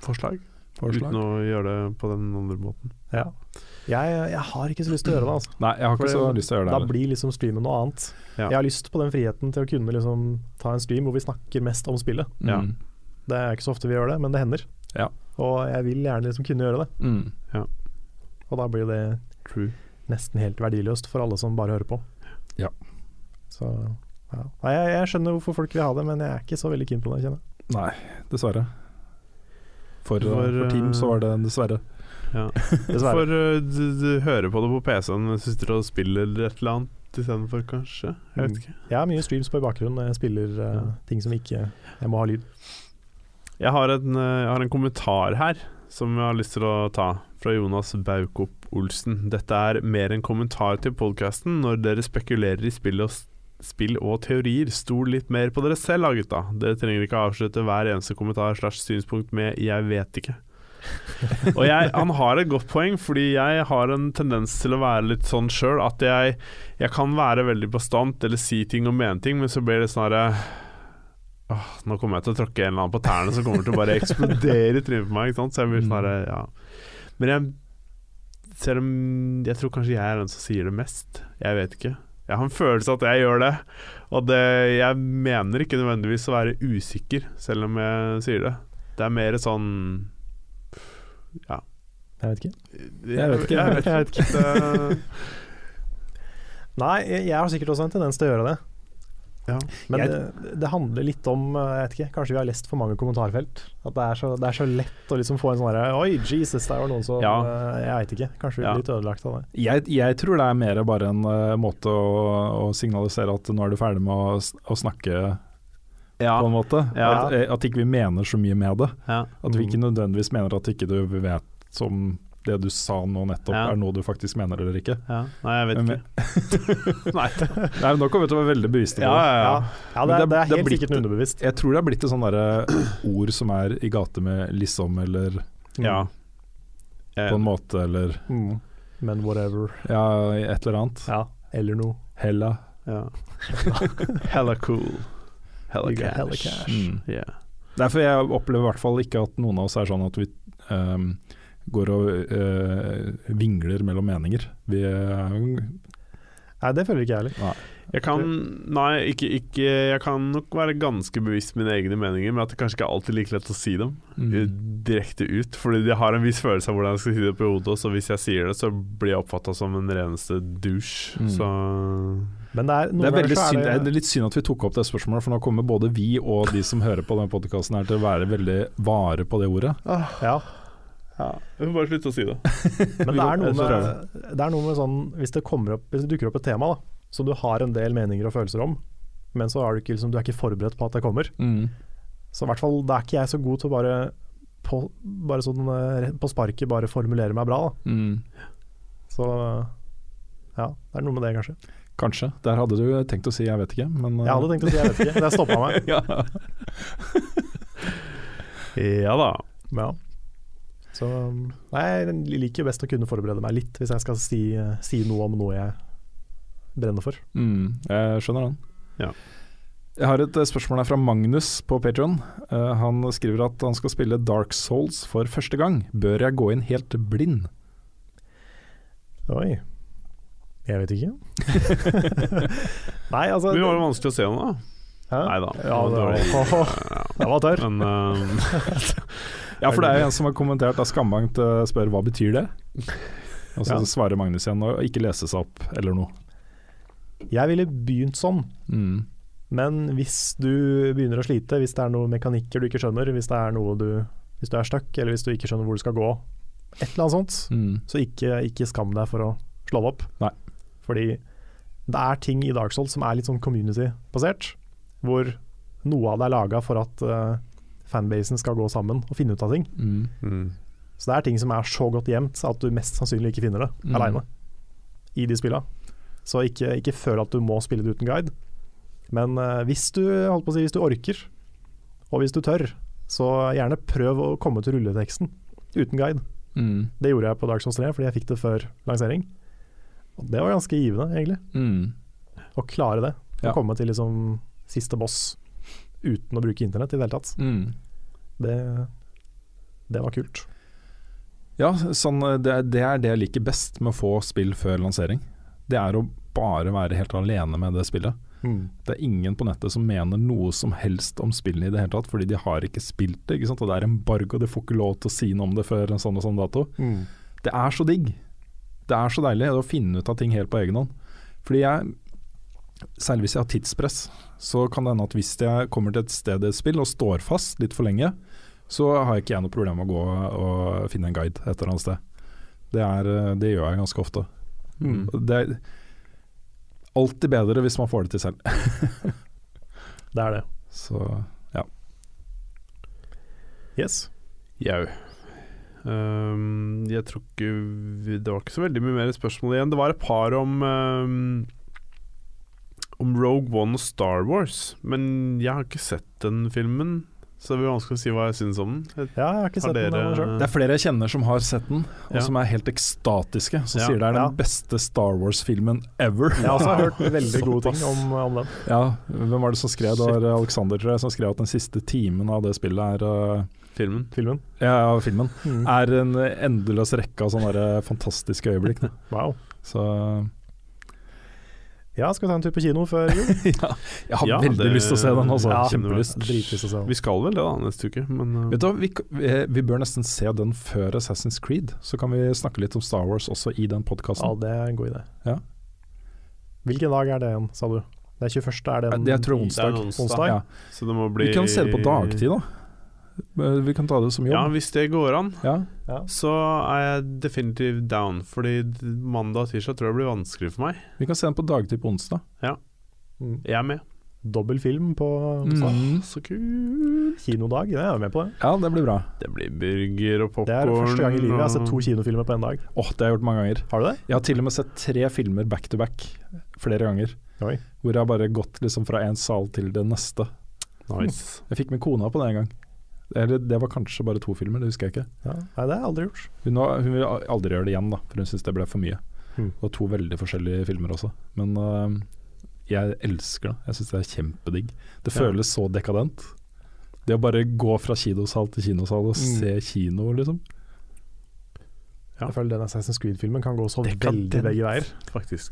forslag? Forslag? Uten å gjøre det på den andre måten. Ja. Jeg, jeg har ikke så lyst til å gjøre det. Altså. Nei, jeg har ikke Fordi, så lyst til å gjøre det. Da blir liksom streamen noe annet. Ja. Jeg har lyst på den friheten til å kunne liksom ta en stream hvor vi snakker mest om spillet. Ja. Mm. Det er ikke så ofte vi gjør det, men det hender. Ja. Og jeg vil gjerne liksom kunne gjøre det. Mm. Og da blir det True. nesten helt verdiløst for alle som bare hører på. Ja. Så ja. Nei, jeg, jeg skjønner hvorfor folk vil ha det, men jeg er ikke så veldig keen på det. Nei, dessverre. For, For, for Team så var det dessverre. Ja. Uh, du, du hører på det på PC-en mens du sitter og spiller et eller annet istedenfor, kanskje? Jeg vet ikke. Jeg har mye streams på i bakgrunnen jeg spiller uh, Ja. ting som ikke Jeg må ha lyd. Jeg har en, eh, jeg har en kommentar her som jeg har lyst til å ta, fra Jonas Baukop Olsen. Dette er mer en kommentar til podkasten når dere spekulerer i spill og, spill og teorier. Stol litt mer på dere selv da, gutta. Dere trenger ikke avslutte hver eneste kommentar slash synspunkt med 'jeg vet ikke'. Og jeg, han har et godt poeng, fordi jeg har en tendens til å være litt sånn sjøl at jeg, jeg kan være veldig bastant eller si ting og mene ting, men så blir det sånn herre Åh, nå kommer jeg til å tråkke en eller annen på tærne som kommer til å bare eksplodere i trynet på meg. Ikke sant? Så jeg blir sånn herre, ja. Men jeg Selv om jeg tror kanskje jeg er den som sier det mest. Jeg vet ikke. Jeg har en følelse av at jeg gjør det. Og det, jeg mener ikke nødvendigvis å være usikker, selv om jeg sier det. Det er mer sånn Ja. Jeg vet ikke. Jeg vet ikke. Jeg vet ikke. Det, Nei, jeg, jeg har sikkert også en tendens til å gjøre det. ja. Men Jeg- det, det handler litt om eh, Jeg vet ikke, kanskje vi har lest for mange kommentarfelt. At det er så, det er så lett å liksom få en sånn herre Oi, Jesus, der var noen som Ja. eh, Jeg veit ikke. Kanskje vi Ja. blir litt ødelagt av det. Jeg, jeg tror det er mer bare en uh, måte å, å signalisere at nå er du ferdig med å, å snakke, ja. på en måte. Ja. At, eh, at ikke vi mener så mye med det. ja. At vi ikke nødvendigvis mener at ikke du vet som det du sa nå nettopp Ja. er noe du faktisk mener eller ikke. ja. Nei, jeg vet Men- ikke. Nei. Nei, men Nå kommer vi til å være veldig bevisste på Ja, det. ja, ja. Ja, det, det- er- det er det er helt blitt- sikkert underbevisst. Jeg tror det er blitt et sånt ord som er i gate med liksom eller ja. på en måte eller Mm. Men whatever. ja, et eller annet. Ja. Eller noe. Hella. Ja. Hella cool. Hella You cash. hella cash. Mm. Yeah. Derfor jeg opplever i hvert fall ikke at noen av oss er sånn at vi um, går og uh, vingler mellom meninger. Vi eh, Nei, det føler ikke jeg heller. Nei. Jeg kan Nei, ikke, ikke Jeg kan nok være ganske bevisst mine egne meninger, men at det kanskje ikke er alltid like lett å si dem Mm. eh, direkte ut. Fordi jeg har en viss følelse av hvordan jeg skal si det på hodet, og så hvis jeg sier det, så blir jeg oppfatta som en reneste douche. Mm. Så Men det er, noen Det er, veldig synd, er det er litt synd at vi tok opp det spørsmålet, for nå kommer både vi og de som hører på denne podkasten til å være veldig vare på det ordet. Ja, ja, Vi får bare slutte å si det. men det er, noe med, det er noe med sånn Hvis det, opp, hvis det dukker opp et tema da, som du har en del meninger og følelser om, men så er du ikke, liksom, du er ikke forberedt på at det kommer. Så i hvert fall, da er ikke jeg så god til å bare på, bare sånn eh, på sparket bare formulere meg bra. Da. Mm. Så ja, det er noe med det, kanskje. Kanskje. Der hadde du tenkt å si 'jeg vet ikke', men eh, Jeg hadde tenkt å si jeg vet ikke, det stoppa meg. ja. Ja da. Ja. Så nei, jeg liker best å kunne forberede meg litt hvis jeg skal si, si noe om noe jeg brenner for. mm, Jeg skjønner den. Ja. Jeg har et eh, spørsmål her fra Magnus på Patreon Uh, han skriver at han skal spille Dark Souls for første gang. Bør jeg gå inn helt blind? Oi. Jeg vet ikke. nei, altså det var jo vanskelig å se noe, da. Nei da. Ja, det var, Ja. det var tørr. Men uh, Ja, for det er en som har kommentert da Skambankt eh, spør hva betyr det? Og så Ja. svarer Magnus igjen og ikke lese seg opp eller noe. Jeg ville begynt sånn, Mm. men hvis du begynner å slite, hvis det er noen mekanikker du ikke skjønner, hvis det er noe du Hvis du er stuck, eller hvis du ikke skjønner hvor du skal gå, et eller annet sånt, Mm. så ikke, ikke skam deg for å slå det opp. Nei. Fordi det er ting i Dark Souls som er litt sånn community-basert, hvor noe av det er laga for at uh, fanbasen skal gå sammen og finne ut av ting. Mm. mm. Så det er ting som er så godt gjemt at du mest sannsynlig ikke finner det Mm. aleine i de spilla. Så ikke, ikke føl at du må spille det uten guide. Men uh, hvis du holdt på å si, hvis du orker, og hvis du tør, så gjerne prøv å komme til rulleteksten uten guide. Mm. Det gjorde jeg på Dark Souls 3, fordi jeg fikk det før lansering. Og det var ganske givende, egentlig. Mm. Å klare det. Å Ja. komme til liksom siste boss uten å bruke internett i det hele tatt. Mm. Det, det var kult. Ja, sånn, det, det er det jeg liker best med å få spill før lansering. Det er å bare være helt alene med det spillet. Det er ingen på nettet som mener noe som helst om spillene i det hele tatt, fordi de har ikke spilt det. ikke? Og det er embargo, de får ikke lov til å si noe om det før en sånn og sånn dato. Mm. Det er så digg. Det er så deilig å finne ut av ting helt på egen hånd. Fordi jeg, særlig hvis jeg har tidspress, så kan det hende at hvis jeg kommer til et sted i et spill og står fast litt for lenge, så har ikke jeg noe problem med å gå og finne en guide et eller annet sted. Det, er, det gjør jeg ganske ofte. Mm. Det er alltid bedre hvis man får det til selv. Det er det. Så ja. Yes. Jau. Ehm, jeg tror ikke vi, Det var ikke så veldig mye mer spørsmål igjen. Det var et par om um, Om Rogue One og Star Wars, men jeg har ikke sett den filmen. Så det blir vanskelig å si hva jeg syns om den. Jeg- Ja, jeg har ikke Har sett den selv. Det er flere jeg kjenner som har sett den, og Ja. som er helt ekstatiske. Som Ja. sier det er den Ja. beste Star Wars-filmen ever. Jeg har også hørt veldig gode ting om, om den. Ja, hvem var det som skrev det? var Alexander tror jeg, som skrev at den siste timen av det spillet er uh, Filmen. Filmen. Ja, ja, filmen. Mm. Er en endeløs rekke av sånne fantastiske øyeblikk. Wow. Så Ja, skal vi ta en tur på kino før jul? ja, jeg har Ja, veldig det- lyst til å se den, altså. Ja, Kjempelyst. Dritlyst til å se den. Vi skal vel det da neste uke, men uh, Vet du hva, vi, vi, vi bør nesten se den før Assassin's Creed. Så kan vi snakke litt om Star Wars også i den Ja, det er en god idé. Ja. Hvilken dag er det igjen, sa du? Det er 21., er det en Det er tror det er onsdag. onsdag? Ja. Så det må bli Vi kan se det på dagtid, da. Vi kan ta det som jobb. Ja, hvis det går an, Ja. Ja. så er jeg definitivt down. Fordi mandag og tirsdag tror jeg blir vanskelig for meg. Vi kan se den på dagtid på onsdag. Mm. Jeg er med. Dobbel film på onsdag. Mm. Så kult. Kinodag, det er jeg med på. det Ja, det blir bra. Det blir burger og popkorn. Det er første gang i livet jeg har sett to kinofilmer på en dag. Åh, det har jeg gjort mange ganger. Har du det? Jeg har til og med sett tre filmer back to back flere ganger. Oi. Hvor jeg har bare gått liksom fra en sal til det neste. Nice. Jeg fikk med kona på det en gang. Eller det var kanskje bare to filmer, det husker jeg ikke. Ja. Nei, det har jeg aldri gjort. Hun, har- hun vil aldri gjøre det igjen, da, for hun syns det ble for mye. Mm. Og to veldig forskjellige filmer også. Men uh, jeg elsker det. Jeg syns det er kjempedigg. Det Ja. føles så dekadent. Det å bare gå fra kinosal til kinosal og Mm. se kino, liksom. Ja. Jeg føler den Assassin's Creed-filmen kan gå så Dekadent. veldig begge veier. Faktisk.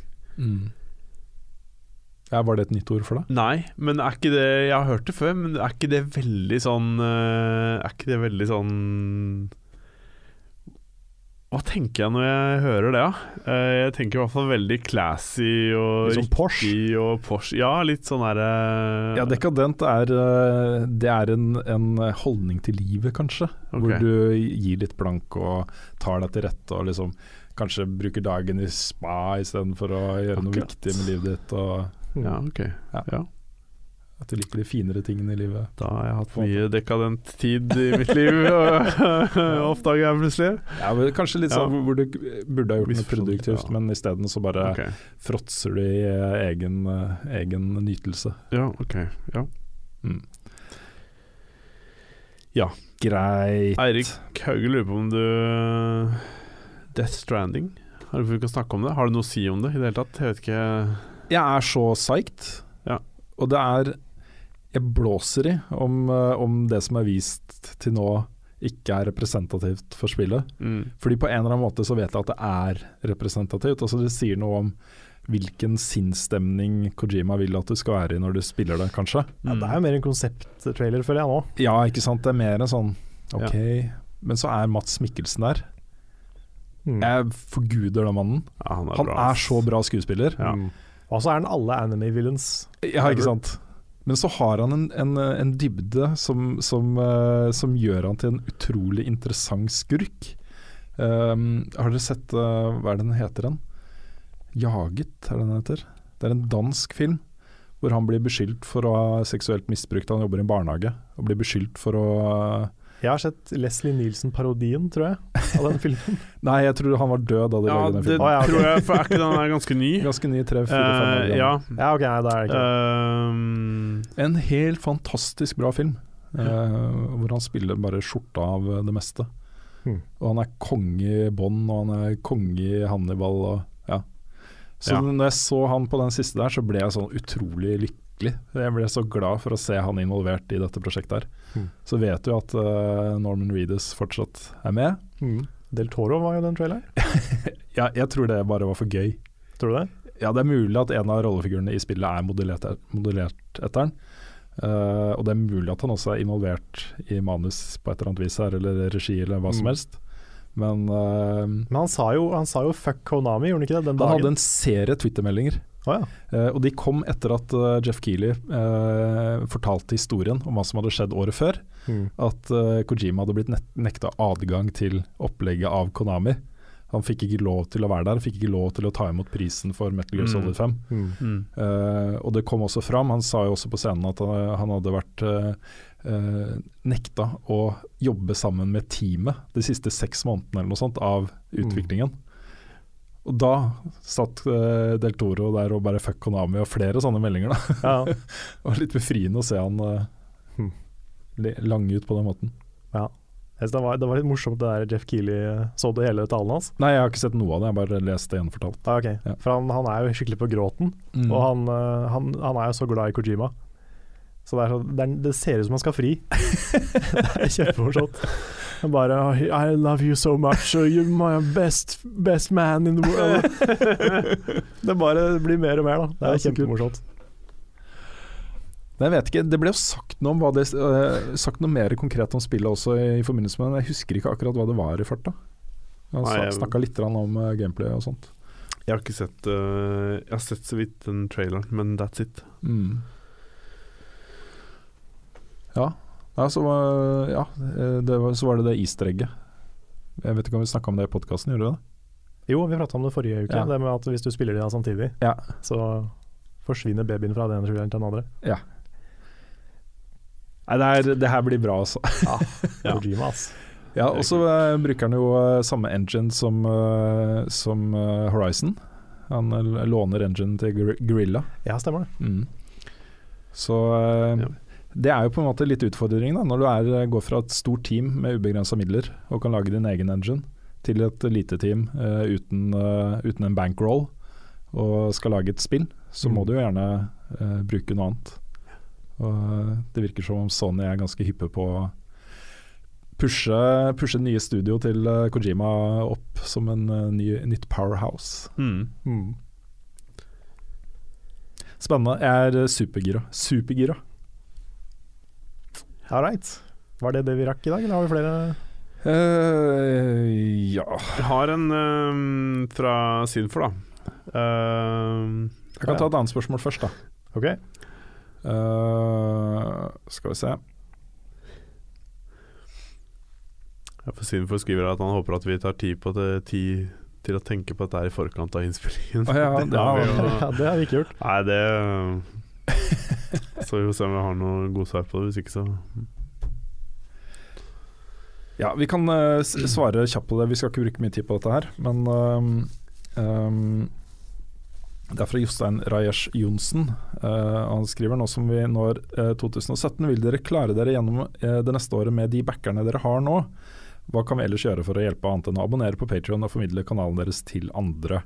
Ja, var det et nytt ord for deg? Nei, men er ikke det Jeg har hørt det før, men er ikke det veldig sånn eh, Er ikke det veldig sånn Hva tenker jeg når jeg hører det, da? Eh, jeg tenker i hvert fall veldig classy og Litt sånn Porsche. og Porsche. Ja, litt sånn derre Ja, dekadent er, det er en, en holdning til livet, kanskje. Hvor du gir litt blank og tar deg til rette og liksom kanskje bruker dagen i spa istedenfor å gjøre noe viktig med livet ditt. Og. Ja, ok. Ja. Ja. at du liker de finere tingene i livet. Da har jeg hatt mye dekadent tid i mitt liv, oppdager jeg plutselig. Ja, men Kanskje litt Ja. sånn hvor du burde ha gjort noe produktivt, ja. men isteden så bare okay. fråtser du i eh, egen, eh, egen nytelse. Ja, ok. Ja. Mm. Ja. Greit. Eirik Hauge lurer på om du Death Stranding Har du ikke snakke om det? Har du noe å si om det i det hele tatt? Jeg vet ikke Jeg er så psyched, Ja. og det er Jeg blåser i om, eh, om det som er vist til nå ikke er representativt for spillet. mm. Fordi på en eller annen måte så vet jeg at det er representativt. Altså Det sier noe om hvilken sinnsstemning Kojima vil at du skal være i når du spiller det, kanskje. Ja, det er jo mer en konsepttrailer, føler jeg nå. Ja, ikke sant. Det er mer en sånn OK. Men så er Mats Mikkelsen der. Mm. Jeg forguder den mannen. ja, han er, Han bra, er så bra skuespiller. Ja. Og så er han alle anime villains. Ja, ikke sant. Men så har han en, en, en dybde som, som, uh, som gjør han til en utrolig interessant skurk. Um, har dere sett uh, Hva er det den heter den? 'Jaget', er det den heter. Det er en dansk film hvor han blir beskyldt for å ha seksuelt misbrukt. Han jobber i en barnehage og blir beskyldt for å Jeg har sett Leslie Nielsen-parodien, tror jeg, av den filmen. Nei, jeg tror han var død da de Ja, lagde den det filmen. Ja, det tror jeg, for er ikke den der ganske ny? Ganske ny, tre, fire, fem år Eh, ja. Ja, ok, nei, det er det ikke. Uh, En helt fantastisk bra film, uh, hvor han spiller bare skjorta av det meste. Hmm. Og han er konge i Bond, og han er konge i Hannibal. Og, ja. Så Ja. når jeg så han på den siste der, så ble jeg sånn utrolig lykkelig. Jeg ble så glad for å se han involvert i dette prosjektet her. Mm. Så vet du at uh, Norman Reedus fortsatt er med. Mm. Del Toro var jo den traileren. Ja, jeg tror det bare var for gøy. Tror du det? Ja, det er mulig at en av rollefigurene i spillet er modellert, modellert etter den. Uh, og det er mulig at han også er involvert i manus på et eller annet vis her, eller regi eller hva som Mm. helst. Men uh, Men han sa jo, han sa jo 'fuck Konami', gjorde han ikke det? Den han dagen? hadde en serie Twitter-meldinger, Å ja. uh, og de kom etter at uh, Jeff Keeley uh, fortalte historien om hva som hadde skjedd året før. Mm. At eh, Kojima hadde blitt nek nekta adgang til opplegget av Konami. Han fikk ikke lov til å være der, fikk ikke lov til å ta imot prisen for Metal Gear Mm. Solid 5. Mm. mm. Eh, og det kom også fram, han sa jo også på scenen at han, han hadde vært eh, eh, nekta å jobbe sammen med teamet de siste seks månedene eller noe sånt av utviklingen. Og da satt eh, Del Toro der og bare fuck Konami og flere sånne meldinger. da Ja. Det var litt befriende å se han eh, Hmm. lange ut på den måten. ja. Det var, det var litt morsomt det der Jeff Keeley Så du hele talen hans? Nei, jeg har ikke sett noe av det, jeg bare lest det gjenfortalt. Ah, okay. Ja. For han, han er jo skikkelig på gråten, Mm. og han, eh, han, han er jo så glad i Kojima. Så det, er så, det, er, det ser ut som han skal fri. det er kjempemorsomt. Han bare I love you so much, you're my best, best man in the world. det bare blir mer og mer, da. Det er så kult. kjempemorsomt. Jeg vet ikke, Det ble jo sagt noe, om hva det, uh, sagt noe mer konkret om spillet også i, i forbindelse med det, men jeg husker ikke akkurat hva det var i farta. Han jeg- snakka litt om uh, gameplay og sånt. Jeg har ikke sett uh, Jeg har sett så vidt den traileren, men that's it. Mm. Ja, ja, så, var- ja eh, det var, så var det det easter egget. Jeg vet ikke om vi snakka om det i podkasten, gjorde vi det? Jo, vi prata om det forrige uke, Ja. det med at hvis du spiller det samtidig, Ja. så forsvinner babyen fra den ene traileren til den andre. Ja. Nei, det, er, det her blir bra, altså. Ja. Kojima, altså. Ja, og så eh, bruker han jo eh, samme engine som, som Horizon. Han låner engine til Gorilla. Ja, stemmer det. Mm. Så Ja. Det er jo på en måte litt utfordring da, når du er, eh, går fra et stort team med ubegrensa midler og kan lage din egen engine, til et lite team uh, uten, uh, uten en bankroll og skal lage et spill, så må Mm. du jo gjerne uh, bruke noe annet. Og det virker som om Sony er ganske hyppe på å pushe, pushe nye studio til Kojima opp som en ny, nytt powerhouse. Mm. Mm. Spennende. Jeg er supergira. Supergira. All right. Var det det vi rakk i dag, eller har vi flere? Uh, ja Jeg har en uh, fra Sinfor, da. Uh, Jeg kan ta et annet spørsmål først, da. Ok. Eh, skal vi se. For Sinfor skriver at han håper at vi tar tid, på det, tid til å tenke på dette er i forkant av innspillingen. Ah, ja, det har vi Ja, det har vi ikke gjort. Nei, det Så vi får se om vi har noe god svar på det. Hvis ikke, så Ja, vi kan uh, svare kjapt på det. Vi skal ikke bruke mye tid på dette her. Men ehm, um, det er fra Jostein Rajesh Johnsen. Uh, han skriver nå som vi når eh, 2017, vil dere klare dere gjennom det neste året med de backerne dere har nå? Hva kan vi ellers gjøre for å hjelpe annet enn å abonnere på Patreon og formidle kanalen deres til andre?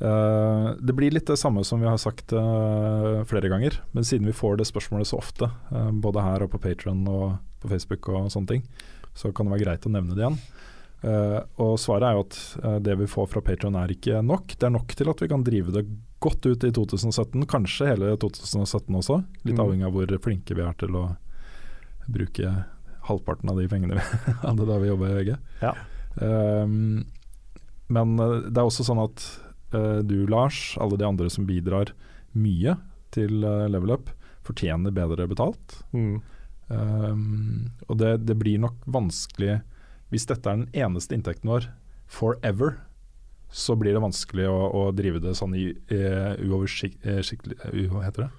Eh, det blir litt det samme som vi har sagt uh, flere ganger, men siden vi får det spørsmålet så ofte, uh, både her og på Patreon og på Facebook og sånne ting, så kan det være greit å nevne det igjen. Og svaret er jo at det vi får fra Patreon er ikke nok. Det er nok til at vi kan drive det godt ut i 2017, kanskje hele 2017 også. Litt Mm. avhengig av hvor flinke vi er til å bruke halvparten av de pengene vi hadde da vi jobba i VG. Ja. Men det er også sånn at du, Lars, alle de andre som bidrar mye til eh, Level Up, fortjener bedre betalt. Mm. Um, og det, det blir nok vanskelig Hvis dette er den eneste inntekten vår forever, så blir det vanskelig å, å drive det sånn i uh, uoversiktlig uh, Hva heter det?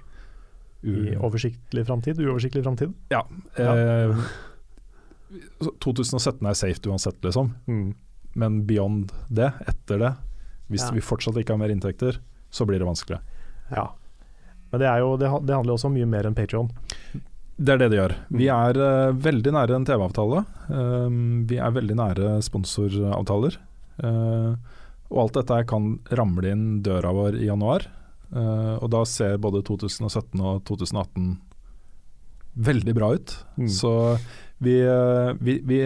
I oversiktlig framtid, uoversiktlig framtid. ja. Ja. eh, 2017 er safe uansett, liksom. Mm. Men beyond det, etter det, hvis Ja. vi fortsatt ikke har mer inntekter, så blir det vanskelig. Ja. Men det, jo, det, det handler jo også om mye mer enn Patreon. Det er det det gjør. Vi er uh, veldig nære en TV-avtale. Uh, vi er veldig nære sponsoravtaler. Uh, og alt dette kan ramle inn døra vår i januar. Uh, og da ser både 2017 og 2018 veldig bra ut. Mm. Så vi, eh, vi, vi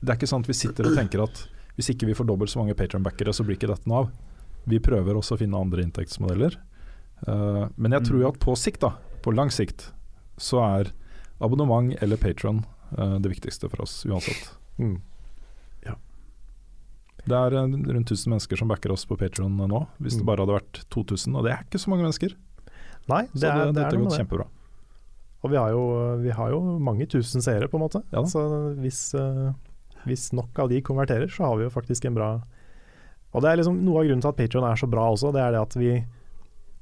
Det er ikke sånn at vi sitter og tenker at hvis ikke vi får dobbelt så mange Patron-backere, så blir ikke dette noe av. Vi prøver også å finne andre inntektsmodeller. Uh, men jeg tror jo at på sikt, da, på lang sikt, så er abonnement eller Patron uh, det viktigste for oss uansett. Mm. Det er uh, rundt 1000 mennesker som backer oss på Patron nå, hvis det Mm. bare hadde vært 2000. Og det er ikke så mange mennesker. Nei, Så det er, det, det dette er har gått kjempebra. Og vi har, jo, vi har jo mange tusen seere, på en måte. Ja så hvis, eh, hvis nok av de konverterer, så har vi jo faktisk en bra Og det er liksom noe av grunnen til at Patreon er så bra også, det er det at vi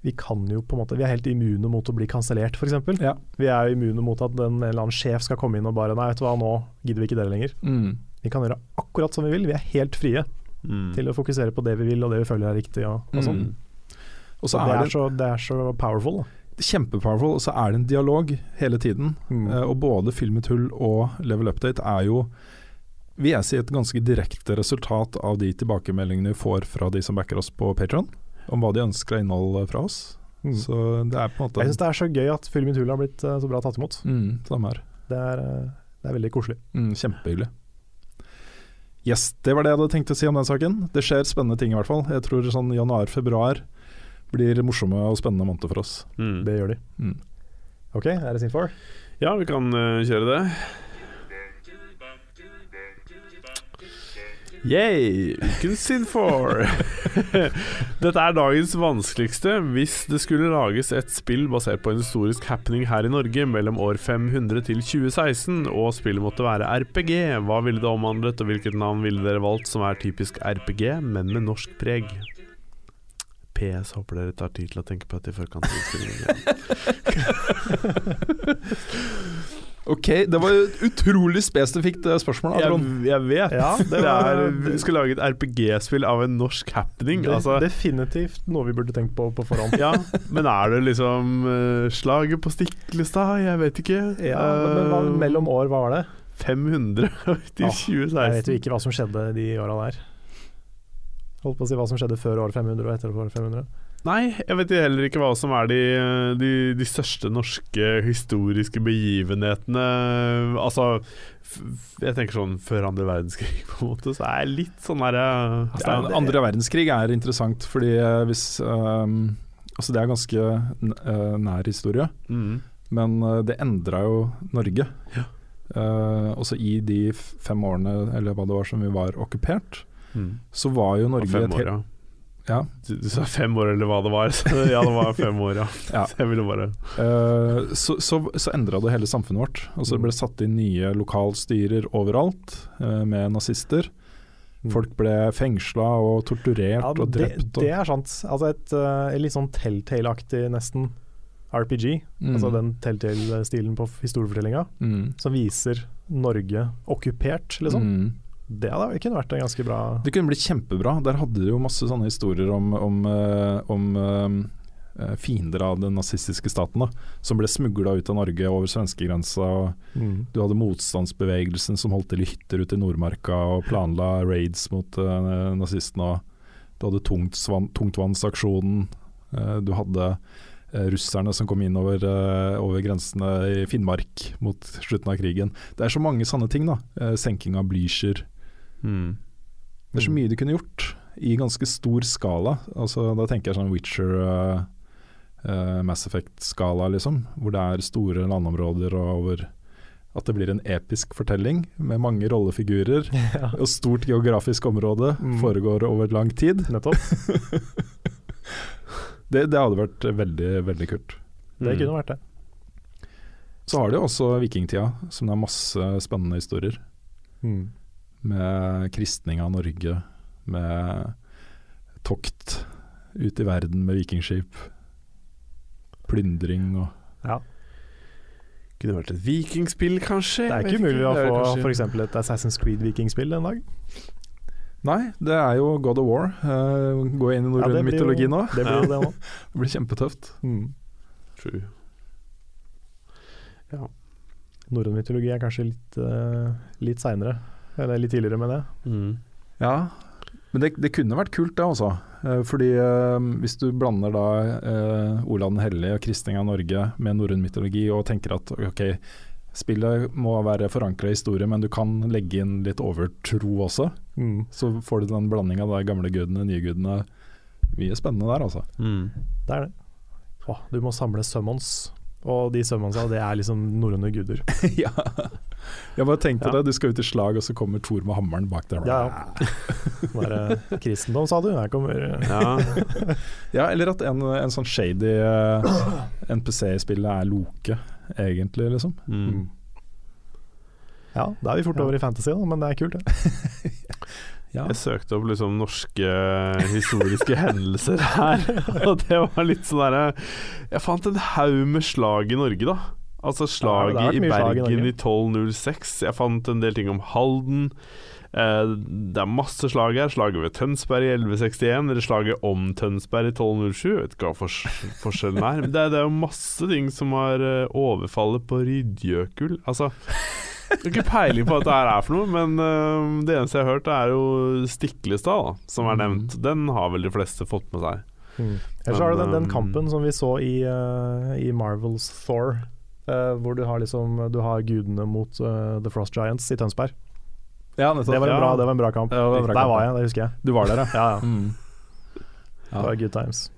vi kan jo på en måte Vi er helt immune mot å bli kansellert, f.eks. Ja. Vi er immune mot at en eller annen sjef skal komme inn og bare Nei, vet du hva, nå gidder vi ikke dere lenger. Mm. Vi kan gjøre akkurat som vi vil. Vi er helt frie Mm. til å fokusere på det vi vil og det vi føler er riktig. Og, og sånn. Mm. Og så det, er så, det er så powerful. Da. kjempepowerful, og så er det en dialog hele tiden. Mm. Uh, og både Filmetull og Level Update er jo vil jeg si et ganske direkte resultat av de tilbakemeldingene vi får fra de som backer oss på Patron, om hva de ønsker av innhold fra oss. Mm. Så det er på en måte Jeg syns det er så gøy at Fyll i Tull har blitt eh, så bra tatt imot. mm, Samme her. Det er, eh, det er veldig koselig. Mm, kjempehyggelig. Yes, det var det jeg hadde tenkt å si om den saken. Det skjer spennende ting i hvert fall. Jeg tror sånn januar-februar blir morsomme og spennende måneder for oss. Mm. Det gjør de. Mm. OK, er det sin for? Ja, vi kan uh, kjøre det. Yay! Ukens Sin4. Dette er dagens vanskeligste. Hvis det skulle lages et spill basert på en historisk happening her i Norge mellom år 500 til 2016, og spillet måtte være RPG, hva ville det omhandlet, og hvilket navn ville dere valgt som er typisk RPG, men med norsk preg? PS håper dere tar tid til å tenke på dette i forkant av innspillingen. Ok, det var et utrolig spesifikt eh, spørsmål. Jeg, jeg vet. Ja, det det er, vi skal lage et RPG-spill av en norsk happening. Det, altså, definitivt noe vi burde tenkt på på forhånd. ja, men er det liksom uh, slaget på Stiklestad? Jeg vet ikke. Ja, men, men hva, Eh, mellom år, hva var det? 500 til 2016. Jeg vet jo ikke hva som skjedde de åra der. Holdt på å si hva som skjedde før år 500 og etter år 500. Nei, jeg vet heller ikke hva som er de, de, de største norske historiske begivenhetene. Altså Jeg tenker sånn før andre verdenskrig, på en måte. Så er jeg litt sånn derre Ja, andre verdenskrig er interessant, fordi eh, hvis um, Altså det er ganske eh, nær historie, mm. men eh, det endra jo Norge. Ja. Uh, også i de fem årene, eller hva det var som vi var okkupert, Mm. så var jo Norge Fem et helt- ja. Ja, Du, du sa fem år, eller hva det var. Så ja, det var fem år, ja. Ja. Jeg ville bare uh, så, så, så endra det hele samfunnet vårt. Altså Mm. det ble satt inn nye lokalstyrer overalt uh, med nazister. Folk ble fengsla og torturert Ja, og det, drept. det Og, er sant. Altså et, eh, et litt sånn Telltale-aktig nesten RPG. Mm. Altså den Telltale-stilen på historiefortellinga mm. som viser Norge okkupert, liksom. Mm. Det hadde, det kunne vært en ganske bra Det kunne blitt kjempebra. Der hadde du jo masse sånne historier om, om, eh, om eh, fiender av den nazistiske staten, da, som ble smugla ut av Norge over svenskegrensa. mm. Du hadde motstandsbevegelsen som holdt til i hytter ute i Nordmarka og planla raids mot uh, nazistene. og Du hadde tungtvannsaksjonen. Uh, du hadde uh, russerne som kom inn over, uh, over grensene i Finnmark mot slutten av krigen. Det er så mange sånne ting. da. Eh, senking av Blücher. Mm. Det er så mye du kunne gjort i ganske stor skala. Altså, da tenker jeg sånn Witcher, uh, uh, Mass Effect-skala, liksom. Hvor det er store landområder og over at det blir en episk fortelling med mange rollefigurer ja, og stort geografisk område. Mm. Foregår over lang tid. nettopp. Det, det hadde vært veldig, veldig kult. Det Mm. kunne vært det. Så har de også vikingtida, som det er masse spennende historier. Mm. Med kristning av Norge, med tokt ut i verden med vikingskip. Plyndring og Ja. Kunne vært et vikingspill, kanskje? Det er ikke umulig å få f.eks. et Assassin's Creed-vikingspill en dag. Nei, det er jo God of War. Uh, gå inn i Ja, norrøn ja, mytologi nå. Det blir jo det nå. Det blir kjempetøft. Mm. True. Norrøn mytologi er kanskje litt, uh, litt seinere. Eller litt tidligere, med det. Mm. Ja, men det, det kunne vært kult det, altså. Eh, fordi eh, hvis du blander da eh, Olav den hellige og kristning av Norge med norrøn mytologi, og tenker at ok, spillet må være forankra i historie, men du kan legge inn litt overtro også, Mm. så får du den blandinga av de gamle gudene, nye gudene. Mye spennende der, altså. Mm. Det er det. Åh, du må samle summons, og de summonsa, det er liksom norrøne guder. ja. Jeg bare tenkte Ja. det, du skal ut i slag, og så kommer Thor med hammeren bak der. Ja, ja. Bare kristendom, sa du? Her kommer Ja. Ja, eller at en, en sånn shady eh, NPC i spillet er Loke, egentlig, liksom. Mm. Ja, da er vi fort Ja. over i fantasy, da, men det er kult, det. Ja. Jeg søkte opp liksom norske historiske hendelser her, og det var litt sånn derre Jeg fant en haug med slag i Norge, da. Altså slaget ja, i Bergen slag i Bergen i 1206. Jeg fant en del ting om Halden. Eh, det er masse slag her. Slaget ved Tønsberg i 1161, eller slaget om Tønsberg i 1207. Jeg vet ikke hva fors forskjellen er. Men det, det er jo masse ting som har eh, overfallet på Rydjøkul. Altså jeg har ikke peiling på hva dette er for noe, men uh, det eneste jeg har hørt, er jo Stiklestad, da, som er Mm. nevnt. Den har vel de fleste fått med seg. Ellers har du den, den um, kampen som vi så i, uh, i Marvels Thor, uh, hvor du har liksom Du har gudene mot eh, The Frost Giants i Tønsberg. Ja, Det var en Ja. bra, det var en bra kamp. Ja, var en bra Der kamp, var jeg, det husker jeg. Du var der, ja. Ja, ja. Mm. Det var good times.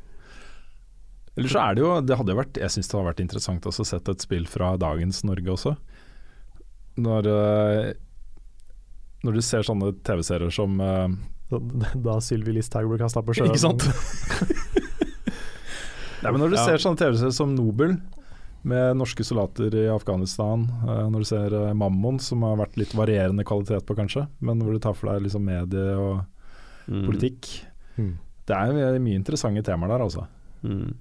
Eller så er det jo Det hadde jo vært Jeg syns det hadde vært interessant å sette et spill fra dagens Norge også. Når eh, Når du ser sånne TV-serier som eh, Da, da Sylvi Listhaug ble kasta på sjøen. Ikke sant? Nei, men når du Ja. ser sånne TV-serier som Nobel, med norske soldater i Afghanistan, eh, når du ser Mammon, som har vært litt varierende kvalitet på, kanskje, men hvor du tar for deg liksom medie og Mm. politikk Mm. Det er mye interessante temaer der, altså. Mm.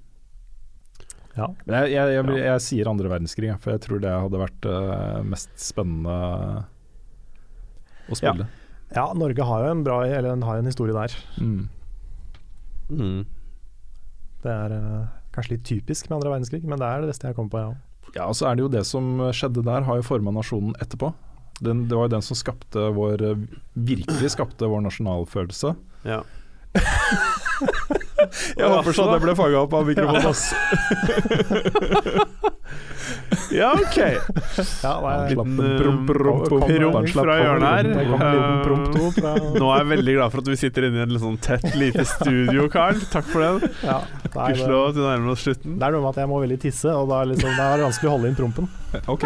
Ja. Men jeg, jeg, jeg, jeg, jeg sier andre verdenskrig, for jeg tror det hadde vært uh, mest spennende å spille. ja, Norge har jo en bra Eller den har jo en historie der. Mm. Mm. Det er uh, kanskje litt typisk med andre verdenskrig, men det er det beste jeg kommer på, ja. Ja, og så er det jo det som skjedde der, har jo forma nasjonen etterpå. Den, det var jo den som skapte vår eh, Virkelig skapte vår nasjonalfølelse. Ja. Jeg håper så det ble fanga opp av mikrofonen. ass. ja, OK. Ja, nei, Slapp en Liten, promp, eh, fra hjørnet her. Eh, Nå er jeg veldig glad for at vi sitter inne i en sånn tett, lite studio, Karl. Takk for den. ja, nei, Gudskjelov, vi nærmer oss slutten. det er noe med at jeg må veldig tisse, og da er, liksom, det er det vanskelig å holde inn prompen. Ok,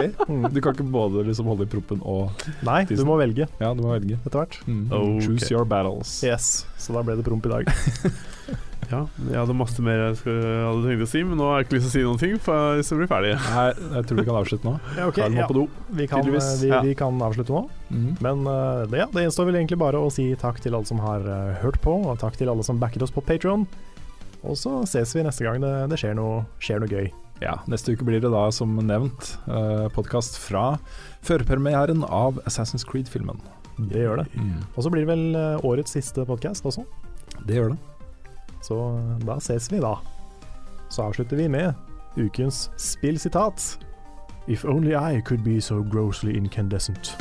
Du kan ikke både liksom holde i prompen og tisse? Nei, du må velge Ja, du må velge. etter hvert. Mm. Ok. Choose your battles. Yes, så da ble det promp i dag. Ja, jeg hadde masse mer jeg skulle, hadde tenkt å si, men nå har jeg ikke lyst til å si noen ting, for det blir ferdig. Nei, jeg tror vi kan avslutte nå. Ja, okay, Karl må ja. på do. Vi kan, Tydeligvis. eh, vi, Ja. vi kan avslutte nå. Mm. Men uh, det, ja, det gjenstår vel egentlig bare å si takk til alle som har uh, hørt på, og takk til alle som backer oss på Patron. Og så ses vi neste gang det, det skjer, noe, skjer noe gøy. Ja, neste uke blir det da, som nevnt, uh, podkast fra førpremieren av Assassin's Creed-filmen. Det gjør det. Mm. Og så blir det vel årets siste podkast også. Det gjør det. Så eh, da ses vi da. Så avslutter vi med ukens spillsitat. If only I could be so grossly incandescent.